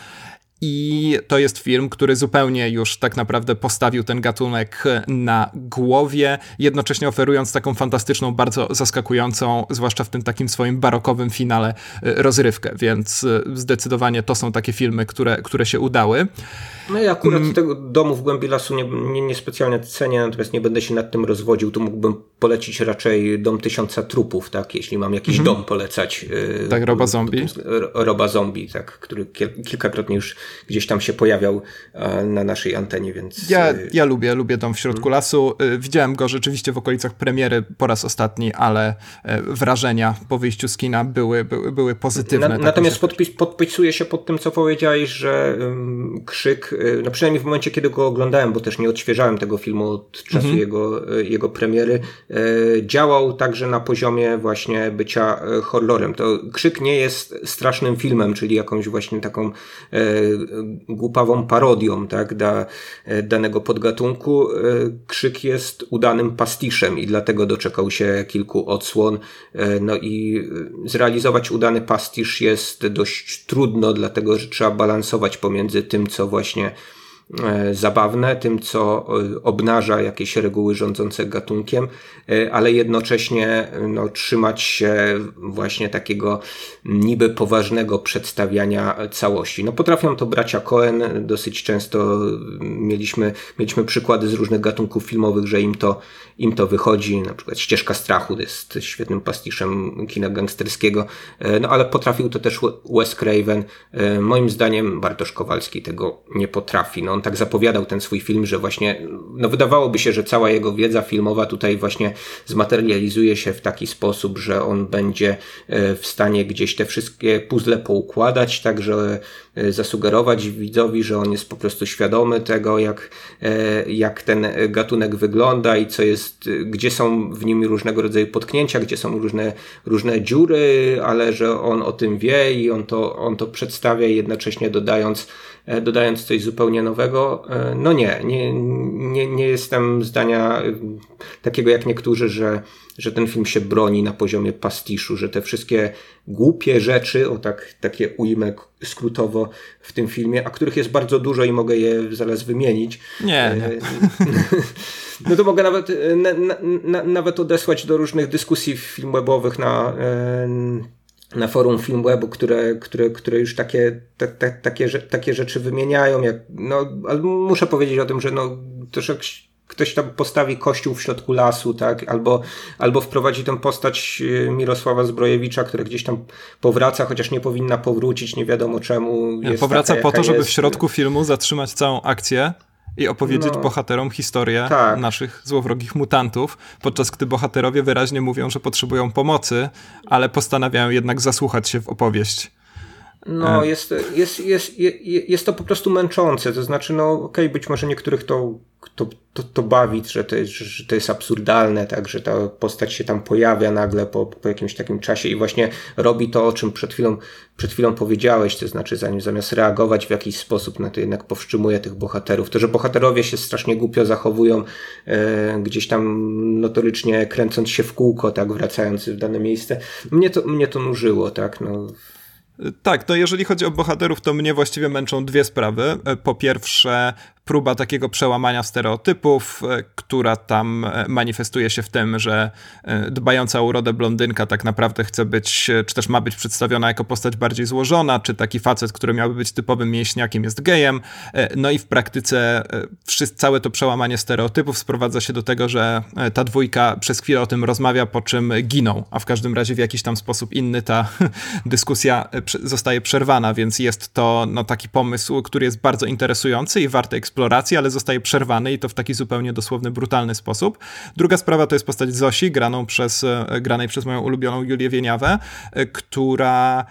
Speaker 1: I to jest film, który zupełnie już tak naprawdę postawił ten gatunek na głowie, jednocześnie oferując taką fantastyczną, bardzo zaskakującą, zwłaszcza w tym takim swoim barokowym finale, rozrywkę. Więc zdecydowanie to są takie filmy, które, które się udały.
Speaker 2: No ja akurat mm. tego domu w głębi lasu nie, nie, nie, specjalnie cenię, natomiast nie będę się nad tym rozwodził. Tu mógłbym polecić raczej Dom Tysiąca Trupów, tak? Jeśli mam jakiś mm. dom polecać.
Speaker 1: Yy, tak, Roba Zombie.
Speaker 2: Roba Zombie, tak, który kilkakrotnie już gdzieś tam się pojawiał na naszej antenie, więc...
Speaker 1: Ja, y, ja lubię, lubię Dom w środku mm. lasu. Y, widziałem go rzeczywiście w okolicach premiery po raz ostatni, ale wrażenia po wyjściu z kina były, były, były pozytywne. Na,
Speaker 2: tak natomiast podpis, podpisuję się pod tym, co powiedziałeś, że um, Krzyk Y, no przynajmniej w momencie, kiedy go oglądałem, bo też nie odświeżałem tego filmu od czasu mhm. jego, y, jego premiery, y, działał także na poziomie właśnie bycia horrorem. To Krzyk nie jest strasznym filmem, czyli jakąś właśnie taką głupawą parodią, tak, da, danego podgatunku. Krzyk jest udanym pastiszem i dlatego doczekał się kilku odsłon. No i zrealizować udany pastisz jest dość trudno, dlatego że trzeba balansować pomiędzy tym, co właśnie E, zabawne, tym co e, obnaża jakieś reguły rządzące gatunkiem, e, ale jednocześnie no, trzymać się właśnie takiego niby poważnego przedstawiania całości. No, potrafią to bracia Cohen, dosyć często mieliśmy, mieliśmy przykłady z różnych gatunków filmowych, że im to, im to wychodzi, na przykład Ścieżka Strachu jest świetnym pastiszem kina gangsterskiego, no ale potrafił to też Wes Craven. Moim zdaniem Bartosz Kowalski tego nie potrafi. No, on tak zapowiadał ten swój film, że właśnie, no wydawałoby się, że cała jego wiedza filmowa tutaj właśnie zmaterializuje się w taki sposób, że on będzie e, w stanie gdzieś te wszystkie puzzle poukładać, tak, że e, zasugerować widzowi, że on jest po prostu świadomy tego, jak, e, jak ten gatunek wygląda i co jest, gdzie są w nim różnego rodzaju potknięcia, gdzie są różne, różne dziury, ale że on o tym wie i on to, on to przedstawia jednocześnie dodając dodając coś zupełnie nowego. E, no nie, nie, nie, nie jestem zdania e, takiego jak niektórzy, że, że ten film się broni na poziomie pastiszu, że te wszystkie głupie rzeczy, o tak, takie ujmę skrótowo w tym filmie, a których jest bardzo dużo i mogę je zaraz wymienić.
Speaker 1: Nie. nie.
Speaker 2: No to mogę nawet, na, na, nawet odesłać do różnych dyskusji filmwebowych na na forum Filmwebu, które, które, które już takie, takie, takie rzeczy wymieniają. Jak, no, ale muszę powiedzieć o tym, że no, też jak ktoś tam postawi kościół w środku lasu, tak, albo, albo wprowadzi tę postać y, Mirosława Zbrojewicza, która gdzieś tam powraca, chociaż nie powinna powrócić, nie wiadomo czemu.
Speaker 1: Powraca taka, po to, żeby jest. w środku filmu zatrzymać całą akcję i opowiedzieć no, bohaterom historię tak. naszych złowrogich mutantów, podczas gdy bohaterowie wyraźnie mówią, że potrzebują pomocy, ale postanawiają jednak zasłuchać się w opowieść.
Speaker 2: No, e. jest, jest, jest, jest, jest to po prostu męczące. To znaczy, no, okej, być może niektórych to, to, to, to bawi, że to, jest, że to jest absurdalne, tak, że ta postać się tam pojawia nagle po, po jakimś takim czasie i właśnie robi to, o czym przed chwilą, przed chwilą powiedziałeś, to znaczy, zanim zamiast reagować w jakiś sposób na to, jednak powstrzymuje tych bohaterów. To, że bohaterowie się strasznie głupio zachowują, e, gdzieś tam notorycznie kręcąc się w kółko, tak, wracając w dane miejsce, mnie to, mnie to nużyło, tak, no.
Speaker 1: Tak, no jeżeli chodzi o bohaterów, to mnie właściwie męczą dwie sprawy. Po pierwsze, próba takiego przełamania stereotypów, e, która tam e, manifestuje się w tym, że e, dbająca o urodę blondynka tak naprawdę chce być, czy też ma być przedstawiona jako postać bardziej złożona, czy taki facet, który miałby być typowym mięśniakiem jest gejem. No i w praktyce całe to przełamanie stereotypów sprowadza się do tego, że ta dwójka przez chwilę o tym rozmawia, po czym giną, a w każdym razie w jakiś tam sposób inny ta dyskusja zostaje przerwana, więc jest to no, taki pomysł, który jest bardzo interesujący i warty eksploracji ale zostaje przerwany i to w taki zupełnie dosłowny, brutalny sposób. Druga sprawa to jest postać Zosi, graną przez, e, granej przez moją ulubioną Julię Wieniawę, e, która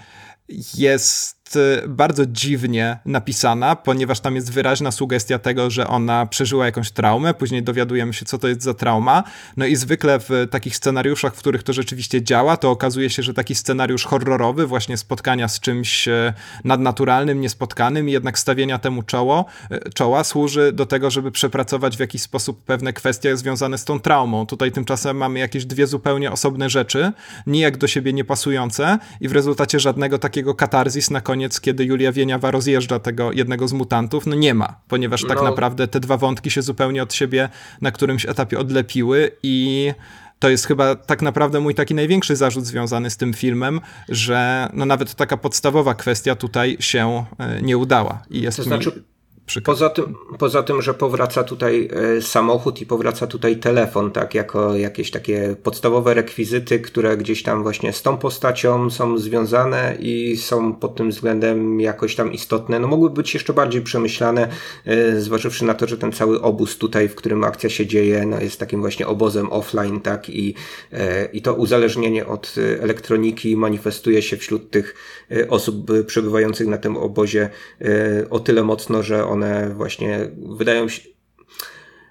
Speaker 1: jest jest bardzo dziwnie napisana, ponieważ tam jest wyraźna sugestia tego, że ona przeżyła jakąś traumę, później dowiadujemy się, co to jest za trauma. No i zwykle w takich scenariuszach, w których to rzeczywiście działa, to okazuje się, że taki scenariusz horrorowy, właśnie spotkania z czymś nadnaturalnym, niespotkanym i jednak stawienia temu czoło, czoła służy do tego, żeby przepracować w jakiś sposób pewne kwestie związane z tą traumą. Tutaj tymczasem mamy jakieś dwie zupełnie osobne rzeczy, nijak do siebie niepasujące i w rezultacie żadnego takiego katarzis na koniec, kiedy Julia Wieniawa rozjeżdża tego jednego z mutantów, no nie ma, ponieważ tak no. naprawdę te dwa wątki się zupełnie od siebie na którymś etapie odlepiły i to jest chyba tak naprawdę mój taki największy zarzut związany z tym filmem, że no nawet taka podstawowa kwestia tutaj się e, nie udała. I jest
Speaker 2: to znaczy, mi Poza tym, poza tym, że powraca tutaj e, samochód i powraca tutaj telefon, tak, jako jakieś takie podstawowe rekwizyty, które gdzieś tam właśnie z tą postacią są związane i są pod tym względem jakoś tam istotne. No mogły być jeszcze bardziej przemyślane, e, zważywszy na to, że ten cały obóz tutaj, w którym akcja się dzieje, no jest takim właśnie obozem offline, tak, i, e, i to uzależnienie od elektroniki manifestuje się wśród tych osób przebywających na tym obozie o tyle mocno, że one właśnie wydają się,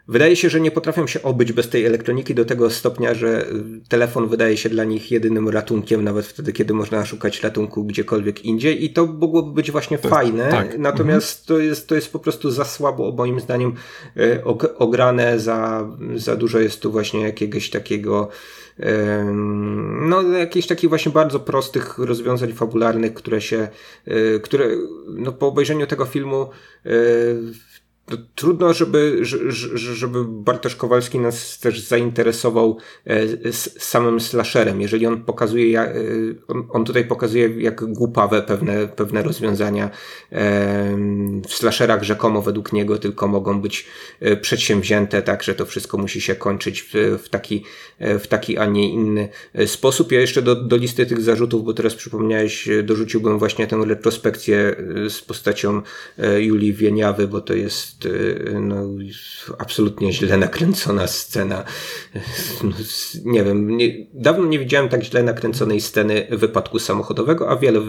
Speaker 2: Wydaje się, że nie potrafią się obyć bez tej elektroniki do tego stopnia, że telefon wydaje się dla nich jedynym ratunkiem, nawet wtedy, kiedy można szukać ratunku gdziekolwiek indziej. I to mogłoby być właśnie to, fajne. Tak. Natomiast mhm. to, jest, to jest po prostu za słabo, moim zdaniem, e, ograne, za, za dużo jest tu właśnie jakiegoś takiego no, jakichś takich właśnie bardzo prostych rozwiązań fabularnych, które się, e, które no, po obejrzeniu tego filmu e, to trudno, żeby, żeby Bartosz Kowalski nas też zainteresował e, samym slasherem. Jeżeli on pokazuje, e, on tutaj pokazuje jak głupawe pewne, pewne rozwiązania e, w slasherach rzekomo według niego tylko mogą być przedsięwzięte, tak, że to wszystko musi się kończyć w, taki, w taki, a nie inny sposób. Ja jeszcze do, do listy tych zarzutów, bo teraz przypomniałeś, dorzuciłbym właśnie tę retrospekcję z postacią Julii Wieniawy, bo to jest y, no, absolutnie źle nakręcona scena. No, nie wiem, nie, dawno nie widziałem tak źle nakręconej sceny wypadku samochodowego, a wiele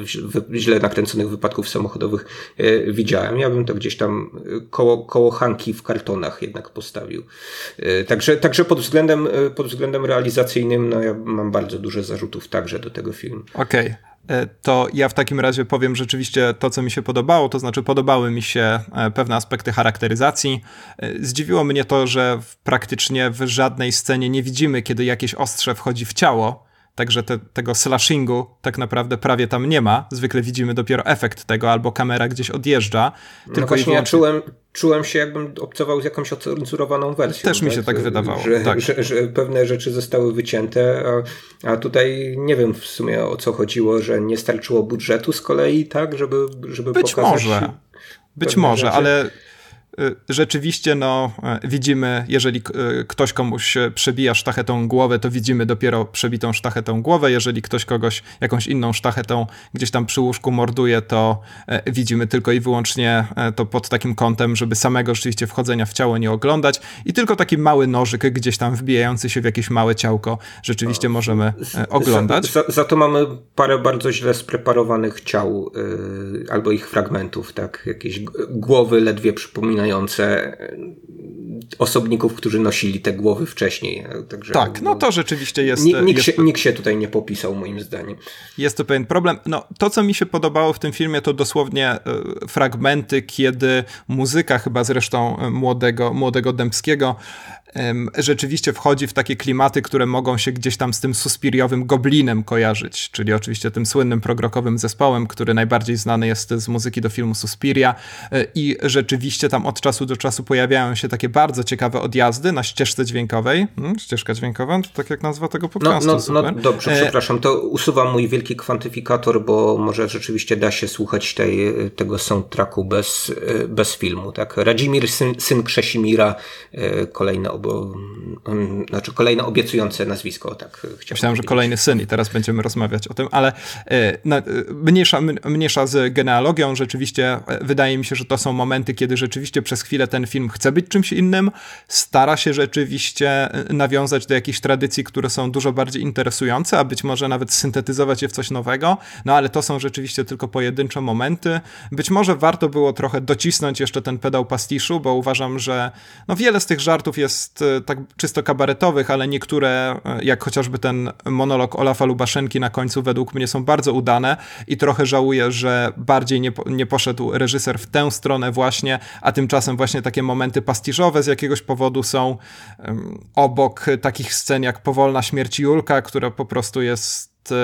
Speaker 2: źle nakręconych wypadków samochodowych e, widziałem. Ja bym to gdzieś tam koło, koło Hanki w kartonach jednak postawił. E, także, także pod, względem, pod względem realizacyjnym no, ja mam bardzo duże zarzutów także do tego filmu.
Speaker 1: Okej. Okay. E, to ja w takim razie powiem rzeczywiście to, co mi się podobało, to znaczy podobały mi się e, pewne aspekty charakteryzacji. E, zdziwiło mnie to, że praktycznie w żadnej scenie nie widzimy, kiedy jakieś ostrze wchodzi w ciało, Także te, tego slashingu tak naprawdę prawie tam nie ma. Zwykle widzimy dopiero efekt tego, albo kamera gdzieś odjeżdża.
Speaker 2: No tylko właśnie wyłącznie... ja czułem, czułem się, jakbym obcował z jakąś ocenzurowaną wersją.
Speaker 1: Też mi się tak, tak wydawało.
Speaker 2: Że,
Speaker 1: tak.
Speaker 2: Że, że, pewne rzeczy zostały wycięte, a, a tutaj nie wiem w sumie o co chodziło, że nie starczyło budżetu z kolei, tak, żeby, żeby
Speaker 1: Być
Speaker 2: pokazać...
Speaker 1: może. Być może, rzeczy. ale rzeczywiście no, y, widzimy, jeżeli y, ktoś komuś przebija sztachetą głowę, to widzimy dopiero przebitą sztachetą głowę. Jeżeli ktoś kogoś jakąś inną sztachetą gdzieś tam przy łóżku morduje, to widzimy tylko i wyłącznie to pod takim kątem, żeby samego rzeczywiście wchodzenia w ciało nie oglądać. I tylko taki mały nożyk gdzieś tam wbijający się w jakieś małe ciałko rzeczywiście możemy oglądać.
Speaker 2: Za, za, to mamy parę bardzo źle spreparowanych ciał yy, albo ich fragmentów, tak? Jakieś głowy ledwie przypominają przypominające e, osobników, którzy nosili te głowy wcześniej.
Speaker 1: Także, tak, no to rzeczywiście jest
Speaker 2: nikt,
Speaker 1: jest...
Speaker 2: Się, nikt się tutaj nie popisał, moim zdaniem.
Speaker 1: Jest to pewien problem. No, to, co mi się podobało w tym filmie, to dosłownie e, fragmenty, kiedy muzyka chyba zresztą e, młodego, młodego Dębskiego rzeczywiście wchodzi w takie klimaty, które mogą się gdzieś tam z tym suspiriowym goblinem kojarzyć, czyli oczywiście tym słynnym progrokowym zespołem, który najbardziej znany jest z muzyki do filmu Suspiria e, i rzeczywiście tam od czasu do czasu pojawiają się takie bardzo ciekawe odjazdy na ścieżce dźwiękowej. Hmm, ścieżka dźwiękowa, to tak jak nazwa tego podcastu.
Speaker 2: No, no, no dobrze, e, przepraszam, to usuwam mój wielki kwantyfikator, bo może rzeczywiście da się słuchać tej, tego soundtracku bez, e, bez filmu. Tak? Radzimir, syn, syn Krzesimira, kolejne obejście albo um, znaczy kolejne obiecujące nazwisko, tak chciałem
Speaker 1: Myślałem, że kolejny syn i teraz będziemy rozmawiać o tym, ale e, na, mniejsza, mniejsza z genealogią, rzeczywiście wydaje mi się, że to są momenty, kiedy rzeczywiście przez chwilę ten film chce być czymś innym, stara się rzeczywiście nawiązać do jakichś tradycji, które są dużo bardziej interesujące, a być może nawet syntetyzować je w coś nowego, no ale to są rzeczywiście tylko pojedyncze momenty. Być może warto było trochę docisnąć jeszcze ten pedał pastiszu, bo uważam, że no wiele z tych żartów jest e, tak czysto kabaretowych, ale niektóre, e, jak chociażby ten monolog Olafa Lubaszenki na końcu, według mnie są bardzo udane i trochę żałuję, że bardziej nie, nie poszedł reżyser w tę stronę właśnie, a tymczasem właśnie takie momenty pastiszowe z jakiegoś powodu są obok takich scen jak Powolna śmierć Julka, która po prostu jest...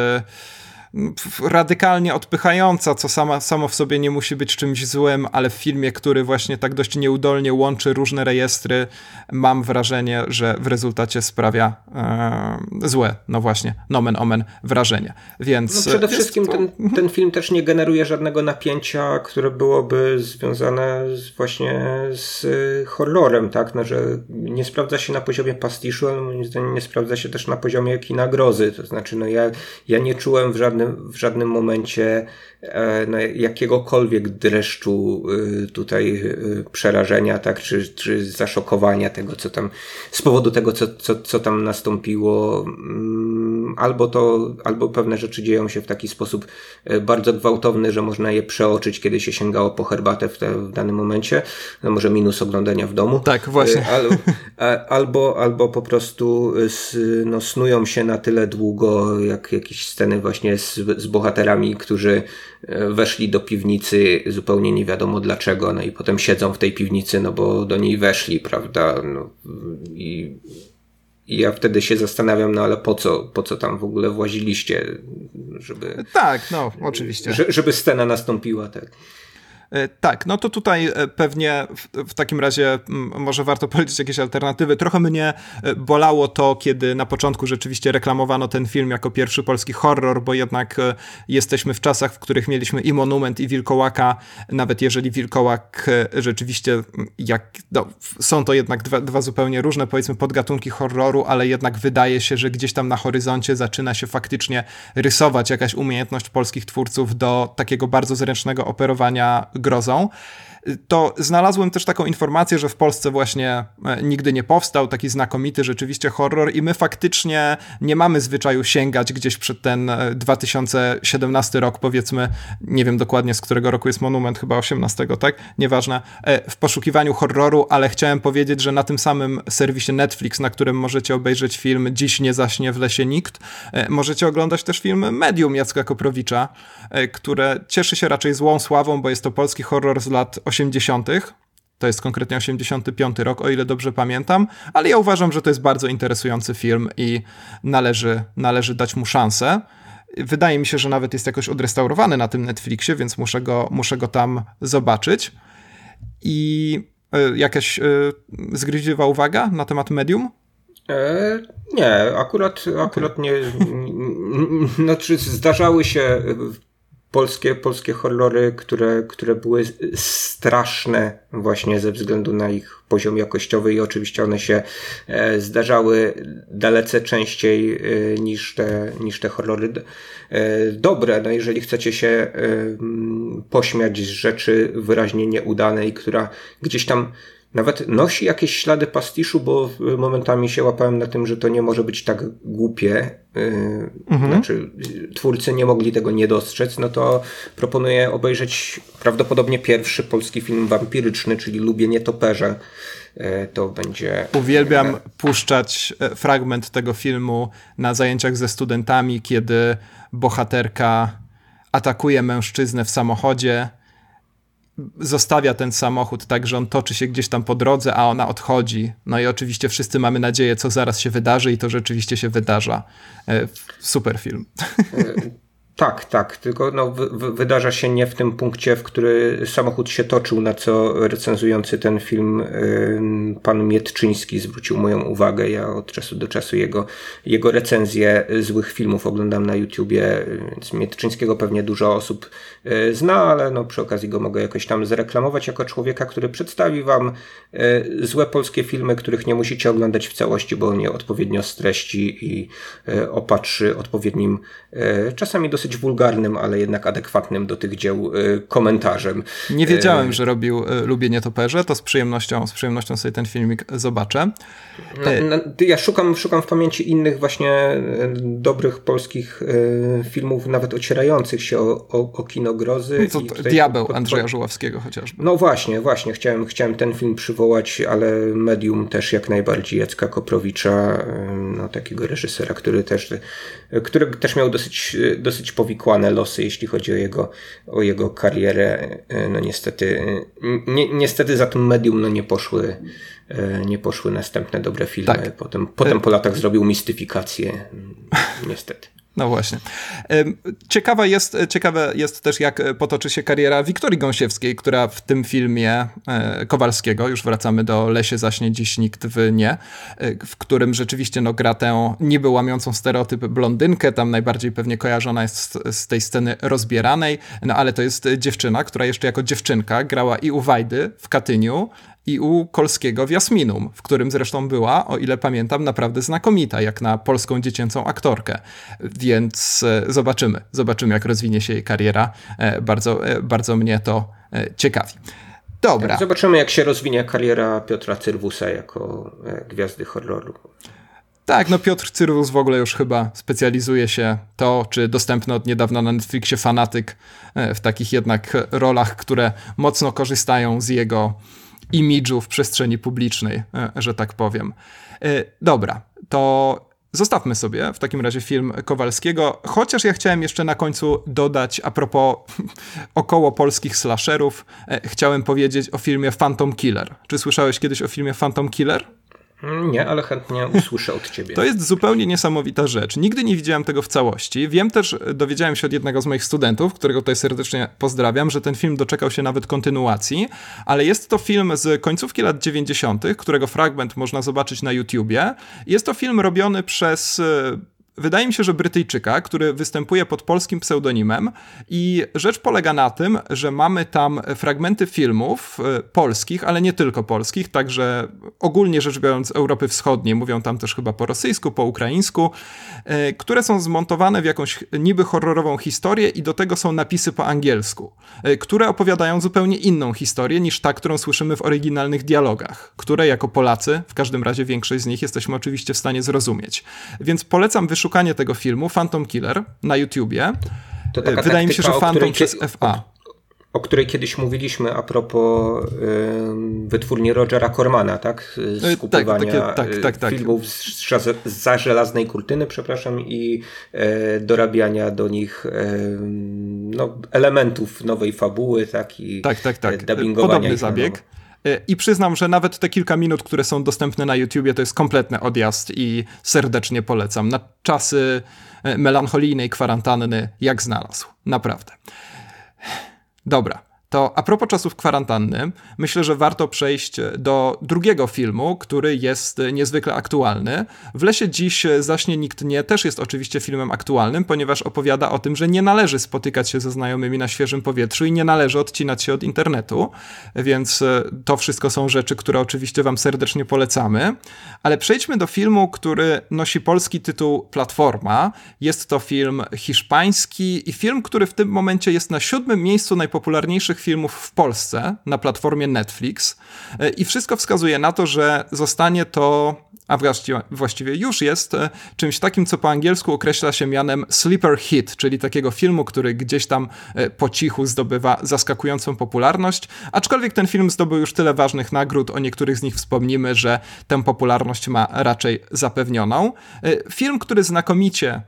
Speaker 1: Radykalnie odpychająca, co sama, samo w sobie nie musi być czymś złym, ale w filmie, który właśnie tak dość nieudolnie łączy różne rejestry, mam wrażenie, że w rezultacie sprawia e, złe, no właśnie, nomen omen wrażenie. Więc
Speaker 2: no przede wszystkim to... ten, ten film też nie generuje żadnego napięcia, które byłoby związane z, właśnie z horrorem, tak? No, że nie sprawdza się na poziomie pastiszu, ale moim zdaniem nie sprawdza się też na poziomie kina grozy. To znaczy, no ja, ja nie czułem w żadnym żadnym, w żadnym momencie E, no, jakiegokolwiek dreszczu y, tutaj y, przerażenia, tak, czy, czy zaszokowania tego, co tam, z powodu tego, co, co, co tam nastąpiło, mm, albo to, albo pewne rzeczy dzieją się w taki sposób e, bardzo gwałtowny, że można je przeoczyć, kiedy się sięgało po herbatę w, te, w danym momencie, no może minus oglądania w domu.
Speaker 1: Tak, właśnie.
Speaker 2: E, Al, albo, albo po prostu no, snują się na tyle długo, jak jakieś sceny właśnie z, z bohaterami, którzy weszli do piwnicy zupełnie nie wiadomo dlaczego, no i potem siedzą w tej piwnicy, no bo do niej weszli, prawda? No, i, i ja wtedy się zastanawiam, no ale po co, po co tam w ogóle właziliście, żeby...
Speaker 1: Tak, no, oczywiście.
Speaker 2: Żeby scena nastąpiła, tak.
Speaker 1: E, tak, no to tutaj e, pewnie w, w, takim razie może warto powiedzieć jakieś alternatywy. Trochę mnie e, bolało to, kiedy na początku rzeczywiście reklamowano ten film jako pierwszy polski horror, bo jednak jesteśmy w czasach, w których mieliśmy i Monument, i Wilkołaka, nawet jeżeli Wilkołak rzeczywiście, jak, no, są to jednak dwa, dwa zupełnie różne, powiedzmy, podgatunki horroru, ale jednak wydaje się, że gdzieś tam na horyzoncie zaczyna się faktycznie rysować jakaś umiejętność polskich twórców do takiego bardzo zręcznego operowania grozą to znalazłem też taką informację, że w Polsce właśnie e, nigdy nie powstał taki znakomity rzeczywiście horror i my faktycznie nie mamy zwyczaju sięgać gdzieś przed ten 2017 e, rok, powiedzmy, nie wiem dokładnie z którego roku jest Monument, chyba 18, tak? Nieważne, e, w poszukiwaniu horroru, ale chciałem powiedzieć, że na tym samym serwisie Netflix, na którym możecie obejrzeć film Dziś nie zaśnie w lesie nikt, możecie oglądać też film Medium Jacka Koprowicza, które cieszy się raczej złą sławą, bo jest to polski horror z lat 80. To jest konkretnie 85 rok, o ile dobrze pamiętam, ale ja uważam, że to jest bardzo interesujący film i należy, należy dać mu szansę. Wydaje mi się, że nawet jest jakoś odrestaurowany na tym Netflixie, więc muszę go, muszę go tam zobaczyć. I y, jakaś y, zgryźliwa uwaga na temat medium?
Speaker 2: E, nie, akurat, akurat nie. Znaczy, zdarzały się polskie, polskie horrory, które, które były straszne właśnie ze względu na ich poziom jakościowy i oczywiście one się e, zdarzały dalece częściej e, niż te, niż te horrory e, dobre. No jeżeli chcecie się pośmiać z rzeczy wyraźnie nieudanej, która gdzieś tam nawet nosi jakieś ślady pastiszu, bo momentami się łapałem na tym, że to nie może być tak głupie. Y, mhm. Znaczy, twórcy nie mogli tego nie dostrzec, no to proponuję obejrzeć prawdopodobnie pierwszy polski film wampiryczny, czyli Lubię Nietoperze. Y, to będzie.
Speaker 1: Uwielbiam puszczać e, fragment tego filmu na zajęciach ze studentami, kiedy bohaterka atakuje mężczyznę w samochodzie zostawia ten samochód tak, że on toczy się gdzieś tam po drodze, a ona odchodzi. No i oczywiście wszyscy mamy nadzieję, co zaraz się wydarzy i to rzeczywiście się wydarza. E, super film.
Speaker 2: Tak, tak, tylko no, wydarza się nie w tym punkcie, w który samochód się toczył, na co recenzujący ten film y, pan Mietczyński zwrócił moją uwagę. Ja od czasu do czasu jego, jego recenzje złych filmów oglądam na YouTubie, więc Mietczyńskiego pewnie dużo osób y, zna, ale no, przy okazji go mogę jakoś tam zreklamować jako człowieka, który przedstawi wam y, złe polskie filmy, których nie musicie oglądać w całości, bo on je odpowiednio streści i opatrzy odpowiednim, czasami dosyć dosyć wulgarnym, ale jednak adekwatnym do tych dzieł y, komentarzem.
Speaker 1: Nie wiedziałem, y, że robił y, Lubię Nietoperze, to z przyjemnością, z przyjemnością sobie ten filmik zobaczę.
Speaker 2: Na, na, ja szukam, szukam w pamięci innych właśnie dobrych polskich filmów, nawet ocierających się o, o, o kino grozy.
Speaker 1: No to, Diabeł pod, Andrzeja Żuławskiego chociażby.
Speaker 2: No właśnie, właśnie, chciałem, chciałem ten film przywołać, ale Medium też jak najbardziej Jacka Koprowicza, no, takiego reżysera, który też, który też miał dosyć, dosyć powikłane losy, jeśli chodzi o jego, o jego karierę. No niestety, ni, niestety za tym medium no nie poszły, nie poszły następne dobre filmy. Tak. Potem, potem po latach zrobił mistyfikację. Niestety.
Speaker 1: No właśnie. Ciekawa jest, ciekawe jest też, jak potoczy się kariera Wiktorii Gąsiewskiej, która w tym filmie e, Kowalskiego, już wracamy do Lesie zaśnie dziś nikt w nie, e, w którym rzeczywiście no, gra tę niby łamiącą stereotyp blondynkę, tam najbardziej pewnie kojarzona jest z, z, tej sceny rozbieranej, no ale to jest dziewczyna, która jeszcze jako dziewczynka grała i u Wajdy w Katyniu, i u Kolskiego w Jasminum, w którym zresztą była, o ile pamiętam, naprawdę znakomita, jak na polską dziecięcą aktorkę. Więc e, zobaczymy, zobaczymy, jak rozwinie się jej kariera. E, bardzo, e, bardzo mnie to ciekawi. Dobra. Tak,
Speaker 2: zobaczymy, jak się rozwinie kariera Piotra Cyrwusa jako gwiazdy horroru.
Speaker 1: Tak, no Piotr Cyrwus w ogóle już chyba specjalizuje się to, czy dostępny od niedawna na Netflixie fanatyk w takich jednak rolach, które mocno korzystają z jego imidżu w przestrzeni publicznej, e, że tak powiem. E, dobra, to Zostawmy sobie w takim razie film Kowalskiego, chociaż ja chciałem jeszcze na końcu dodać a propos około polskich slasherów, e, chciałem powiedzieć o filmie Phantom Killer. Czy słyszałeś kiedyś o filmie Phantom Killer?
Speaker 2: Nie, ale chętnie usłyszę od ciebie.
Speaker 1: To jest zupełnie niesamowita rzecz. Nigdy nie widziałem tego w całości. Wiem też, dowiedziałem się od jednego z moich studentów, którego tutaj serdecznie pozdrawiam, że ten film doczekał się nawet kontynuacji, ale jest to film z końcówki lat 90., którego fragment można zobaczyć na YouTubie. Jest to film robiony przez wydaje mi się, że Brytyjczyka, który występuje pod polskim pseudonimem i rzecz polega na tym, że mamy tam fragmenty filmów e, polskich, ale nie tylko polskich, także ogólnie rzecz biorąc Europy Wschodniej, mówią tam też chyba po rosyjsku, po ukraińsku, e, które są zmontowane w jakąś niby horrorową historię i do tego są napisy po angielsku, e, które opowiadają zupełnie inną historię niż ta, którą słyszymy w oryginalnych dialogach, które jako Polacy, w każdym razie większość z nich jesteśmy oczywiście w stanie zrozumieć. Więc polecam wyszukać szukanie tego filmu, Phantom Killer, na YouTubie. Wydaje mi się, że Phantom przez FA.
Speaker 2: O, o której kiedyś mówiliśmy a propos y, wytwórni Rogera Cormana, tak? Y, Skupywania tak, takie, tak, tak, filmów z, za żelaznej kurtyny, przepraszam, i y, dorabiania do nich no, elementów nowej fabuły, tak? I
Speaker 1: tak, tak, tak. Podobny zabieg. E, I przyznam, że nawet te kilka minut, które są dostępne na YouTubie, to jest kompletny odjazd i serdecznie polecam. Na czasy e, melancholijnej kwarantanny, jak znalazł. Naprawdę. Dobra. To a propos czasów kwarantanny, myślę, że warto przejść do drugiego filmu, który jest niezwykle aktualny. W lesie dziś zaśnie nikt nie też jest oczywiście filmem aktualnym, ponieważ opowiada o tym, że nie należy spotykać się ze znajomymi na świeżym powietrzu i nie należy odcinać się od internetu, więc e, to wszystko są rzeczy, które oczywiście wam serdecznie polecamy. Ale przejdźmy do filmu, który nosi polski tytuł Platforma. Jest to film hiszpański i film, który w tym momencie jest na siódmym miejscu najpopularniejszych filmów w Polsce na platformie Netflix e, i wszystko wskazuje na to, że zostanie to, a właściwie, właściwie już jest, e, czymś takim, co po angielsku określa się mianem sleeper hit, czyli takiego filmu, który gdzieś tam e, po cichu zdobywa zaskakującą popularność, aczkolwiek ten film zdobył już tyle ważnych nagród, o niektórych z nich wspomnimy, że tę popularność ma raczej zapewnioną. Film, który znakomicie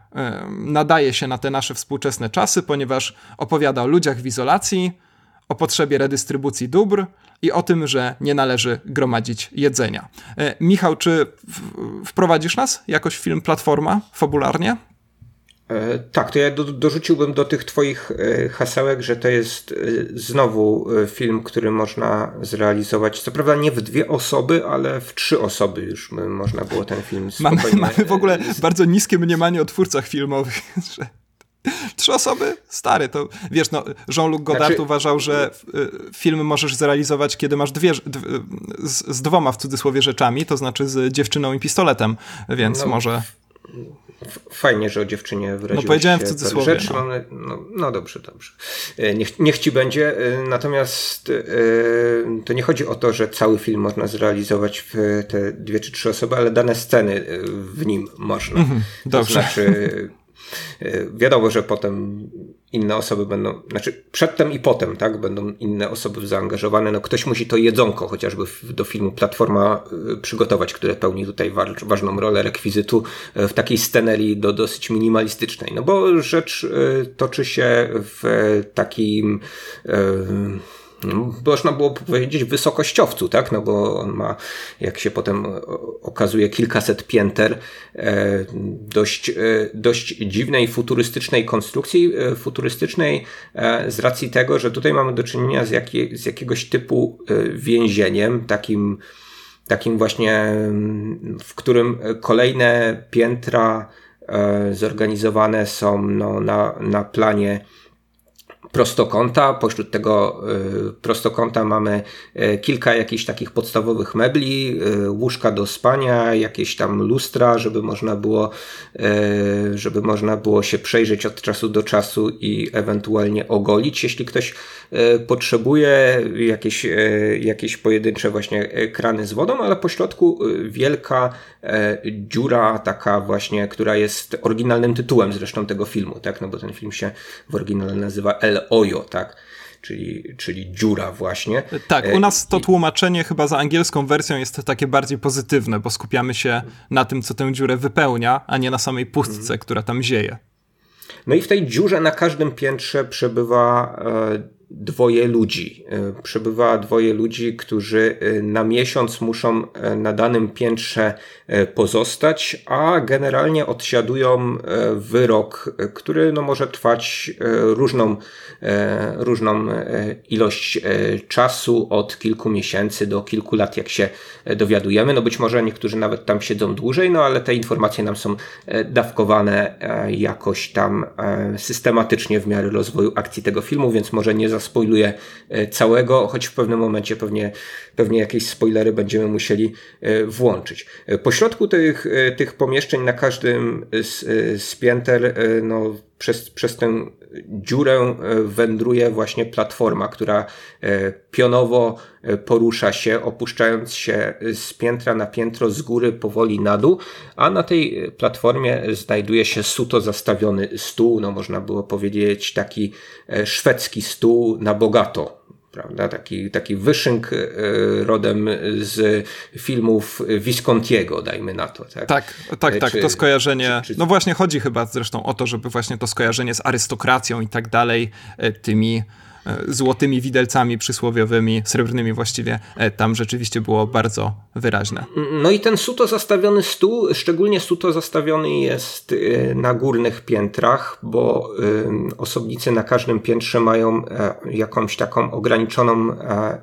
Speaker 1: nadaje się na te nasze współczesne czasy, ponieważ opowiada o ludziach w izolacji, o potrzebie redystrybucji dóbr i o tym, że nie należy gromadzić jedzenia. E, Michał, czy wprowadzisz nas jakoś w film Platforma fabularnie?
Speaker 2: E, tak, to ja do, dorzuciłbym do tych Twoich e, hasełek, że to jest znowu film, który można zrealizować. Co prawda nie w dwie osoby, ale w trzy osoby już można było ten film
Speaker 1: spokojnie... Mamy, mamy w ogóle bardzo niskie mniemanie o twórcach filmowych, że Trzy osoby? Stary, to wiesz, no, Jean-Luc Godard znaczy... uważał, że film możesz zrealizować, kiedy masz dwie, z, z, dwoma w cudzysłowie rzeczami, to znaczy z dziewczyną i pistoletem, więc no, może
Speaker 2: Fajnie, że o dziewczynie wyraziłeś
Speaker 1: No powiedziałem w cudzysłowie. Rzecz,
Speaker 2: no. no. No, dobrze, dobrze. E, niech, niech ci będzie. E, natomiast e, to nie chodzi o to, że cały film można zrealizować w te dwie czy trzy osoby, ale dane sceny w nim można. Mhm,
Speaker 1: dobrze.
Speaker 2: To znaczy E, wiadomo, że potem inne osoby będą, znaczy przedtem i potem, tak, będą inne osoby zaangażowane. No ktoś musi to jedzonko chociażby do filmu Platforma e, przygotować, które pełni tutaj ważną rolę rekwizytu e, w takiej scenerii do dosyć minimalistycznej. No bo rzecz toczy się w takim można było powiedzieć wysokościowcu, tak? No bo on ma, jak się potem okazuje, kilkaset pięter e, dość, e, dość dziwnej, futurystycznej konstrukcji, e, futurystycznej z racji tego, że tutaj mamy do czynienia z, jakie, z jakiegoś typu więzieniem, takim, takim właśnie, w którym kolejne piętra zorganizowane są no, na, na planie prostokąta. Pośród tego y, prostokąta mamy y, kilka jakichś takich podstawowych mebli, y, łóżka do spania, jakieś tam lustra, żeby można było, żeby można było się przejrzeć od czasu do czasu i ewentualnie ogolić, jeśli ktoś potrzebuje jakieś, jakieś pojedyncze właśnie krany z wodą, ale po środku wielka dziura taka właśnie, która jest oryginalnym tytułem zresztą tego filmu, tak? No bo ten film się w oryginale nazywa El Ojo, tak? Czyli, czyli dziura właśnie.
Speaker 1: Tak, u nas to tłumaczenie chyba za angielską wersją jest takie bardziej pozytywne, bo skupiamy się na tym, co tę dziurę wypełnia, a nie na samej pustce, mhm. która tam zieje.
Speaker 2: No i w tej dziurze na każdym piętrze przebywa e, dwoje ludzi. E, przebywa dwoje ludzi, którzy e, na miesiąc muszą e, na danym piętrze pozostać, a generalnie odsiadują wyrok, który no może trwać różną, różną ilość czasu, od kilku miesięcy do kilku lat, jak się dowiadujemy. No być może niektórzy nawet tam siedzą dłużej, no ale te informacje nam są dawkowane jakoś tam systematycznie w miarę rozwoju akcji tego filmu, więc może nie za zaspoiluję e, całego, choć w pewnym momencie pewnie, pewnie jakieś spoilery będziemy musieli e, włączyć. E, po środku tych, tych pomieszczeń na każdym z, z pięter no, przez, przez tę dziurę e, wędruje właśnie platforma, która e, pionowo e, porusza się, opuszczając się z piętra na piętro, z góry powoli na dół, a na tej platformie znajduje się suto zastawiony stół, no można było powiedzieć taki szwedzki stół na bogato, prawda? Taki, taki wyszynk e, rodem z filmów Viscontiego, dajmy na to. Tak,
Speaker 1: tak, tak, tak. Czy, to skojarzenie. Czy, czy... No właśnie chodzi chyba zresztą o to, żeby właśnie to skojarzenie z arystokracją i tak dalej, e, tymi E, złotymi widelcami przysłowiowymi, srebrnymi właściwie, e, tam rzeczywiście było bardzo wyraźne.
Speaker 2: No i ten suto zastawiony stół, szczególnie suto zastawiony jest e, na górnych piętrach, bo osobnicy na każdym piętrze mają jakąś taką ograniczoną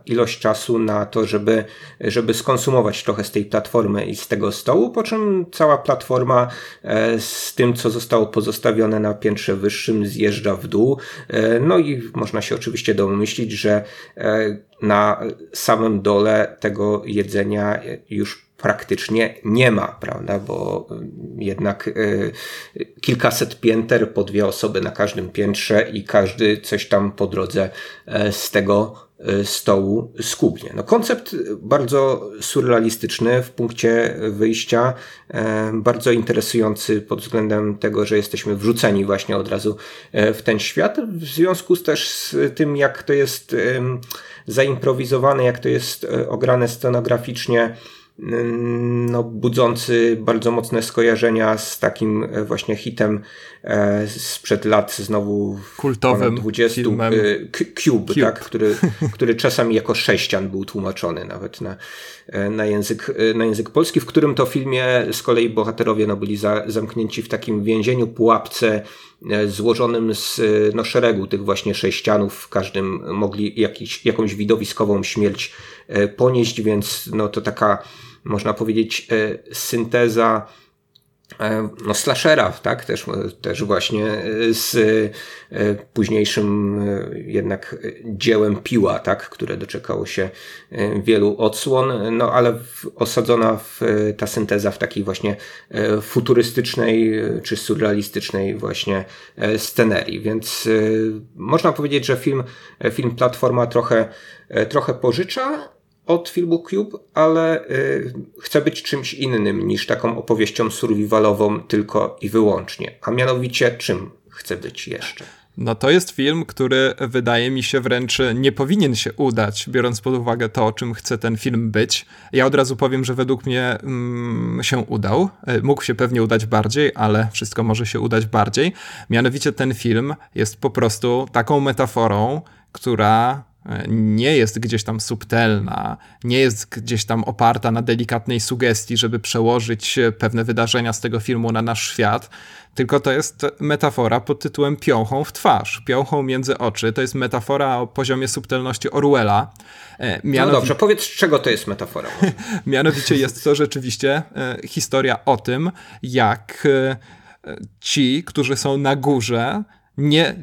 Speaker 2: ilość czasu na to, żeby, żeby skonsumować trochę z tej platformy i z tego stołu, po czym cała platforma z tym, co zostało pozostawione na piętrze wyższym, zjeżdża w dół. No i można się oczywiście oczywiście domyślić, że e, na samym dole tego jedzenia już praktycznie nie ma, prawda? Bo jednak e, kilkaset pięter po dwie osoby na każdym piętrze i każdy coś tam po drodze e, z tego E, stołu skubnie. No, koncept bardzo surrealistyczny w punkcie wyjścia, e, bardzo interesujący pod względem tego, że jesteśmy wrzuceni właśnie od razu e, w ten świat, w związku też z tym, jak to jest zaimprowizowane, jak to jest ograne scenograficznie, no, budzący bardzo mocne skojarzenia z takim e, właśnie hitem e, sprzed lat znowu
Speaker 1: kultowym 20 filmem.
Speaker 2: Cube, Cube, tak, który, który czasami jako sześcian był tłumaczony nawet na, na, język, na język polski, w którym to filmie z kolei bohaterowie no, byli za, zamknięci w takim więzieniu, pułapce złożonym z no, szeregu tych właśnie sześcianów, w każdym mogli jakiś, jakąś widowiskową śmierć ponieść, więc no, to taka można powiedzieć, e, synteza e, no, slashera, tak, też, też właśnie e, z późniejszym jednak dziełem Piła, tak, które doczekało się wielu odsłon, no ale osadzona w, ta synteza w takiej właśnie futurystycznej czy surrealistycznej właśnie scenerii, więc można powiedzieć, że film, film Platforma trochę, trochę pożycza, od filmu Cube, ale y, chcę być czymś innym niż taką opowieścią survivalową tylko i wyłącznie. A mianowicie czym chcę być jeszcze?
Speaker 1: No to jest film, który wydaje mi się wręcz nie powinien się udać, biorąc pod uwagę to, czym chce ten film być. Ja od razu powiem, że według mnie mm, się udał. Y, mógł się pewnie udać bardziej, ale wszystko może się udać bardziej. Mianowicie ten film jest po prostu taką metaforą, która nie jest gdzieś tam subtelna, nie jest gdzieś tam oparta na delikatnej sugestii, żeby przełożyć pewne wydarzenia z tego filmu na nasz świat, tylko to jest metafora pod tytułem piąchą w twarz, piąchą między oczy. To jest metafora o poziomie subtelności Orwella.
Speaker 2: E, no dobrze, powiedz, czego to jest metafora?
Speaker 1: Mianowicie jest to rzeczywiście e, historia o tym, jak e, ci, którzy są na górze, nie,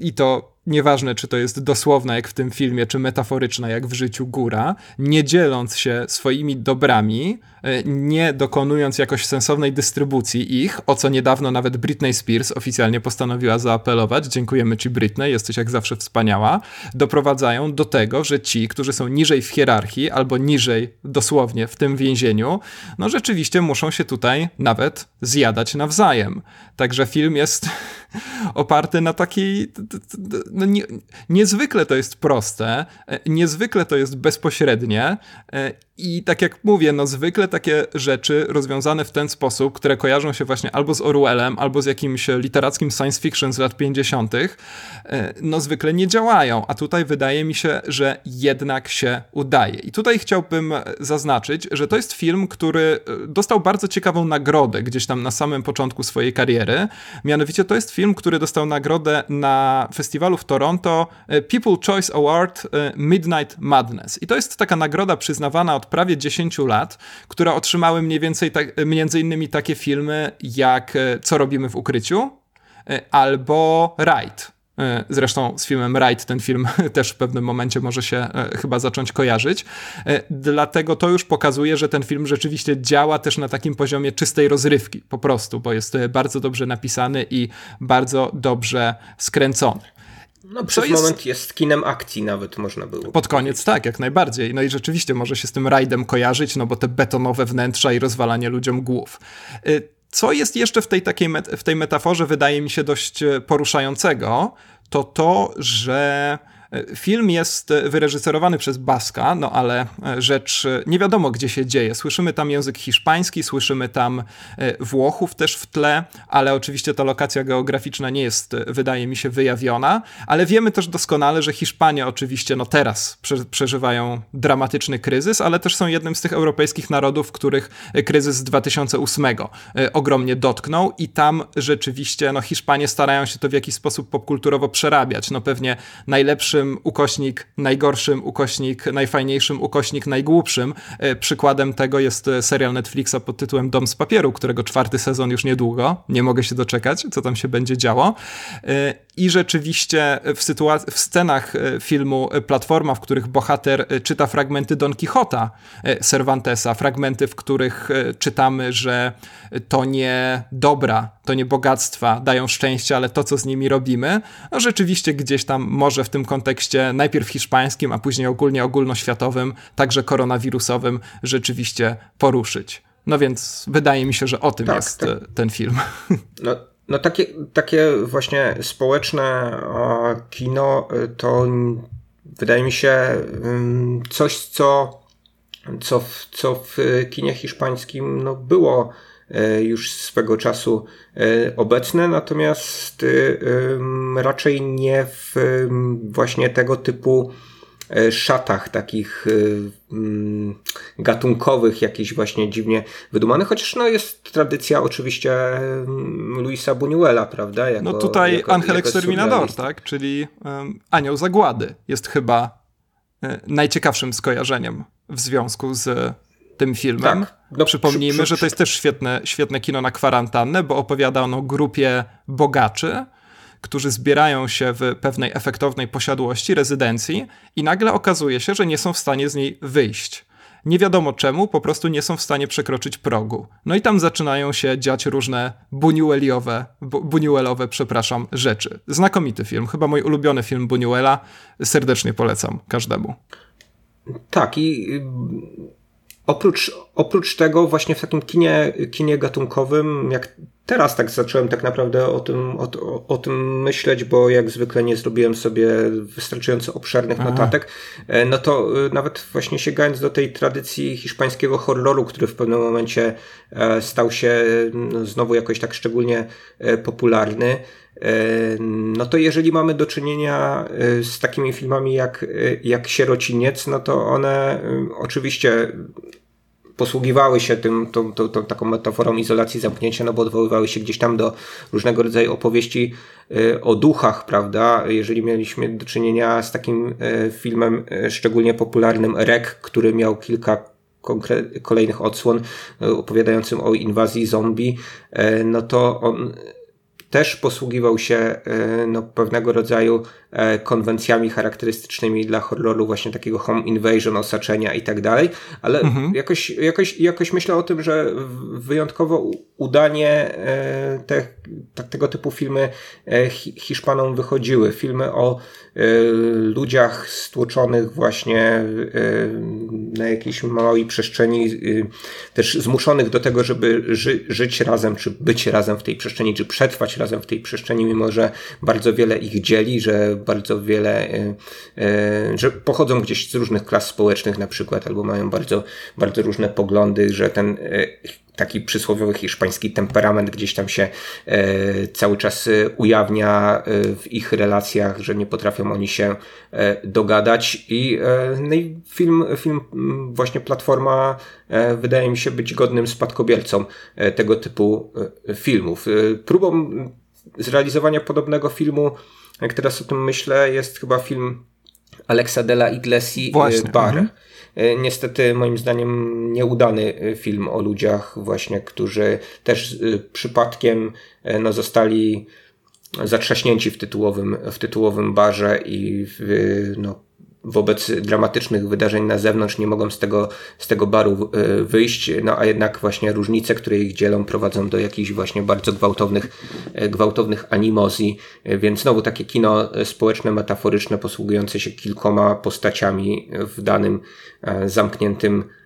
Speaker 1: i to nieważne czy to jest dosłowna jak w tym filmie, czy metaforyczna jak w życiu góra, nie dzieląc się swoimi dobrami, nie dokonując jakoś sensownej dystrybucji ich, o co niedawno nawet Britney Spears oficjalnie postanowiła zaapelować, dziękujemy ci Britney, jesteś jak zawsze wspaniała, doprowadzają do tego, że ci, którzy są niżej w hierarchii albo niżej dosłownie w tym więzieniu, no rzeczywiście muszą się tutaj nawet zjadać nawzajem. Także film jest oparty na takiej no nie, niezwykle to jest proste, e, niezwykle to jest bezpośrednie e, i tak jak mówię, no zwykle takie rzeczy rozwiązane w ten sposób, które kojarzą się właśnie albo z Orwellem, albo z jakimś literackim science fiction z lat 50., e, no zwykle nie działają, a tutaj wydaje mi się, że jednak się udaje. I tutaj chciałbym zaznaczyć, że to jest film, który dostał bardzo ciekawą nagrodę gdzieś tam na samym początku swojej kariery. Mianowicie to jest film, który dostał nagrodę na festiwalu w Toronto e, People Choice Award e, Midnight Madness. I to jest taka nagroda przyznawana od prawie 10 lat, która otrzymały mniej więcej tak, między innymi takie filmy jak e, Co robimy w ukryciu albo Ride. Zresztą z filmem Ride ten film też w pewnym momencie może się chyba zacząć kojarzyć. Dlatego to już pokazuje, że ten film rzeczywiście działa też na takim poziomie czystej rozrywki, po prostu, bo jest bardzo dobrze napisany i bardzo dobrze skręcony.
Speaker 2: No przez jest... moment jest kinem akcji nawet można było.
Speaker 1: Pod koniec tak, jak najbardziej. No i rzeczywiście może się z tym rajdem kojarzyć, no bo te betonowe wnętrza i rozwalanie ludziom głów. Y, co jest jeszcze w tej takiej w tej metaforze wydaje mi się dość e, poruszającego, to to, że Film jest wyreżyserowany przez Baska, no ale e, rzecz e, nie wiadomo gdzie się dzieje. Słyszymy tam język hiszpański, słyszymy tam e, Włochów też w tle, ale oczywiście ta lokacja geograficzna nie jest, wydaje mi się, wyjawiona, ale wiemy też doskonale, że Hiszpanie oczywiście no teraz przeżywają dramatyczny kryzys, ale też są jednym z tych europejskich narodów, których kryzys z 2008 ogromnie dotknął i tam rzeczywiście no Hiszpanie starają się to w jakiś sposób popkulturowo przerabiać. No pewnie najlepszy najlepszym ukośnik najgorszym, ukośnik najfajniejszym, ukośnik najgłupszym. E, przykładem tego jest e, serial Netflixa pod tytułem Dom z papieru, którego czwarty sezon już niedługo. Nie mogę się doczekać, co tam się będzie działo. E, I rzeczywiście w, sytuac- w scenach filmu Platforma, w których bohater czyta fragmenty Don Quixota Cervantesa, fragmenty, w których czytamy, że to nie dobra, to nie bogactwa dają szczęście, ale to, co z nimi robimy, no rzeczywiście gdzieś tam może w tym kontekście najpierw hiszpańskim, a później ogólnie ogólnoświatowym, także koronawirusowym, rzeczywiście poruszyć. No więc wydaje mi się, że o tym tak, jest tak. E, ten film.
Speaker 2: No, no takie, takie właśnie społeczne kino e, to wydaje mi się coś, co co w, co w kinie hiszpańskim no, było już swego czasu obecne, natomiast raczej nie w właśnie tego typu szatach takich e, mm, gatunkowych, jakichś właśnie dziwnie wydumanych, chociaż no jest tradycja oczywiście mm, Luisa Buñuela, prawda?
Speaker 1: Jako, no tutaj jako, Angel Exterminador, tak? Czyli um, Anioł Zagłady jest chyba e, najciekawszym skojarzeniem w związku z tym filmem. Tak. No, Przypomnijmy, przy, przy, że to jest też świetne, świetne kino na kwarantannę, bo opowiada ono o grupie bogaczy, którzy zbierają się w pewnej efektownej posiadłości, rezydencji i nagle okazuje się, że nie są w stanie z niej wyjść. Nie wiadomo czemu, po prostu nie są w stanie przekroczyć progu. No i tam zaczynają się dziać różne Buñueliowe, Buñuelowe, przepraszam, rzeczy. Znakomity film, chyba mój ulubiony film Buñuela. Serdecznie polecam każdemu.
Speaker 2: Tak i Oprócz, oprócz tego właśnie w takim kinie, kinie gatunkowym, jak teraz tak zacząłem tak naprawdę o tym, o, o, tym myśleć, bo jak zwykle nie zrobiłem sobie wystarczająco obszernych Aha. notatek, e, no to e, nawet właśnie sięgając do tej tradycji hiszpańskiego horroru, który w pewnym momencie e, stał się no, znowu jakoś tak szczególnie popularny, no to jeżeli mamy do czynienia z takimi filmami jak, jak Sierociniec, no to one oczywiście posługiwały się tym, tą, tą, tą, taką metaforą izolacji, zamknięcia, no bo odwoływały się gdzieś tam do różnego rodzaju opowieści y, o duchach, prawda? Jeżeli mieliśmy do czynienia z takim y, filmem y, szczególnie popularnym Rek, który miał kilka kolejnych odsłon opowiadającym o inwazji zombie, no to on też posługiwał się e, no, pewnego rodzaju e, konwencjami charakterystycznymi dla horroru, właśnie takiego home invasion, osaczenia i tak dalej, ale mhm. jakoś, jakoś, jakoś myślę o tym, że wyjątkowo udanie e, te, tego typu filmy Hiszpanom wychodziły. Filmy o ludziach stłoczonych właśnie na jakiejś małej przestrzeni, też zmuszonych do tego, żeby ży żyć razem, czy być razem w tej przestrzeni, czy przetrwać razem w tej przestrzeni, mimo że bardzo wiele ich dzieli, że bardzo wiele, że pochodzą gdzieś z różnych klas społecznych na przykład, albo mają bardzo, bardzo różne poglądy, że ten taki przysłowiowy hiszpański temperament gdzieś tam się e, cały czas ujawnia w ich relacjach, że nie potrafią oni się e, dogadać i, e, no i film, film właśnie Platforma wydaje mi się być godnym spadkobiercą tego typu filmów. Próbą zrealizowania podobnego filmu, jak teraz o tym myślę, jest chyba film Alexa Della Iglesi Właśnie, Bar. Mhm. Niestety, moim zdaniem, nieudany film o ludziach, właśnie, którzy też przypadkiem no, zostali zatrzaśnięci w tytułowym, w tytułowym barze i w, no, wobec dramatycznych wydarzeń na zewnątrz nie mogą z tego, z tego baru e, wyjść, no a jednak właśnie różnice, które ich dzielą prowadzą do jakichś właśnie bardzo gwałtownych, e, gwałtownych animozji, e, więc znowu takie kino społeczne, metaforyczne, posługujące się kilkoma postaciami w danym zamkniętym Y,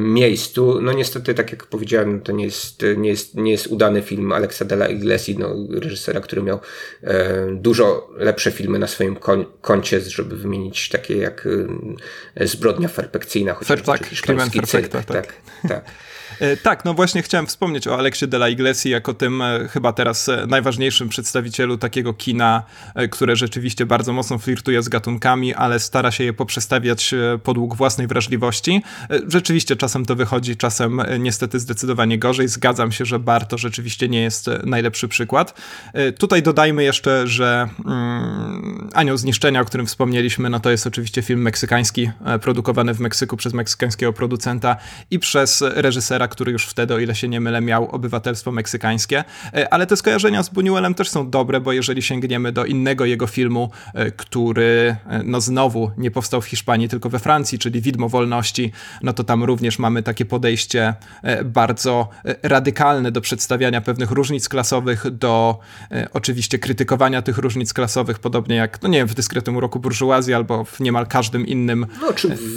Speaker 2: miejscu. No niestety, tak jak powiedziałem, to nie jest, nie jest, nie jest udany film Alexa Della Iglesi, no, reżysera, który miał e, dużo lepsze filmy na swoim koncie, żeby wymienić takie jak e, Zbrodnia Perfekcyjna,
Speaker 1: chociażby tak, tak, tak. tak, tak. E, tak, no właśnie chciałem wspomnieć o Aleksie de la Iglesi jako tym e, chyba teraz e, najważniejszym przedstawicielu takiego kina, które rzeczywiście bardzo mocno flirtuje z gatunkami, ale stara się je poprzestawiać podług własnej wrażliwości. Rzeczywiście czasem to wychodzi, czasem niestety zdecydowanie gorzej. Zgadzam się, że Bar to rzeczywiście nie jest najlepszy przykład. Tutaj dodajmy jeszcze, że mm, Anioł Zniszczenia, o którym wspomnieliśmy, no to jest oczywiście film meksykański, produkowany w Meksyku przez meksykańskiego producenta i przez reżysera, który już wtedy, o ile się nie mylę, miał obywatelstwo meksykańskie. E, ale te skojarzenia z Buñuelem też są dobre, bo jeżeli sięgniemy do innego jego filmu, e, który e, no znowu nie powstał w Hiszpanii, tylko we Francji, czyli Widmo Wolności, no to tam również mamy takie podejście bardzo radykalne do przedstawiania pewnych różnic klasowych, do oczywiście krytykowania tych różnic klasowych, podobnie jak, no nie wiem, w dyskretnym roku burżuazji albo w niemal każdym innym
Speaker 2: No czy w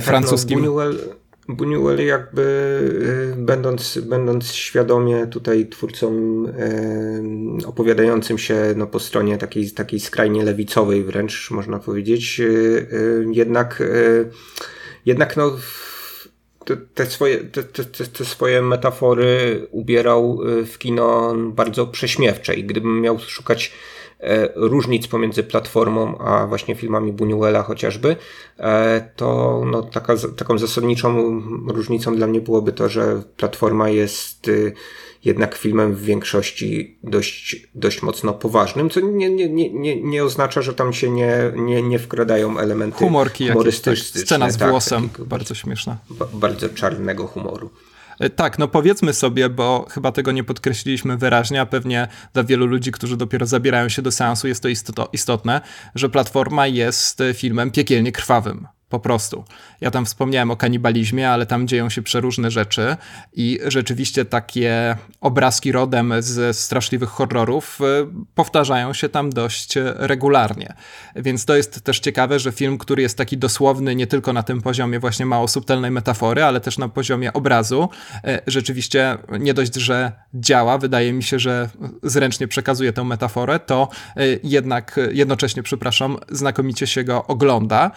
Speaker 2: francuskim. Tak, no, Buñuel Buñuel jakby y, będąc, będąc świadomie tutaj twórcą e, opowiadającym się no, po stronie takiej, takiej skrajnie lewicowej wręcz można powiedzieć, e, jednak, jednak no, te, swoje, te, te, te, swoje metafory ubierał w kino bardzo prześmiewcze. I gdybym miał szukać różnic pomiędzy platformą a właśnie filmami Buñuela chociażby, e, to no, taka, taką zasadniczą różnicą dla mnie byłoby to, że platforma jest y, jednak filmem w większości dość, dość mocno poważnym, co nie, nie, nie, nie oznacza, że tam się nie, nie, nie wkradają elementy
Speaker 1: Humorki humorystyczne. Tak, scena z tak, włosem, bardzo śmieszna.
Speaker 2: Bardzo czarnego humoru.
Speaker 1: E, tak, no powiedzmy sobie, bo chyba tego nie podkreśliliśmy wyraźnie, a pewnie dla wielu ludzi, którzy dopiero zabierają się do seansu, jest to istotne, że platforma jest filmem piekielnie krwawym po prostu. Ja tam wspomniałem o kanibalizmie, ale tam dzieją się przeróżne rzeczy i rzeczywiście takie obrazki rodem z straszliwych horrorów y, powtarzają się tam dość regularnie. Więc to jest też ciekawe, że film, który jest taki dosłowny nie tylko na tym poziomie właśnie mało subtelnej metafory, ale też na poziomie obrazu, y, rzeczywiście nie dość, że działa, wydaje mi się, że zręcznie przekazuje tę metaforę, to y, jednak jednocześnie, przepraszam, znakomicie się go ogląda.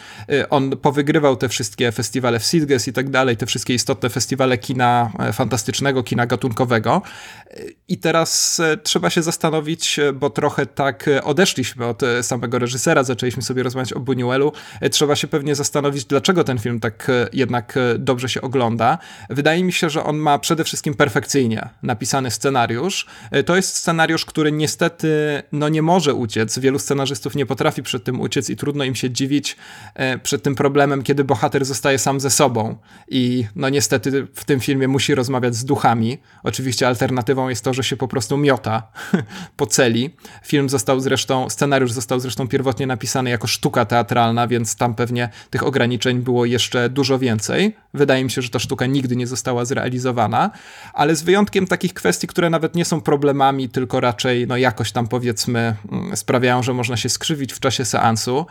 Speaker 1: On powygrywał te wszystkie festiwale w Sitges i tak dalej, te wszystkie istotne festiwale kina e, fantastycznego, kina gatunkowego. I teraz e, trzeba się zastanowić, e, bo trochę tak odeszliśmy od samego reżysera, zaczęliśmy sobie rozmawiać o Buñuelu. Trzeba się pewnie zastanowić, dlaczego ten film tak jednak dobrze się ogląda. Wydaje mi się, że on ma przede wszystkim perfekcyjnie napisany scenariusz. To jest scenariusz, który niestety no nie może uciec. Wielu scenarzystów nie potrafi przed tym uciec i trudno im się dziwić przed tym problemem, kiedy bohater zostaje sam ze sobą i no niestety w tym filmie musi rozmawiać z duchami. Oczywiście alternatywą jest to, że się po prostu miota po celi. Film został zresztą, scenariusz został zresztą pierwotnie napisany jako sztuka teatralna, więc tam pewnie tych ograniczeń było jeszcze dużo więcej. Wydaje mi się, że ta sztuka nigdy nie została zrealizowana, ale z wyjątkiem takich kwestii, które nawet nie są problemami, tylko raczej no jakoś tam powiedzmy mm, sprawiają, że można się skrzywić w czasie seansu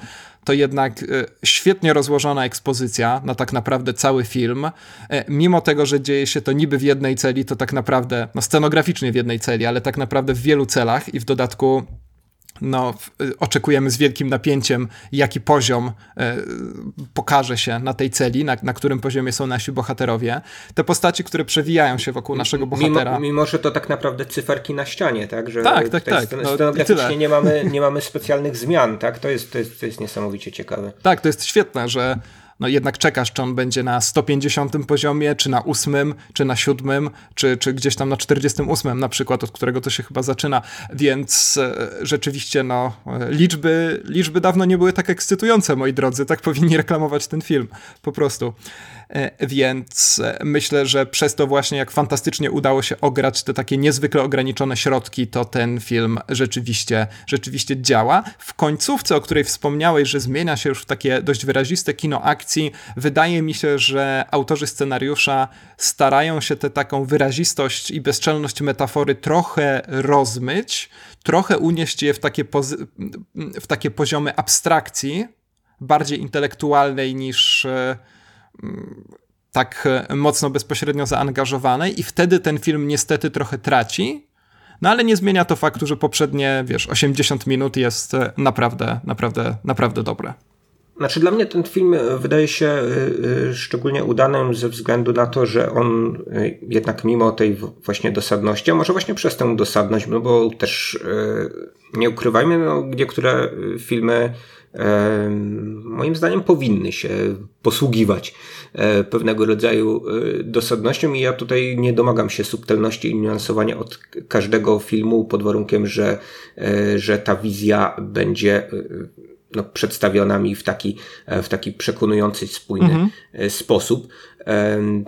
Speaker 1: to jednak e, świetnie rozłożona ekspozycja na tak naprawdę cały film. E, mimo tego, że dzieje się to niby w jednej celi, to tak naprawdę, no scenograficznie w jednej celi, ale tak naprawdę w wielu celach i w dodatku no, y, oczekujemy z wielkim napięciem, jaki poziom e, pokaże się na tej celi, na, na którym poziomie są nasi bohaterowie. Te postaci, które przewijają się wokół naszego bohatera.
Speaker 2: Mimo, mimo że to tak naprawdę cyferki na ścianie, tak? Że
Speaker 1: tak, tak, tak.
Speaker 2: No, scenograficznie nie mamy, nie mamy specjalnych zmian, tak? To jest, to jest, to jest niesamowicie ciekawe.
Speaker 1: Tak, to jest świetne, że no jednak czekasz, czy on będzie na 150 poziomie, czy na 8, czy na 7, czy, czy gdzieś tam na 48 na przykład, od którego to się chyba zaczyna, więc e, rzeczywiście no, liczby, liczby dawno nie były tak ekscytujące, moi drodzy, tak powinni reklamować ten film, po prostu. E, więc e, myślę, że przez to właśnie jak fantastycznie udało się ograć te takie niezwykle ograniczone środki, to ten film rzeczywiście, rzeczywiście działa. W końcówce, o której wspomniałeś, że zmienia się już w takie dość wyraziste kino akcji, wydaje mi się, że autorzy scenariusza starają się tę taką wyrazistość i bezczelność metafory trochę rozmyć, trochę unieść je w takie, w takie poziomy abstrakcji, bardziej intelektualnej niż e, tak mocno bezpośrednio zaangażowanej i wtedy ten film niestety trochę traci. No ale nie zmienia to faktu, że poprzednie, wiesz, 80 minut jest naprawdę, naprawdę, naprawdę dobre.
Speaker 2: Znaczy dla mnie ten film wydaje się y, szczególnie udanym ze względu na to, że on jednak mimo tej właśnie dosadności, a może właśnie przez tę dosadność, no bo też nie ukrywajmy, no, niektóre filmy moim zdaniem powinny się posługiwać e, pewnego rodzaju e, dosadnością i ja tutaj nie domagam się subtelności i niuansowania od każdego filmu pod warunkiem, że, e, że ta wizja będzie no, przedstawiona mi w taki, w taki przekonujący, spójny mhm. Sposób.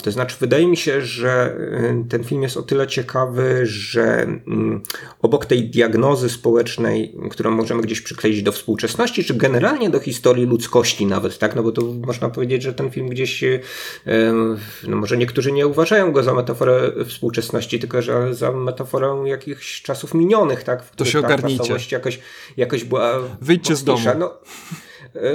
Speaker 2: To znaczy, wydaje mi się, że ten film jest o tyle ciekawy, że mm, obok tej diagnozy społecznej, którą możemy gdzieś przykleić do współczesności, czy generalnie do historii ludzkości nawet, tak? No bo to można powiedzieć, że ten film gdzieś, no może niektórzy nie uważają go za metaforę współczesności, tylko że za metaforę jakichś czasów minionych, tak?
Speaker 1: to się ogarnijcie.
Speaker 2: Jakoś, jakoś była
Speaker 1: Wyjdźcie mocniejsza. z domu. No,
Speaker 2: E,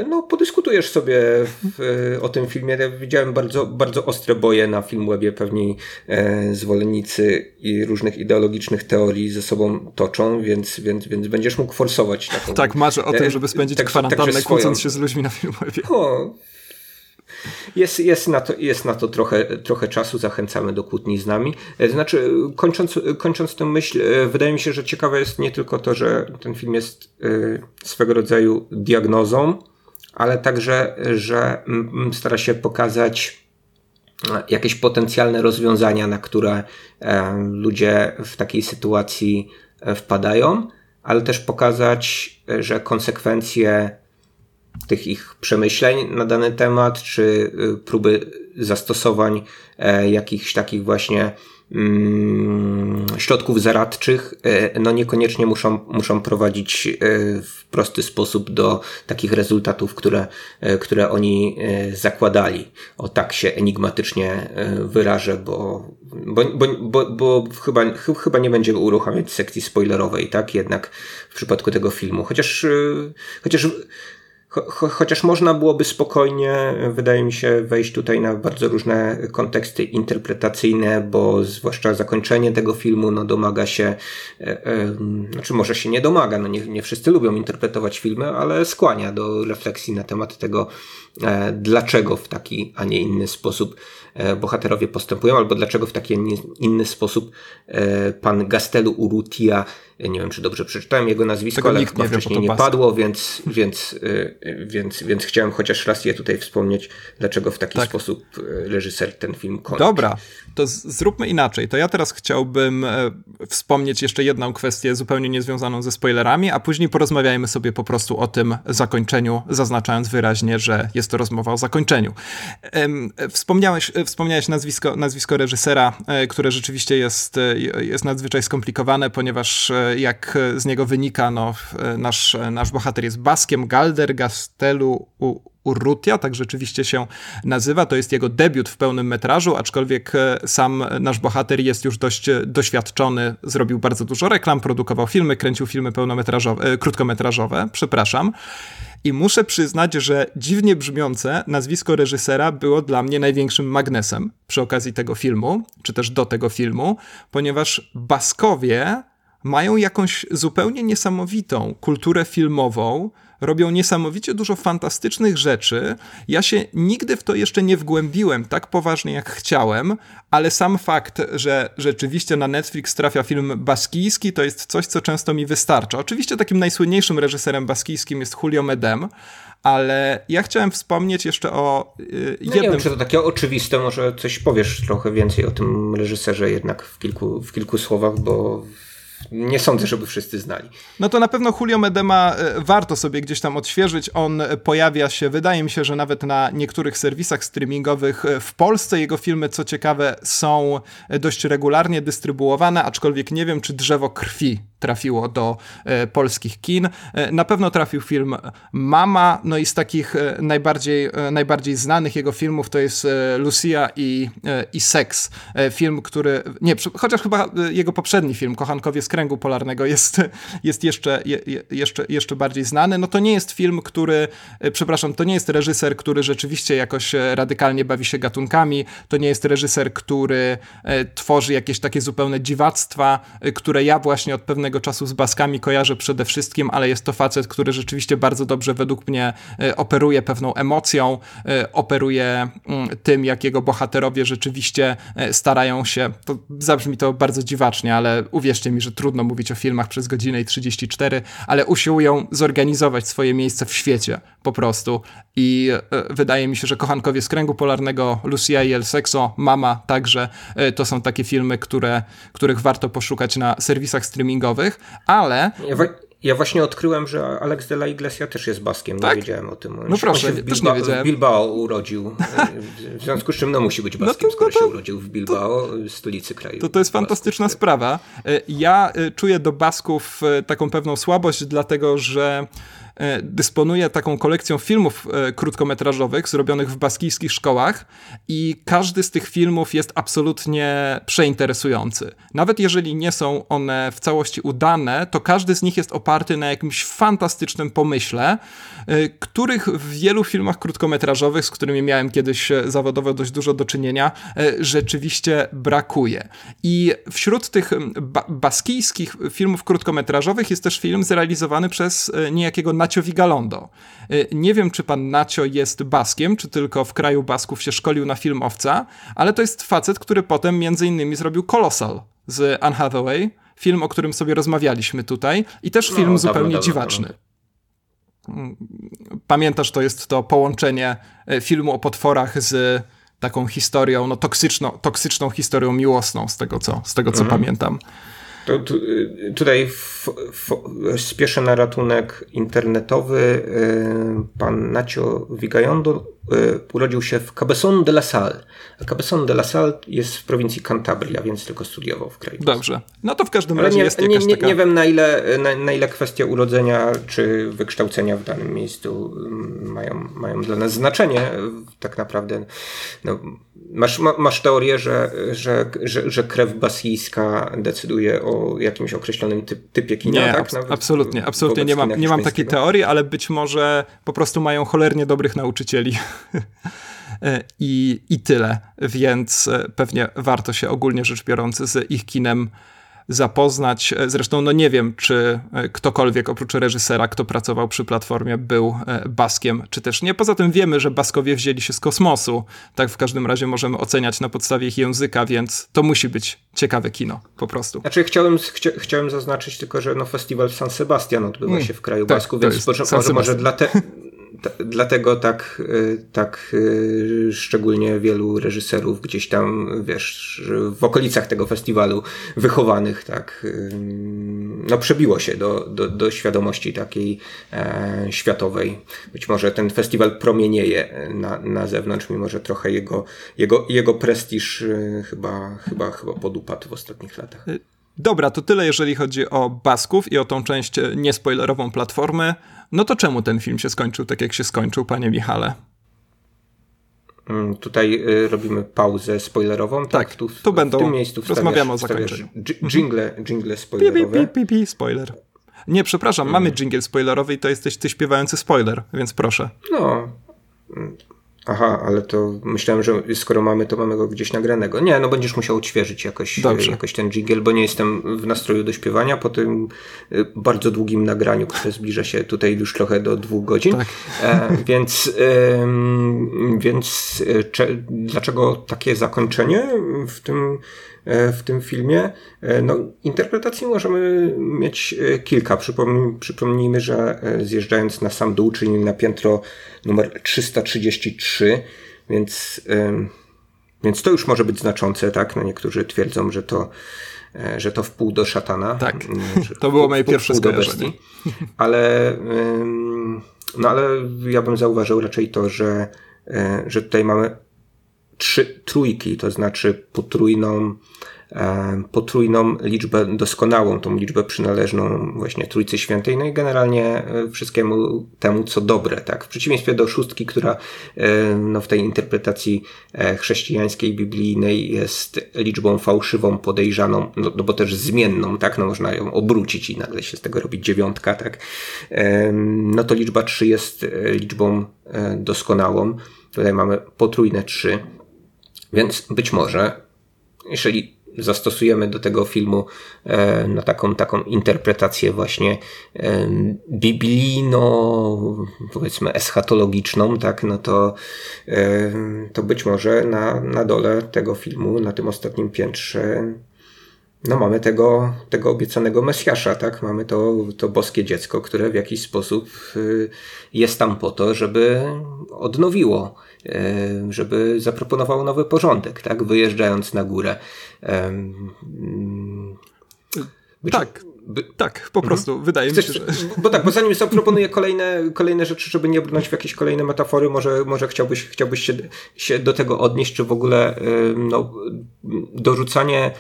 Speaker 2: no, podyskutujesz sobie w, o tym filmie. Ja widziałem bardzo, bardzo ostre boje na Filmwebie. Pewnie e, zwolennicy i różnych ideologicznych teorii ze sobą toczą, więc, więc, więc będziesz mógł forsować taką...
Speaker 1: Tak, marzę o tym, e, żeby spędzić tak, kwarantannę swoją... kłócąc się z ludźmi na Filmwebie. O,
Speaker 2: jest, jest, na to, jest na to trochę, trochę czasu, zachęcamy do kłótni z nami. E, znaczy, kończąc, kończąc tę myśl, e, wydaje mi się, że ciekawe jest nie tylko to, że ten film jest swego rodzaju diagnozą, ale także, że stara się pokazać jakieś potencjalne rozwiązania, na które ludzie w takiej sytuacji wpadają, ale też pokazać, że konsekwencje tych ich przemyśleń na dany temat, czy próby zastosowań e, jakichś takich właśnie środków zaradczych, e, no niekoniecznie muszą, muszą prowadzić e, w prosty sposób do takich rezultatów, które, które oni zakładali. O tak się enigmatycznie wyrażę, bo, bo, bo, bo, bo chyba, chyba nie będzie uruchamiać sekcji spoilerowej, tak? Jednak w przypadku tego filmu. Chociaż, chociaż Cho chociaż można byłoby spokojnie, wydaje mi się, wejść tutaj na bardzo różne konteksty interpretacyjne, bo zwłaszcza zakończenie tego filmu no, domaga się, e, e, znaczy może się nie domaga, no nie, nie wszyscy lubią interpretować filmy, ale skłania do refleksji na temat tego, e, dlaczego w taki, a nie inny sposób bohaterowie postępują, albo dlaczego w taki, inny sposób e, pan Gastelu Urrutia nie wiem, czy dobrze przeczytałem jego nazwisko, Tego ale chyba nie wcześniej nie padło, więc, więc, więc, więc chciałem chociaż raz je tutaj wspomnieć, dlaczego w taki tak. sposób reżyser ten film kończy.
Speaker 1: Dobra, to zróbmy inaczej. To ja teraz chciałbym e, wspomnieć jeszcze jedną kwestię zupełnie niezwiązaną ze spoilerami, a później porozmawiajmy sobie po prostu o tym zakończeniu, zaznaczając wyraźnie, że jest to rozmowa o zakończeniu. Wspomniałeś, e, wspomniałeś nazwisko, nazwisko reżysera, e, które rzeczywiście jest, jest nadzwyczaj skomplikowane, ponieważ jak z niego wynika, no, nasz, nasz bohater jest Baskiem Galder Gastelu Urrutia, tak rzeczywiście się nazywa. To jest jego debiut w pełnym metrażu, aczkolwiek e, sam nasz bohater jest już dość e, doświadczony, zrobił bardzo dużo reklam, produkował filmy, kręcił filmy pełnometrażowe, e, krótkometrażowe, przepraszam. I muszę przyznać, że dziwnie brzmiące nazwisko reżysera było dla mnie największym magnesem przy okazji tego filmu, czy też do tego filmu, ponieważ Baskowie mają jakąś zupełnie niesamowitą kulturę filmową, robią niesamowicie dużo fantastycznych rzeczy. Ja się nigdy w to jeszcze nie wgłębiłem tak poważnie jak chciałem, ale sam fakt, że rzeczywiście na Netflix trafia film baskijski, to jest coś, co często mi wystarcza. Oczywiście takim najsłynniejszym reżyserem baskijskim jest Julio Medem, ale ja chciałem wspomnieć jeszcze o yy,
Speaker 2: no jednym... Nie wiem, czy to takie oczywiste, może coś powiesz trochę więcej o tym reżyserze jednak w kilku, w kilku słowach, bo nie sądzę, żeby wszyscy znali.
Speaker 1: No to na pewno Julio Medema e, warto sobie gdzieś tam odświeżyć. On pojawia się, wydaje mi się, że nawet na niektórych serwisach streamingowych e, w Polsce. Jego filmy, co ciekawe, są dość regularnie dystrybuowane, aczkolwiek nie wiem, czy Drzewo Krwi trafiło do e, polskich kin. Na pewno trafił film Mama, no i z takich najbardziej, najbardziej znanych jego filmów to jest Lucia i, i Seks. Film, który, nie, chociaż chyba jego poprzedni film, Kochankowie z kręgu polarnego jest, jest jeszcze, je, jeszcze, jeszcze bardziej znany. No to nie jest film, który, e, przepraszam, to nie jest reżyser, który rzeczywiście jakoś e, radykalnie bawi się gatunkami, to nie jest reżyser, który e, tworzy jakieś takie zupełne dziwactwa, które ja właśnie od pewnego czasu z Baskami kojarzę przede wszystkim, ale jest to facet, który rzeczywiście bardzo dobrze według mnie operuje pewną emocją, operuje mm, tym, jak jego bohaterowie rzeczywiście starają się, to zabrzmi to bardzo dziwacznie, ale uwierzcie mi, że trudno mówić o filmach przez godzinę i 34, ale usiłują zorganizować swoje miejsce w świecie po prostu. I e, wydaje mi się, że Kochankowie z Kręgu Polarnego, Lucia i El Sexo, Mama także, e, to są takie filmy, które, których warto poszukać na serwisach streamingowych, ale...
Speaker 2: Ja właśnie odkryłem, że Alex de la Iglesia też jest baskiem, tak? nie wiedziałem o tym.
Speaker 1: No proszę,
Speaker 2: się w Bilba nie wiedziałem. W Bilbao urodził, w związku z czym no musi być no baskiem, no to, skoro no to, się urodził w Bilbao, to, stolicy kraju.
Speaker 1: To to jest fantastyczna basków. sprawa. E, ja czuję do basków taką pewną słabość, dlatego że dysponuje taką kolekcją filmów e, krótkometrażowych zrobionych w baskijskich szkołach i każdy z tych filmów jest absolutnie przeinteresujący. Nawet jeżeli nie są one w całości udane, to każdy z nich jest oparty na jakimś fantastycznym pomyśle, e, których w wielu filmach krótkometrażowych, z którymi miałem kiedyś zawodowo dość dużo do czynienia, rzeczywiście brakuje. I wśród tych ba baskijskich filmów krótkometrażowych jest też film zrealizowany przez niejakiego Nacio Vigalondo. Nie wiem, czy pan Nacio jest Baskiem, czy tylko w kraju Basków się szkolił na filmowca, ale to jest facet, który potem między innymi zrobił Colossal z Anne Hathaway, film, o którym sobie rozmawialiśmy tutaj i też no, film no, zupełnie dawno, dziwaczny. Dawno. Pamiętasz, to jest to połączenie e, filmu o potworach z taką historią, no toksyczną, toksyczną historią miłosną, z tego co, z tego, co mhm. pamiętam.
Speaker 2: To, tu, tutaj f, f, spieszę na ratunek internetowy. Y, pan Nacio Vigayondo y, urodził się w Cabezon de la Salle. A Cabezon de la Salle jest w prowincji Cantabria, więc tylko studiował w kraju.
Speaker 1: Dobrze. No to w każdym razie
Speaker 2: nie,
Speaker 1: jest jakaś
Speaker 2: nie, nie,
Speaker 1: taka...
Speaker 2: nie wiem na ile, na, na, ile kwestia urodzenia czy wykształcenia w danym miejscu mm, mają, mają dla nas znaczenie. Tak naprawdę no, Masz, masz teorię, że, że, że, że krew basyjska decyduje o jakimś określonym typ, typie kina,
Speaker 1: nie,
Speaker 2: tak?
Speaker 1: absolutnie, absolutnie nie mam, nie mam takiej teorii, ale być może po prostu mają cholernie dobrych nauczycieli. I, I tyle, więc e, pewnie warto się ogólnie rzecz biorąc z ich kinem zapoznać. E, zresztą no nie wiem, czy e, ktokolwiek oprócz reżysera, kto pracował przy platformie, był e, Baskiem, czy też nie. Poza tym wiemy, że Baskowie wzięli się z kosmosu. Tak w każdym razie możemy oceniać na podstawie ich języka, więc to musi być ciekawe kino, po prostu.
Speaker 2: Znaczy chciałem, chcia, chciałem zaznaczyć tylko, że no, festiwal w San Sebastian odbywa mm, się w kraju tak, Basków, więc może, może, może dlatego tak, y, tak y, szczególnie wielu reżyserów gdzieś tam, wiesz, w okolicach tego festiwalu wychowanych, tak, y, no przebiło się do, do, do świadomości takiej e, światowej. Być może ten festiwal promienieje na, na zewnątrz, mimo że trochę jego, jego, jego prestiż chyba, chyba, chyba podupadł w ostatnich latach.
Speaker 1: Dobra, to tyle jeżeli chodzi o Basków i o tą część niespoilerową platformy. No to czemu ten film się skończył tak, jak się skończył, panie Michale?
Speaker 2: Mm, tutaj y, robimy pauzę spoilerową. Tak,
Speaker 1: tak tu, tu będą. W tym miejscu rozmawiamy o zakończeniu.
Speaker 2: Jingle, jingle spoilerowe. Pi, pi, pi,
Speaker 1: pi, spoiler. Nie, przepraszam, mamy jingle spoilerowy i to jesteś ty śpiewający spoiler, więc proszę.
Speaker 2: No, Aha, ale to myślałem, że skoro mamy, to mamy go gdzieś nagranego. Nie, no będziesz musiał odświeżyć jakoś, jakoś ten jingle, bo nie jestem w nastroju do śpiewania po tym y, bardzo długim nagraniu, które zbliża się tutaj już trochę do dwóch godzin. Tak. E, więc e, więc cze, dlaczego takie zakończenie w tym w tym filmie. E, no, interpretacji możemy mieć e, kilka. Przypomnij, przypomnijmy, że zjeżdżając na sam dół, czyli na piętro numer 333, więc, więc to już może być znaczące, tak? No, niektórzy twierdzą, że to że to wpół do szatana.
Speaker 1: Tak, to było moje pierwsze skojarzenie.
Speaker 2: Ale, no ale ja bym zauważył raczej to, że, że tutaj mamy trzy trójki, to znaczy potrójną, e, potrójną liczbę doskonałą, tą liczbę przynależną właśnie Trójcy Świętej, no i generalnie e, wszystkiemu temu, co dobre, tak. W przeciwieństwie do szóstki, która e, no, w tej interpretacji chrześcijańskiej, biblijnej jest liczbą fałszywą, podejrzaną, no, no bo też zmienną, tak, no można ją obrócić i nagle się z tego robić dziewiątka, tak. No to liczba trzy jest liczbą doskonałą. Tutaj mamy potrójne trzy. Więc być może, jeżeli zastosujemy do tego filmu e, no, taką, taką interpretację właśnie e, biblijno, powiedzmy eschatologiczną, tak, no to, e, to być może na, na dole tego filmu, na tym ostatnim piętrze no mamy tego, tego obiecanego Mesjasza, tak? Mamy to, to boskie dziecko, które w jakiś sposób y, jest tam po to, żeby odnowiło E, żeby zaproponował nowy porządek, tak? Wyjeżdżając na górę.
Speaker 1: Być, tak. By... Tak, po mhm. prostu, mhm. wydaje Chcesz, mi się, że...
Speaker 2: Bo tak, bo zanim zaproponuję kolejne, kolejne rzeczy, żeby nie brnąć w jakieś kolejne metafory, może, może chciałbyś, chciałbyś się, się do tego odnieść, czy w ogóle no, dorzucanie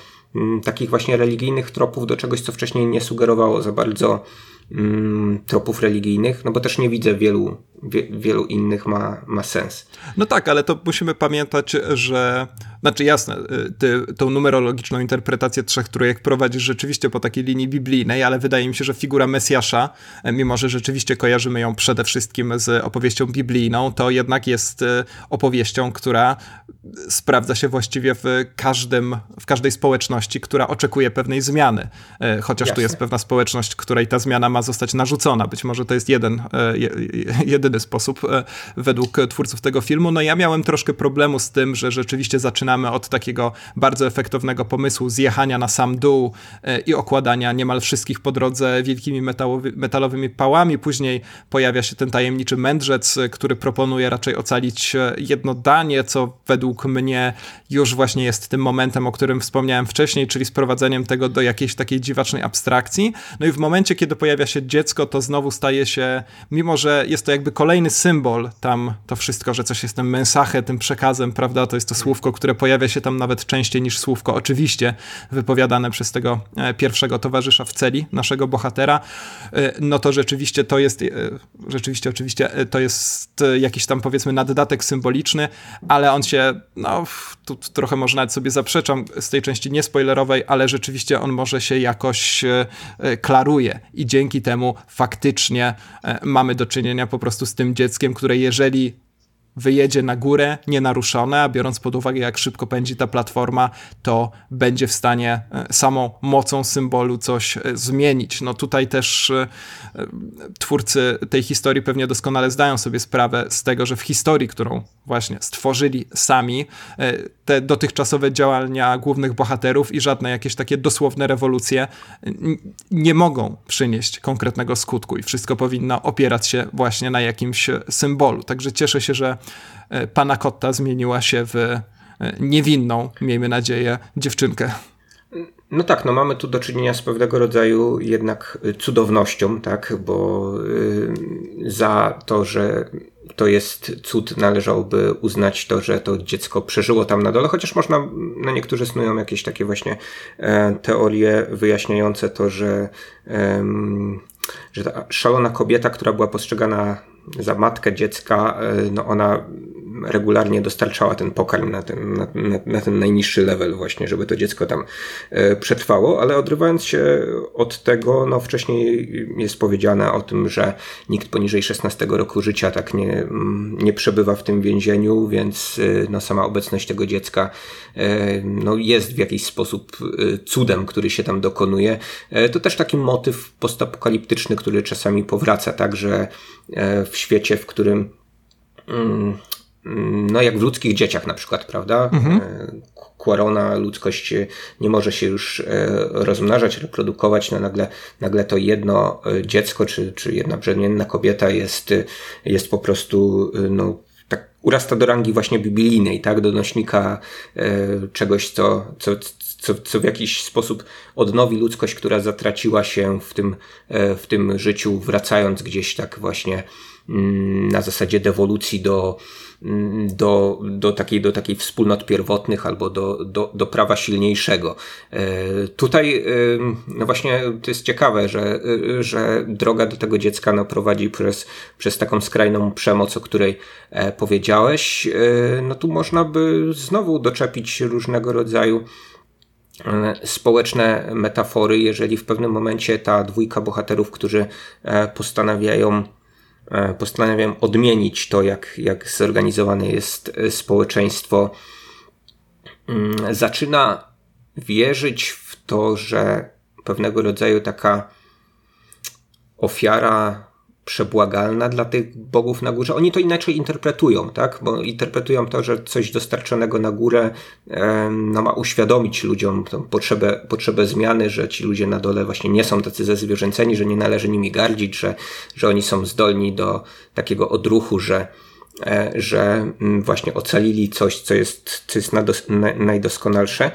Speaker 2: takich właśnie religijnych tropów do czegoś, co wcześniej nie sugerowało za bardzo mm, tropów religijnych, no bo też nie widzę wielu, wie, wielu innych ma, ma sens.
Speaker 1: No tak, ale to musimy pamiętać, że znaczy jasne, y, ty tą numerologiczną interpretację trzech trójek prowadzisz rzeczywiście po takiej linii biblijnej, ale wydaje mi się, że figura Mesjasza, e, mimo że rzeczywiście kojarzymy ją przede wszystkim z opowieścią biblijną, to jednak jest y, opowieścią, która sprawdza się właściwie w każdym, w każdej społeczności, która oczekuje pewnej zmiany. Chociaż Jasne. tu jest pewna społeczność, której ta zmiana ma zostać narzucona. Być może to jest jeden, e, jedyny sposób według twórców tego filmu. No ja miałem troszkę problemu z tym, że rzeczywiście zaczynamy od takiego bardzo efektownego pomysłu zjechania na sam dół i okładania niemal wszystkich po drodze wielkimi metalowy, metalowymi pałami. Później pojawia się ten tajemniczy mędrzec, który proponuje raczej ocalić jedno danie, co według mnie już właśnie jest tym momentem, o którym wspomniałem wcześniej, czyli sprowadzeniem tego do jakiejś takiej dziwacznej abstrakcji. No i w momencie, kiedy pojawia się dziecko, to znowu staje się, mimo że jest to jakby kolejny symbol, tam to wszystko, że coś jest tym mensache, tym przekazem, prawda, to jest to słówko, które pojawia się tam nawet częściej niż słówko, oczywiście wypowiadane przez tego e, pierwszego towarzysza w celi, naszego bohatera, e, no to rzeczywiście to jest, e, rzeczywiście oczywiście to jest jakiś tam powiedzmy naddatek symboliczny, ale on się, no tu trochę może nawet sobie zaprzeczam z tej części niespoilerowej, ale rzeczywiście on może się jakoś klaruje i dzięki temu faktycznie mamy do czynienia po prostu z tym dzieckiem, które jeżeli wyjedzie na górę nienaruszone, a biorąc pod uwagę, jak szybko pędzi ta platforma, to będzie w stanie e, samą mocą symbolu coś e, zmienić. No tutaj też e, twórcy tej historii pewnie doskonale zdają sobie sprawę z tego, że w historii, którą właśnie stworzyli sami, te dotychczasowe działania głównych bohaterów i żadne jakieś takie dosłowne rewolucje nie mogą przynieść konkretnego skutku i wszystko powinno opierać się właśnie na jakimś symbolu. Także cieszę się, że E, pana Kotta zmieniła się w e, niewinną, miejmy nadzieję, dziewczynkę.
Speaker 2: No tak, no mamy tu do czynienia z pewnego rodzaju jednak cudownością, tak, bo y, za to, że to jest cud, należałoby uznać to, że to dziecko przeżyło tam na dole, chociaż można, no niektórzy snują jakieś takie właśnie e, teorie wyjaśniające to, że, że ta szalona kobieta, która była postrzegana za matkę dziecka, e, no ona regularnie dostarczała ten pokarm na ten, na, na, na, ten najniższy level właśnie, żeby to dziecko tam e, przetrwało, ale odrywając się od tego, no wcześniej jest powiedziane o tym, że nikt poniżej 16 roku życia tak nie, nie przebywa w tym więzieniu, więc e, no sama obecność tego dziecka no jest w jakiś sposób cudem, który się tam dokonuje. To też taki motyw postapokaliptyczny, który czasami powraca, tak, że w świecie, w którym mm, no jak w ludzkich dzieciach na przykład, prawda? Mhm. Quarona, ludzkość nie może się już e, rozmnażać, reprodukować, no nagle, nagle to jedno e, dziecko, czy, czy jedna brzemienna kobieta jest, jest po prostu, e, no, tak urasta do rangi właśnie biblijnej, tak, do nośnika czegoś, co, co, co, co w jakiś sposób odnowi ludzkość, która zatraciła się w tym, w tym życiu, wracając gdzieś tak właśnie mm, na zasadzie dewolucji do, do, do, takiej, do takiej wspólnot pierwotnych albo do, do, do prawa silniejszego. E, tutaj e, no właśnie to jest ciekawe, że, że droga do tego dziecka no, prowadzi przez, przez taką skrajną przemoc, o której e, powiedziałeś. No tu można by znowu doczepić różnego rodzaju społeczne metafory, jeżeli w pewnym momencie ta dwójka bohaterów, którzy postanawiają postanawiam odmienić to, jak, jak zorganizowane jest e, społeczeństwo. Mm, zaczyna wierzyć w to, że pewnego rodzaju taka ofiara przebłagalna dla tych bogów na górze. Oni to inaczej interpretują, tak? Bo interpretują to, że coś dostarczonego na górę no, ma uświadomić ludziom potrzebę, potrzebę zmiany, że ci ludzie na dole właśnie nie są tacy zezwierzęceni, że nie należy nimi gardzić, że, że oni są zdolni do takiego odruchu, że e, że mm, właśnie ocalili coś, co jest, co jest najdoskonalsze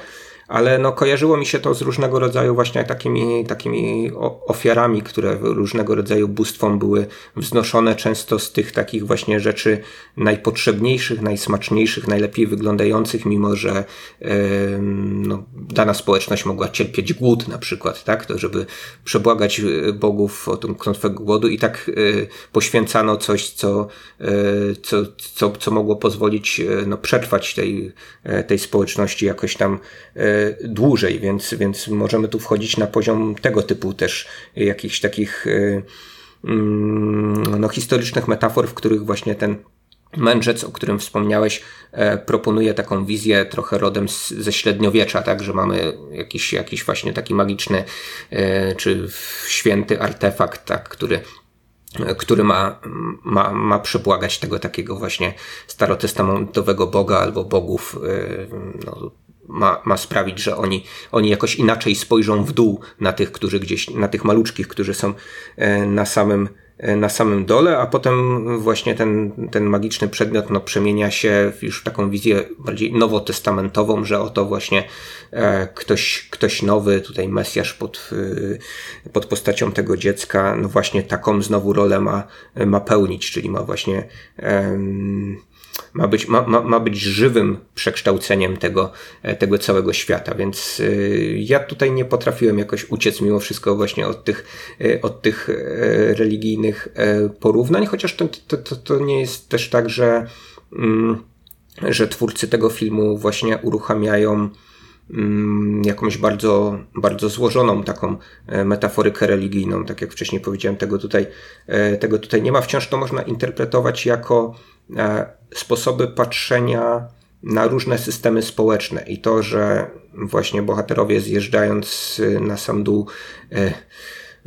Speaker 2: ale no kojarzyło mi się to z różnego rodzaju właśnie takimi, takimi ofiarami, które różnego rodzaju bóstwom były wznoszone często z tych takich właśnie rzeczy najpotrzebniejszych, najsmaczniejszych, najlepiej wyglądających, mimo że yy, no, dana społeczność mogła cierpieć głód na przykład, tak, to żeby przebłagać e, bogów o tą klątwę głodu i tak yy, poświęcano coś, co, yy, co, co, co mogło pozwolić no, przetrwać tej, tej społeczności jakoś tam dłużej, więc, więc możemy tu wchodzić na poziom tego typu też jakichś takich e, mm, no, historycznych metafor, w których właśnie ten Mędrzec, o którym wspomniałeś, e, proponuje taką wizję trochę rodem z, ze średniowiecza, tak, że mamy jakiś, jakiś właśnie taki magiczny e, czy święty artefakt, tak, który który ma, ma, ma przebłagać tego takiego właśnie starotestamentowego Boga albo bogów, no, ma, ma sprawić, że oni, oni jakoś inaczej spojrzą w dół na tych, którzy gdzieś, na tych maluczkich, którzy są e, na samym, e, na samym dole, a potem właśnie ten, ten magiczny przedmiot no, przemienia się w już taką wizję bardziej nowotestamentową, że oto właśnie e, ktoś, ktoś nowy, tutaj Mesjasz pod, pod postacią tego dziecka, no właśnie taką znowu rolę ma, ma pełnić, czyli ma właśnie ma być, ma, ma, ma być żywym przekształceniem tego, e, tego całego świata, więc y, ja tutaj nie potrafiłem jakoś uciec mimo wszystko właśnie od tych, e, od tych religijnych porównań, chociaż to, to, to, to nie jest też tak, że, mm, że twórcy tego filmu właśnie uruchamiają mm, jakąś bardzo, bardzo złożoną taką metaforykę religijną. Tak jak wcześniej powiedziałem, tego tutaj, tego tutaj nie ma. Wciąż to można interpretować jako E, sposoby patrzenia na różne systemy społeczne i to, że właśnie bohaterowie zjeżdżając na sam dół e,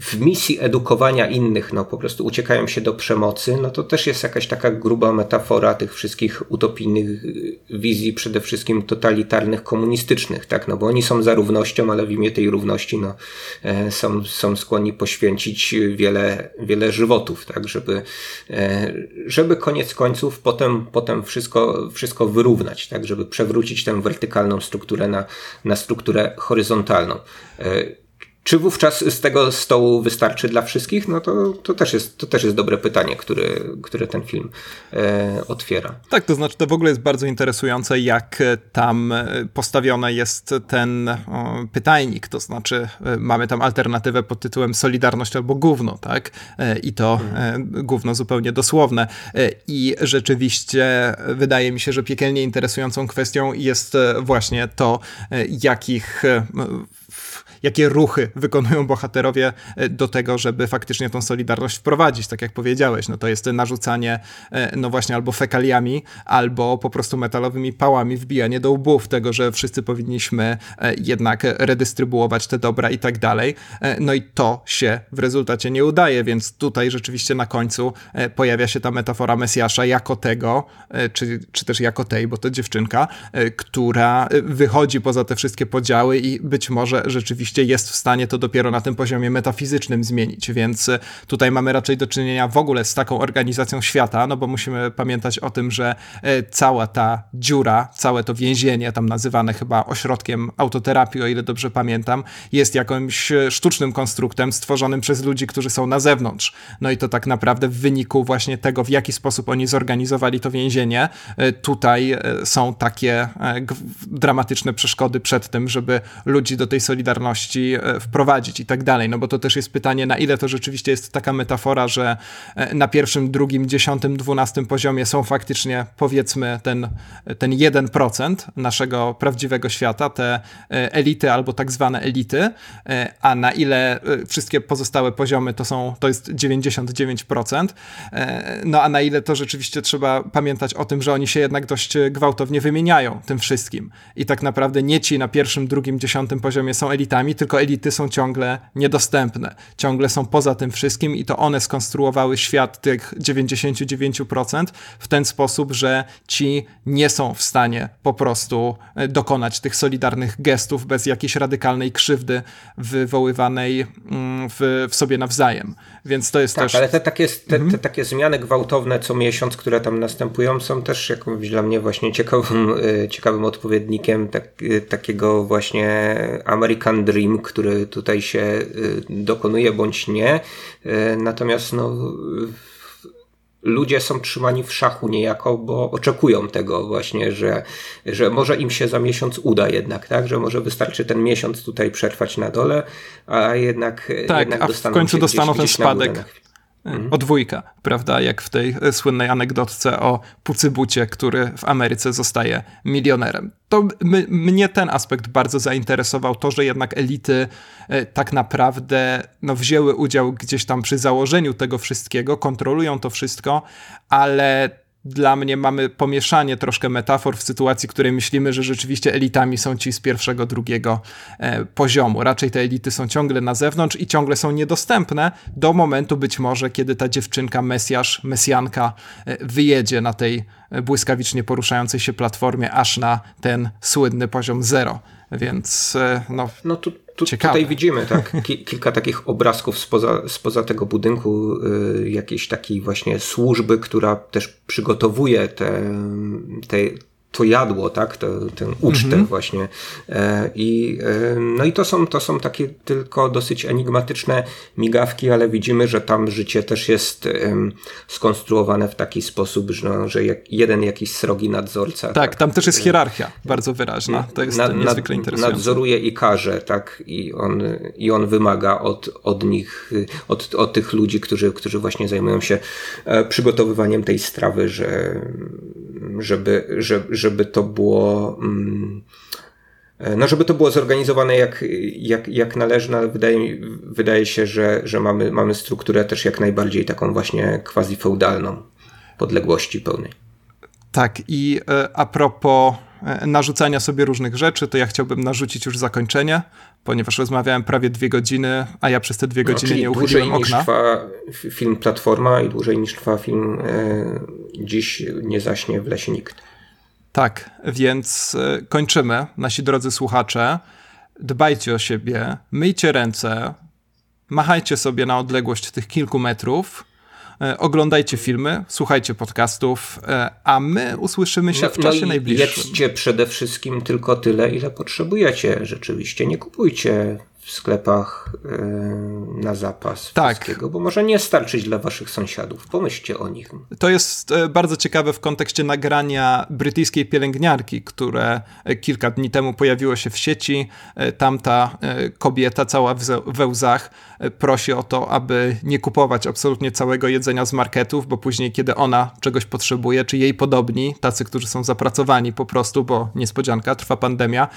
Speaker 2: w misji edukowania innych, no po prostu uciekają się do przemocy, no to też jest jakaś taka gruba metafora tych wszystkich utopijnych wizji, przede wszystkim totalitarnych, komunistycznych, tak, no bo oni są za równością, ale w imię tej równości, no, e, są, są skłonni poświęcić wiele, wiele żywotów, tak, żeby, e, żeby koniec końców potem, potem wszystko, wszystko wyrównać, tak, żeby przewrócić tę wertykalną strukturę na, na strukturę horyzontalną. E, czy wówczas z tego stołu wystarczy dla wszystkich? No to, to, też, jest, to też jest dobre pytanie, które, które ten film e, otwiera.
Speaker 1: Tak, to znaczy to w ogóle jest bardzo interesujące, jak tam postawiony jest ten o, pytajnik, to znaczy e, mamy tam alternatywę pod tytułem Solidarność albo gówno, tak? E, I to e, gówno zupełnie dosłowne. E, I rzeczywiście wydaje mi się, że piekielnie interesującą kwestią jest e, właśnie to, jakich jakie ruchy wykonują bohaterowie e, do tego, żeby faktycznie tą solidarność wprowadzić, tak jak powiedziałeś. No to jest narzucanie, e, no właśnie, albo fekaliami, albo po prostu metalowymi pałami wbijanie do łbów tego, że wszyscy powinniśmy e, jednak redystrybuować te dobra i tak dalej. No i to się w rezultacie nie udaje, więc tutaj rzeczywiście na końcu pojawia się ta metafora Mesjasza jako tego, czy, czy też jako tej, bo to dziewczynka, która wychodzi poza te wszystkie podziały i być może rzeczywiście oczywiście jest w stanie to dopiero na tym poziomie metafizycznym zmienić, więc e, tutaj mamy raczej do czynienia w ogóle z taką organizacją świata, no bo musimy pamiętać o tym, że e, cała ta dziura, całe to więzienie, tam nazywane chyba ośrodkiem autoterapii, o ile dobrze pamiętam, jest jakimś e, sztucznym konstruktem stworzonym przez ludzi, którzy są na zewnątrz. No i to tak naprawdę w wyniku właśnie tego, w jaki sposób oni zorganizowali to więzienie, tutaj są takie dramatyczne przeszkody przed tym, żeby ludzi do tej solidarności E, wprowadzić i tak dalej. No bo to też jest pytanie, na ile to rzeczywiście jest taka metafora, że e, na pierwszym, drugim, dziesiątym, dwunastym poziomie są faktycznie powiedzmy ten, ten 1% naszego prawdziwego świata, te e, elity albo tak zwane elity, a na ile wszystkie pozostałe poziomy to są, to jest 99%, no a na ile to rzeczywiście trzeba pamiętać o tym, że oni się jednak dość gwałtownie wymieniają tym wszystkim i tak naprawdę nie ci na pierwszym, drugim, dziesiątym poziomie są elitami, tylko elity są ciągle niedostępne. Ciągle są poza tym wszystkim i to one skonstruowały świat tych 99% w ten sposób, że ci nie są w stanie po prostu e, dokonać tych solidarnych gestów bez jakiejś radykalnej krzywdy wywoływanej mm, w, w sobie nawzajem. Więc to jest
Speaker 2: tak,
Speaker 1: też...
Speaker 2: ale te takie, te, mhm. te takie zmiany gwałtowne co miesiąc, które tam następują, są też jakimś dla mnie właśnie ciekawym, e, ciekawym odpowiednikiem tak, e, takiego właśnie American Dream, który tutaj się y, dokonuje bądź nie. Y, natomiast no, ludzie są trzymani w szachu niejako, bo oczekują tego właśnie, że, że może im się za miesiąc uda jednak, tak? Że może wystarczy ten miesiąc tutaj przetrwać na dole, a jednak,
Speaker 1: tak,
Speaker 2: jednak
Speaker 1: a w końcu dostaną ten spadek Mhm. O dwójka, prawda? Jak w tej słynnej anegdotce o Pucybucie, który w Ameryce zostaje milionerem. To mnie ten aspekt bardzo zainteresował, to, że jednak elity e, tak naprawdę no, wzięły udział gdzieś tam przy założeniu tego wszystkiego, kontrolują to wszystko, ale dla mnie mamy pomieszanie troszkę metafor w sytuacji, w której myślimy, że rzeczywiście elitami są ci z pierwszego, drugiego e, poziomu. Raczej te elity są ciągle na zewnątrz i ciągle są niedostępne do momentu być może, kiedy ta dziewczynka, mesjasz, mesjanka e, wyjedzie na tej e, błyskawicznie poruszającej się platformie aż na ten słynny poziom zero. Więc no,
Speaker 2: no tu, tu, tutaj widzimy tak, ki kilka takich obrazków spoza, spoza tego budynku, y, jakiejś takiej właśnie służby, która też przygotowuje te, te, to jadło, tak, to, tę ucztę -hmm. właśnie. E, I, e, no i to są, to są takie tylko dosyć enigmatyczne migawki, ale widzimy, że tam życie też jest skonstruowane w taki sposób, że, no, że jeden jakiś srogi nadzorca.
Speaker 1: Tak, tak, tam też jest hierarchia bardzo wyraźna. To jest nad, niezwykle interesujące.
Speaker 2: Nadzoruje i karze, tak, i on, i on wymaga od, od nich, od, od tych ludzi, którzy, którzy właśnie zajmują się e, przygotowywaniem tej strawy, że, żeby, żeby żeby to było. Mm, e, no, żeby to było zorganizowane jak, jak, jak należy, no, ale wydaje, wydaje się, że, że mamy, mamy strukturę też jak najbardziej taką właśnie quasi-feudalną podległości pełnej.
Speaker 1: Tak, i e, a propos e, narzucania sobie różnych rzeczy, to ja chciałbym narzucić już zakończenie, ponieważ rozmawiałem prawie dwie godziny, a ja przez te dwie no, godziny nie uchyliłem okna.
Speaker 2: Niż trwa film Platforma i dłużej niż trwa film e, Dziś nie zaśnie w lesie nikt.
Speaker 1: Tak, więc e, kończymy. Nasi drodzy słuchacze, dbajcie o siebie, myjcie ręce, machajcie sobie na odległość tych kilku metrów, e, oglądajcie filmy, słuchajcie podcastów, e, a my usłyszymy się no, w czasie no najbliższym.
Speaker 2: Jedzcie przede wszystkim tylko tyle, ile potrzebujecie rzeczywiście. Nie kupujcie w sklepach yy, na zapas tak. wszystkiego, bo może nie starczyć dla waszych sąsiadów. Pomyślcie o nich.
Speaker 1: To jest e, bardzo ciekawe w kontekście nagrania brytyjskiej pielęgniarki, które e, kilka dni temu pojawiło się w sieci. Tamta kobieta cała we łzach prosi o to, aby nie kupować absolutnie całego jedzenia z marketów, bo później, kiedy ona czegoś potrzebuje, czy jej podobni, tacy, którzy są zapracowani po prostu, bo niespodzianka, trwa pandemia,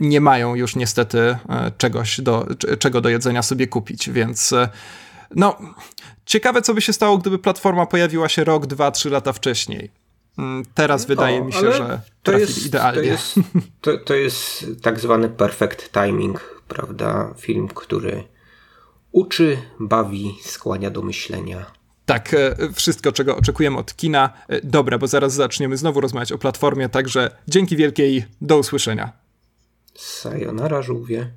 Speaker 1: nie mają już niestety czegoś do, czego do jedzenia sobie kupić, więc e, no, ciekawe co by się stało, gdyby platforma pojawiła się rok, dwa, trzy lata wcześniej. Mm, teraz o, wydaje mi się, że to jest, idealnie.
Speaker 2: To jest, to, to jest tak zwany perfect timing, prawda? Film, który uczy, bawi, skłania do myślenia.
Speaker 1: Tak, e, wszystko, czego oczekujemy od kina. E, dobra, bo zaraz zaczniemy znowu rozmawiać o platformie, także dzięki wielkiej, do usłyszenia.
Speaker 2: Sayonara, żółwie.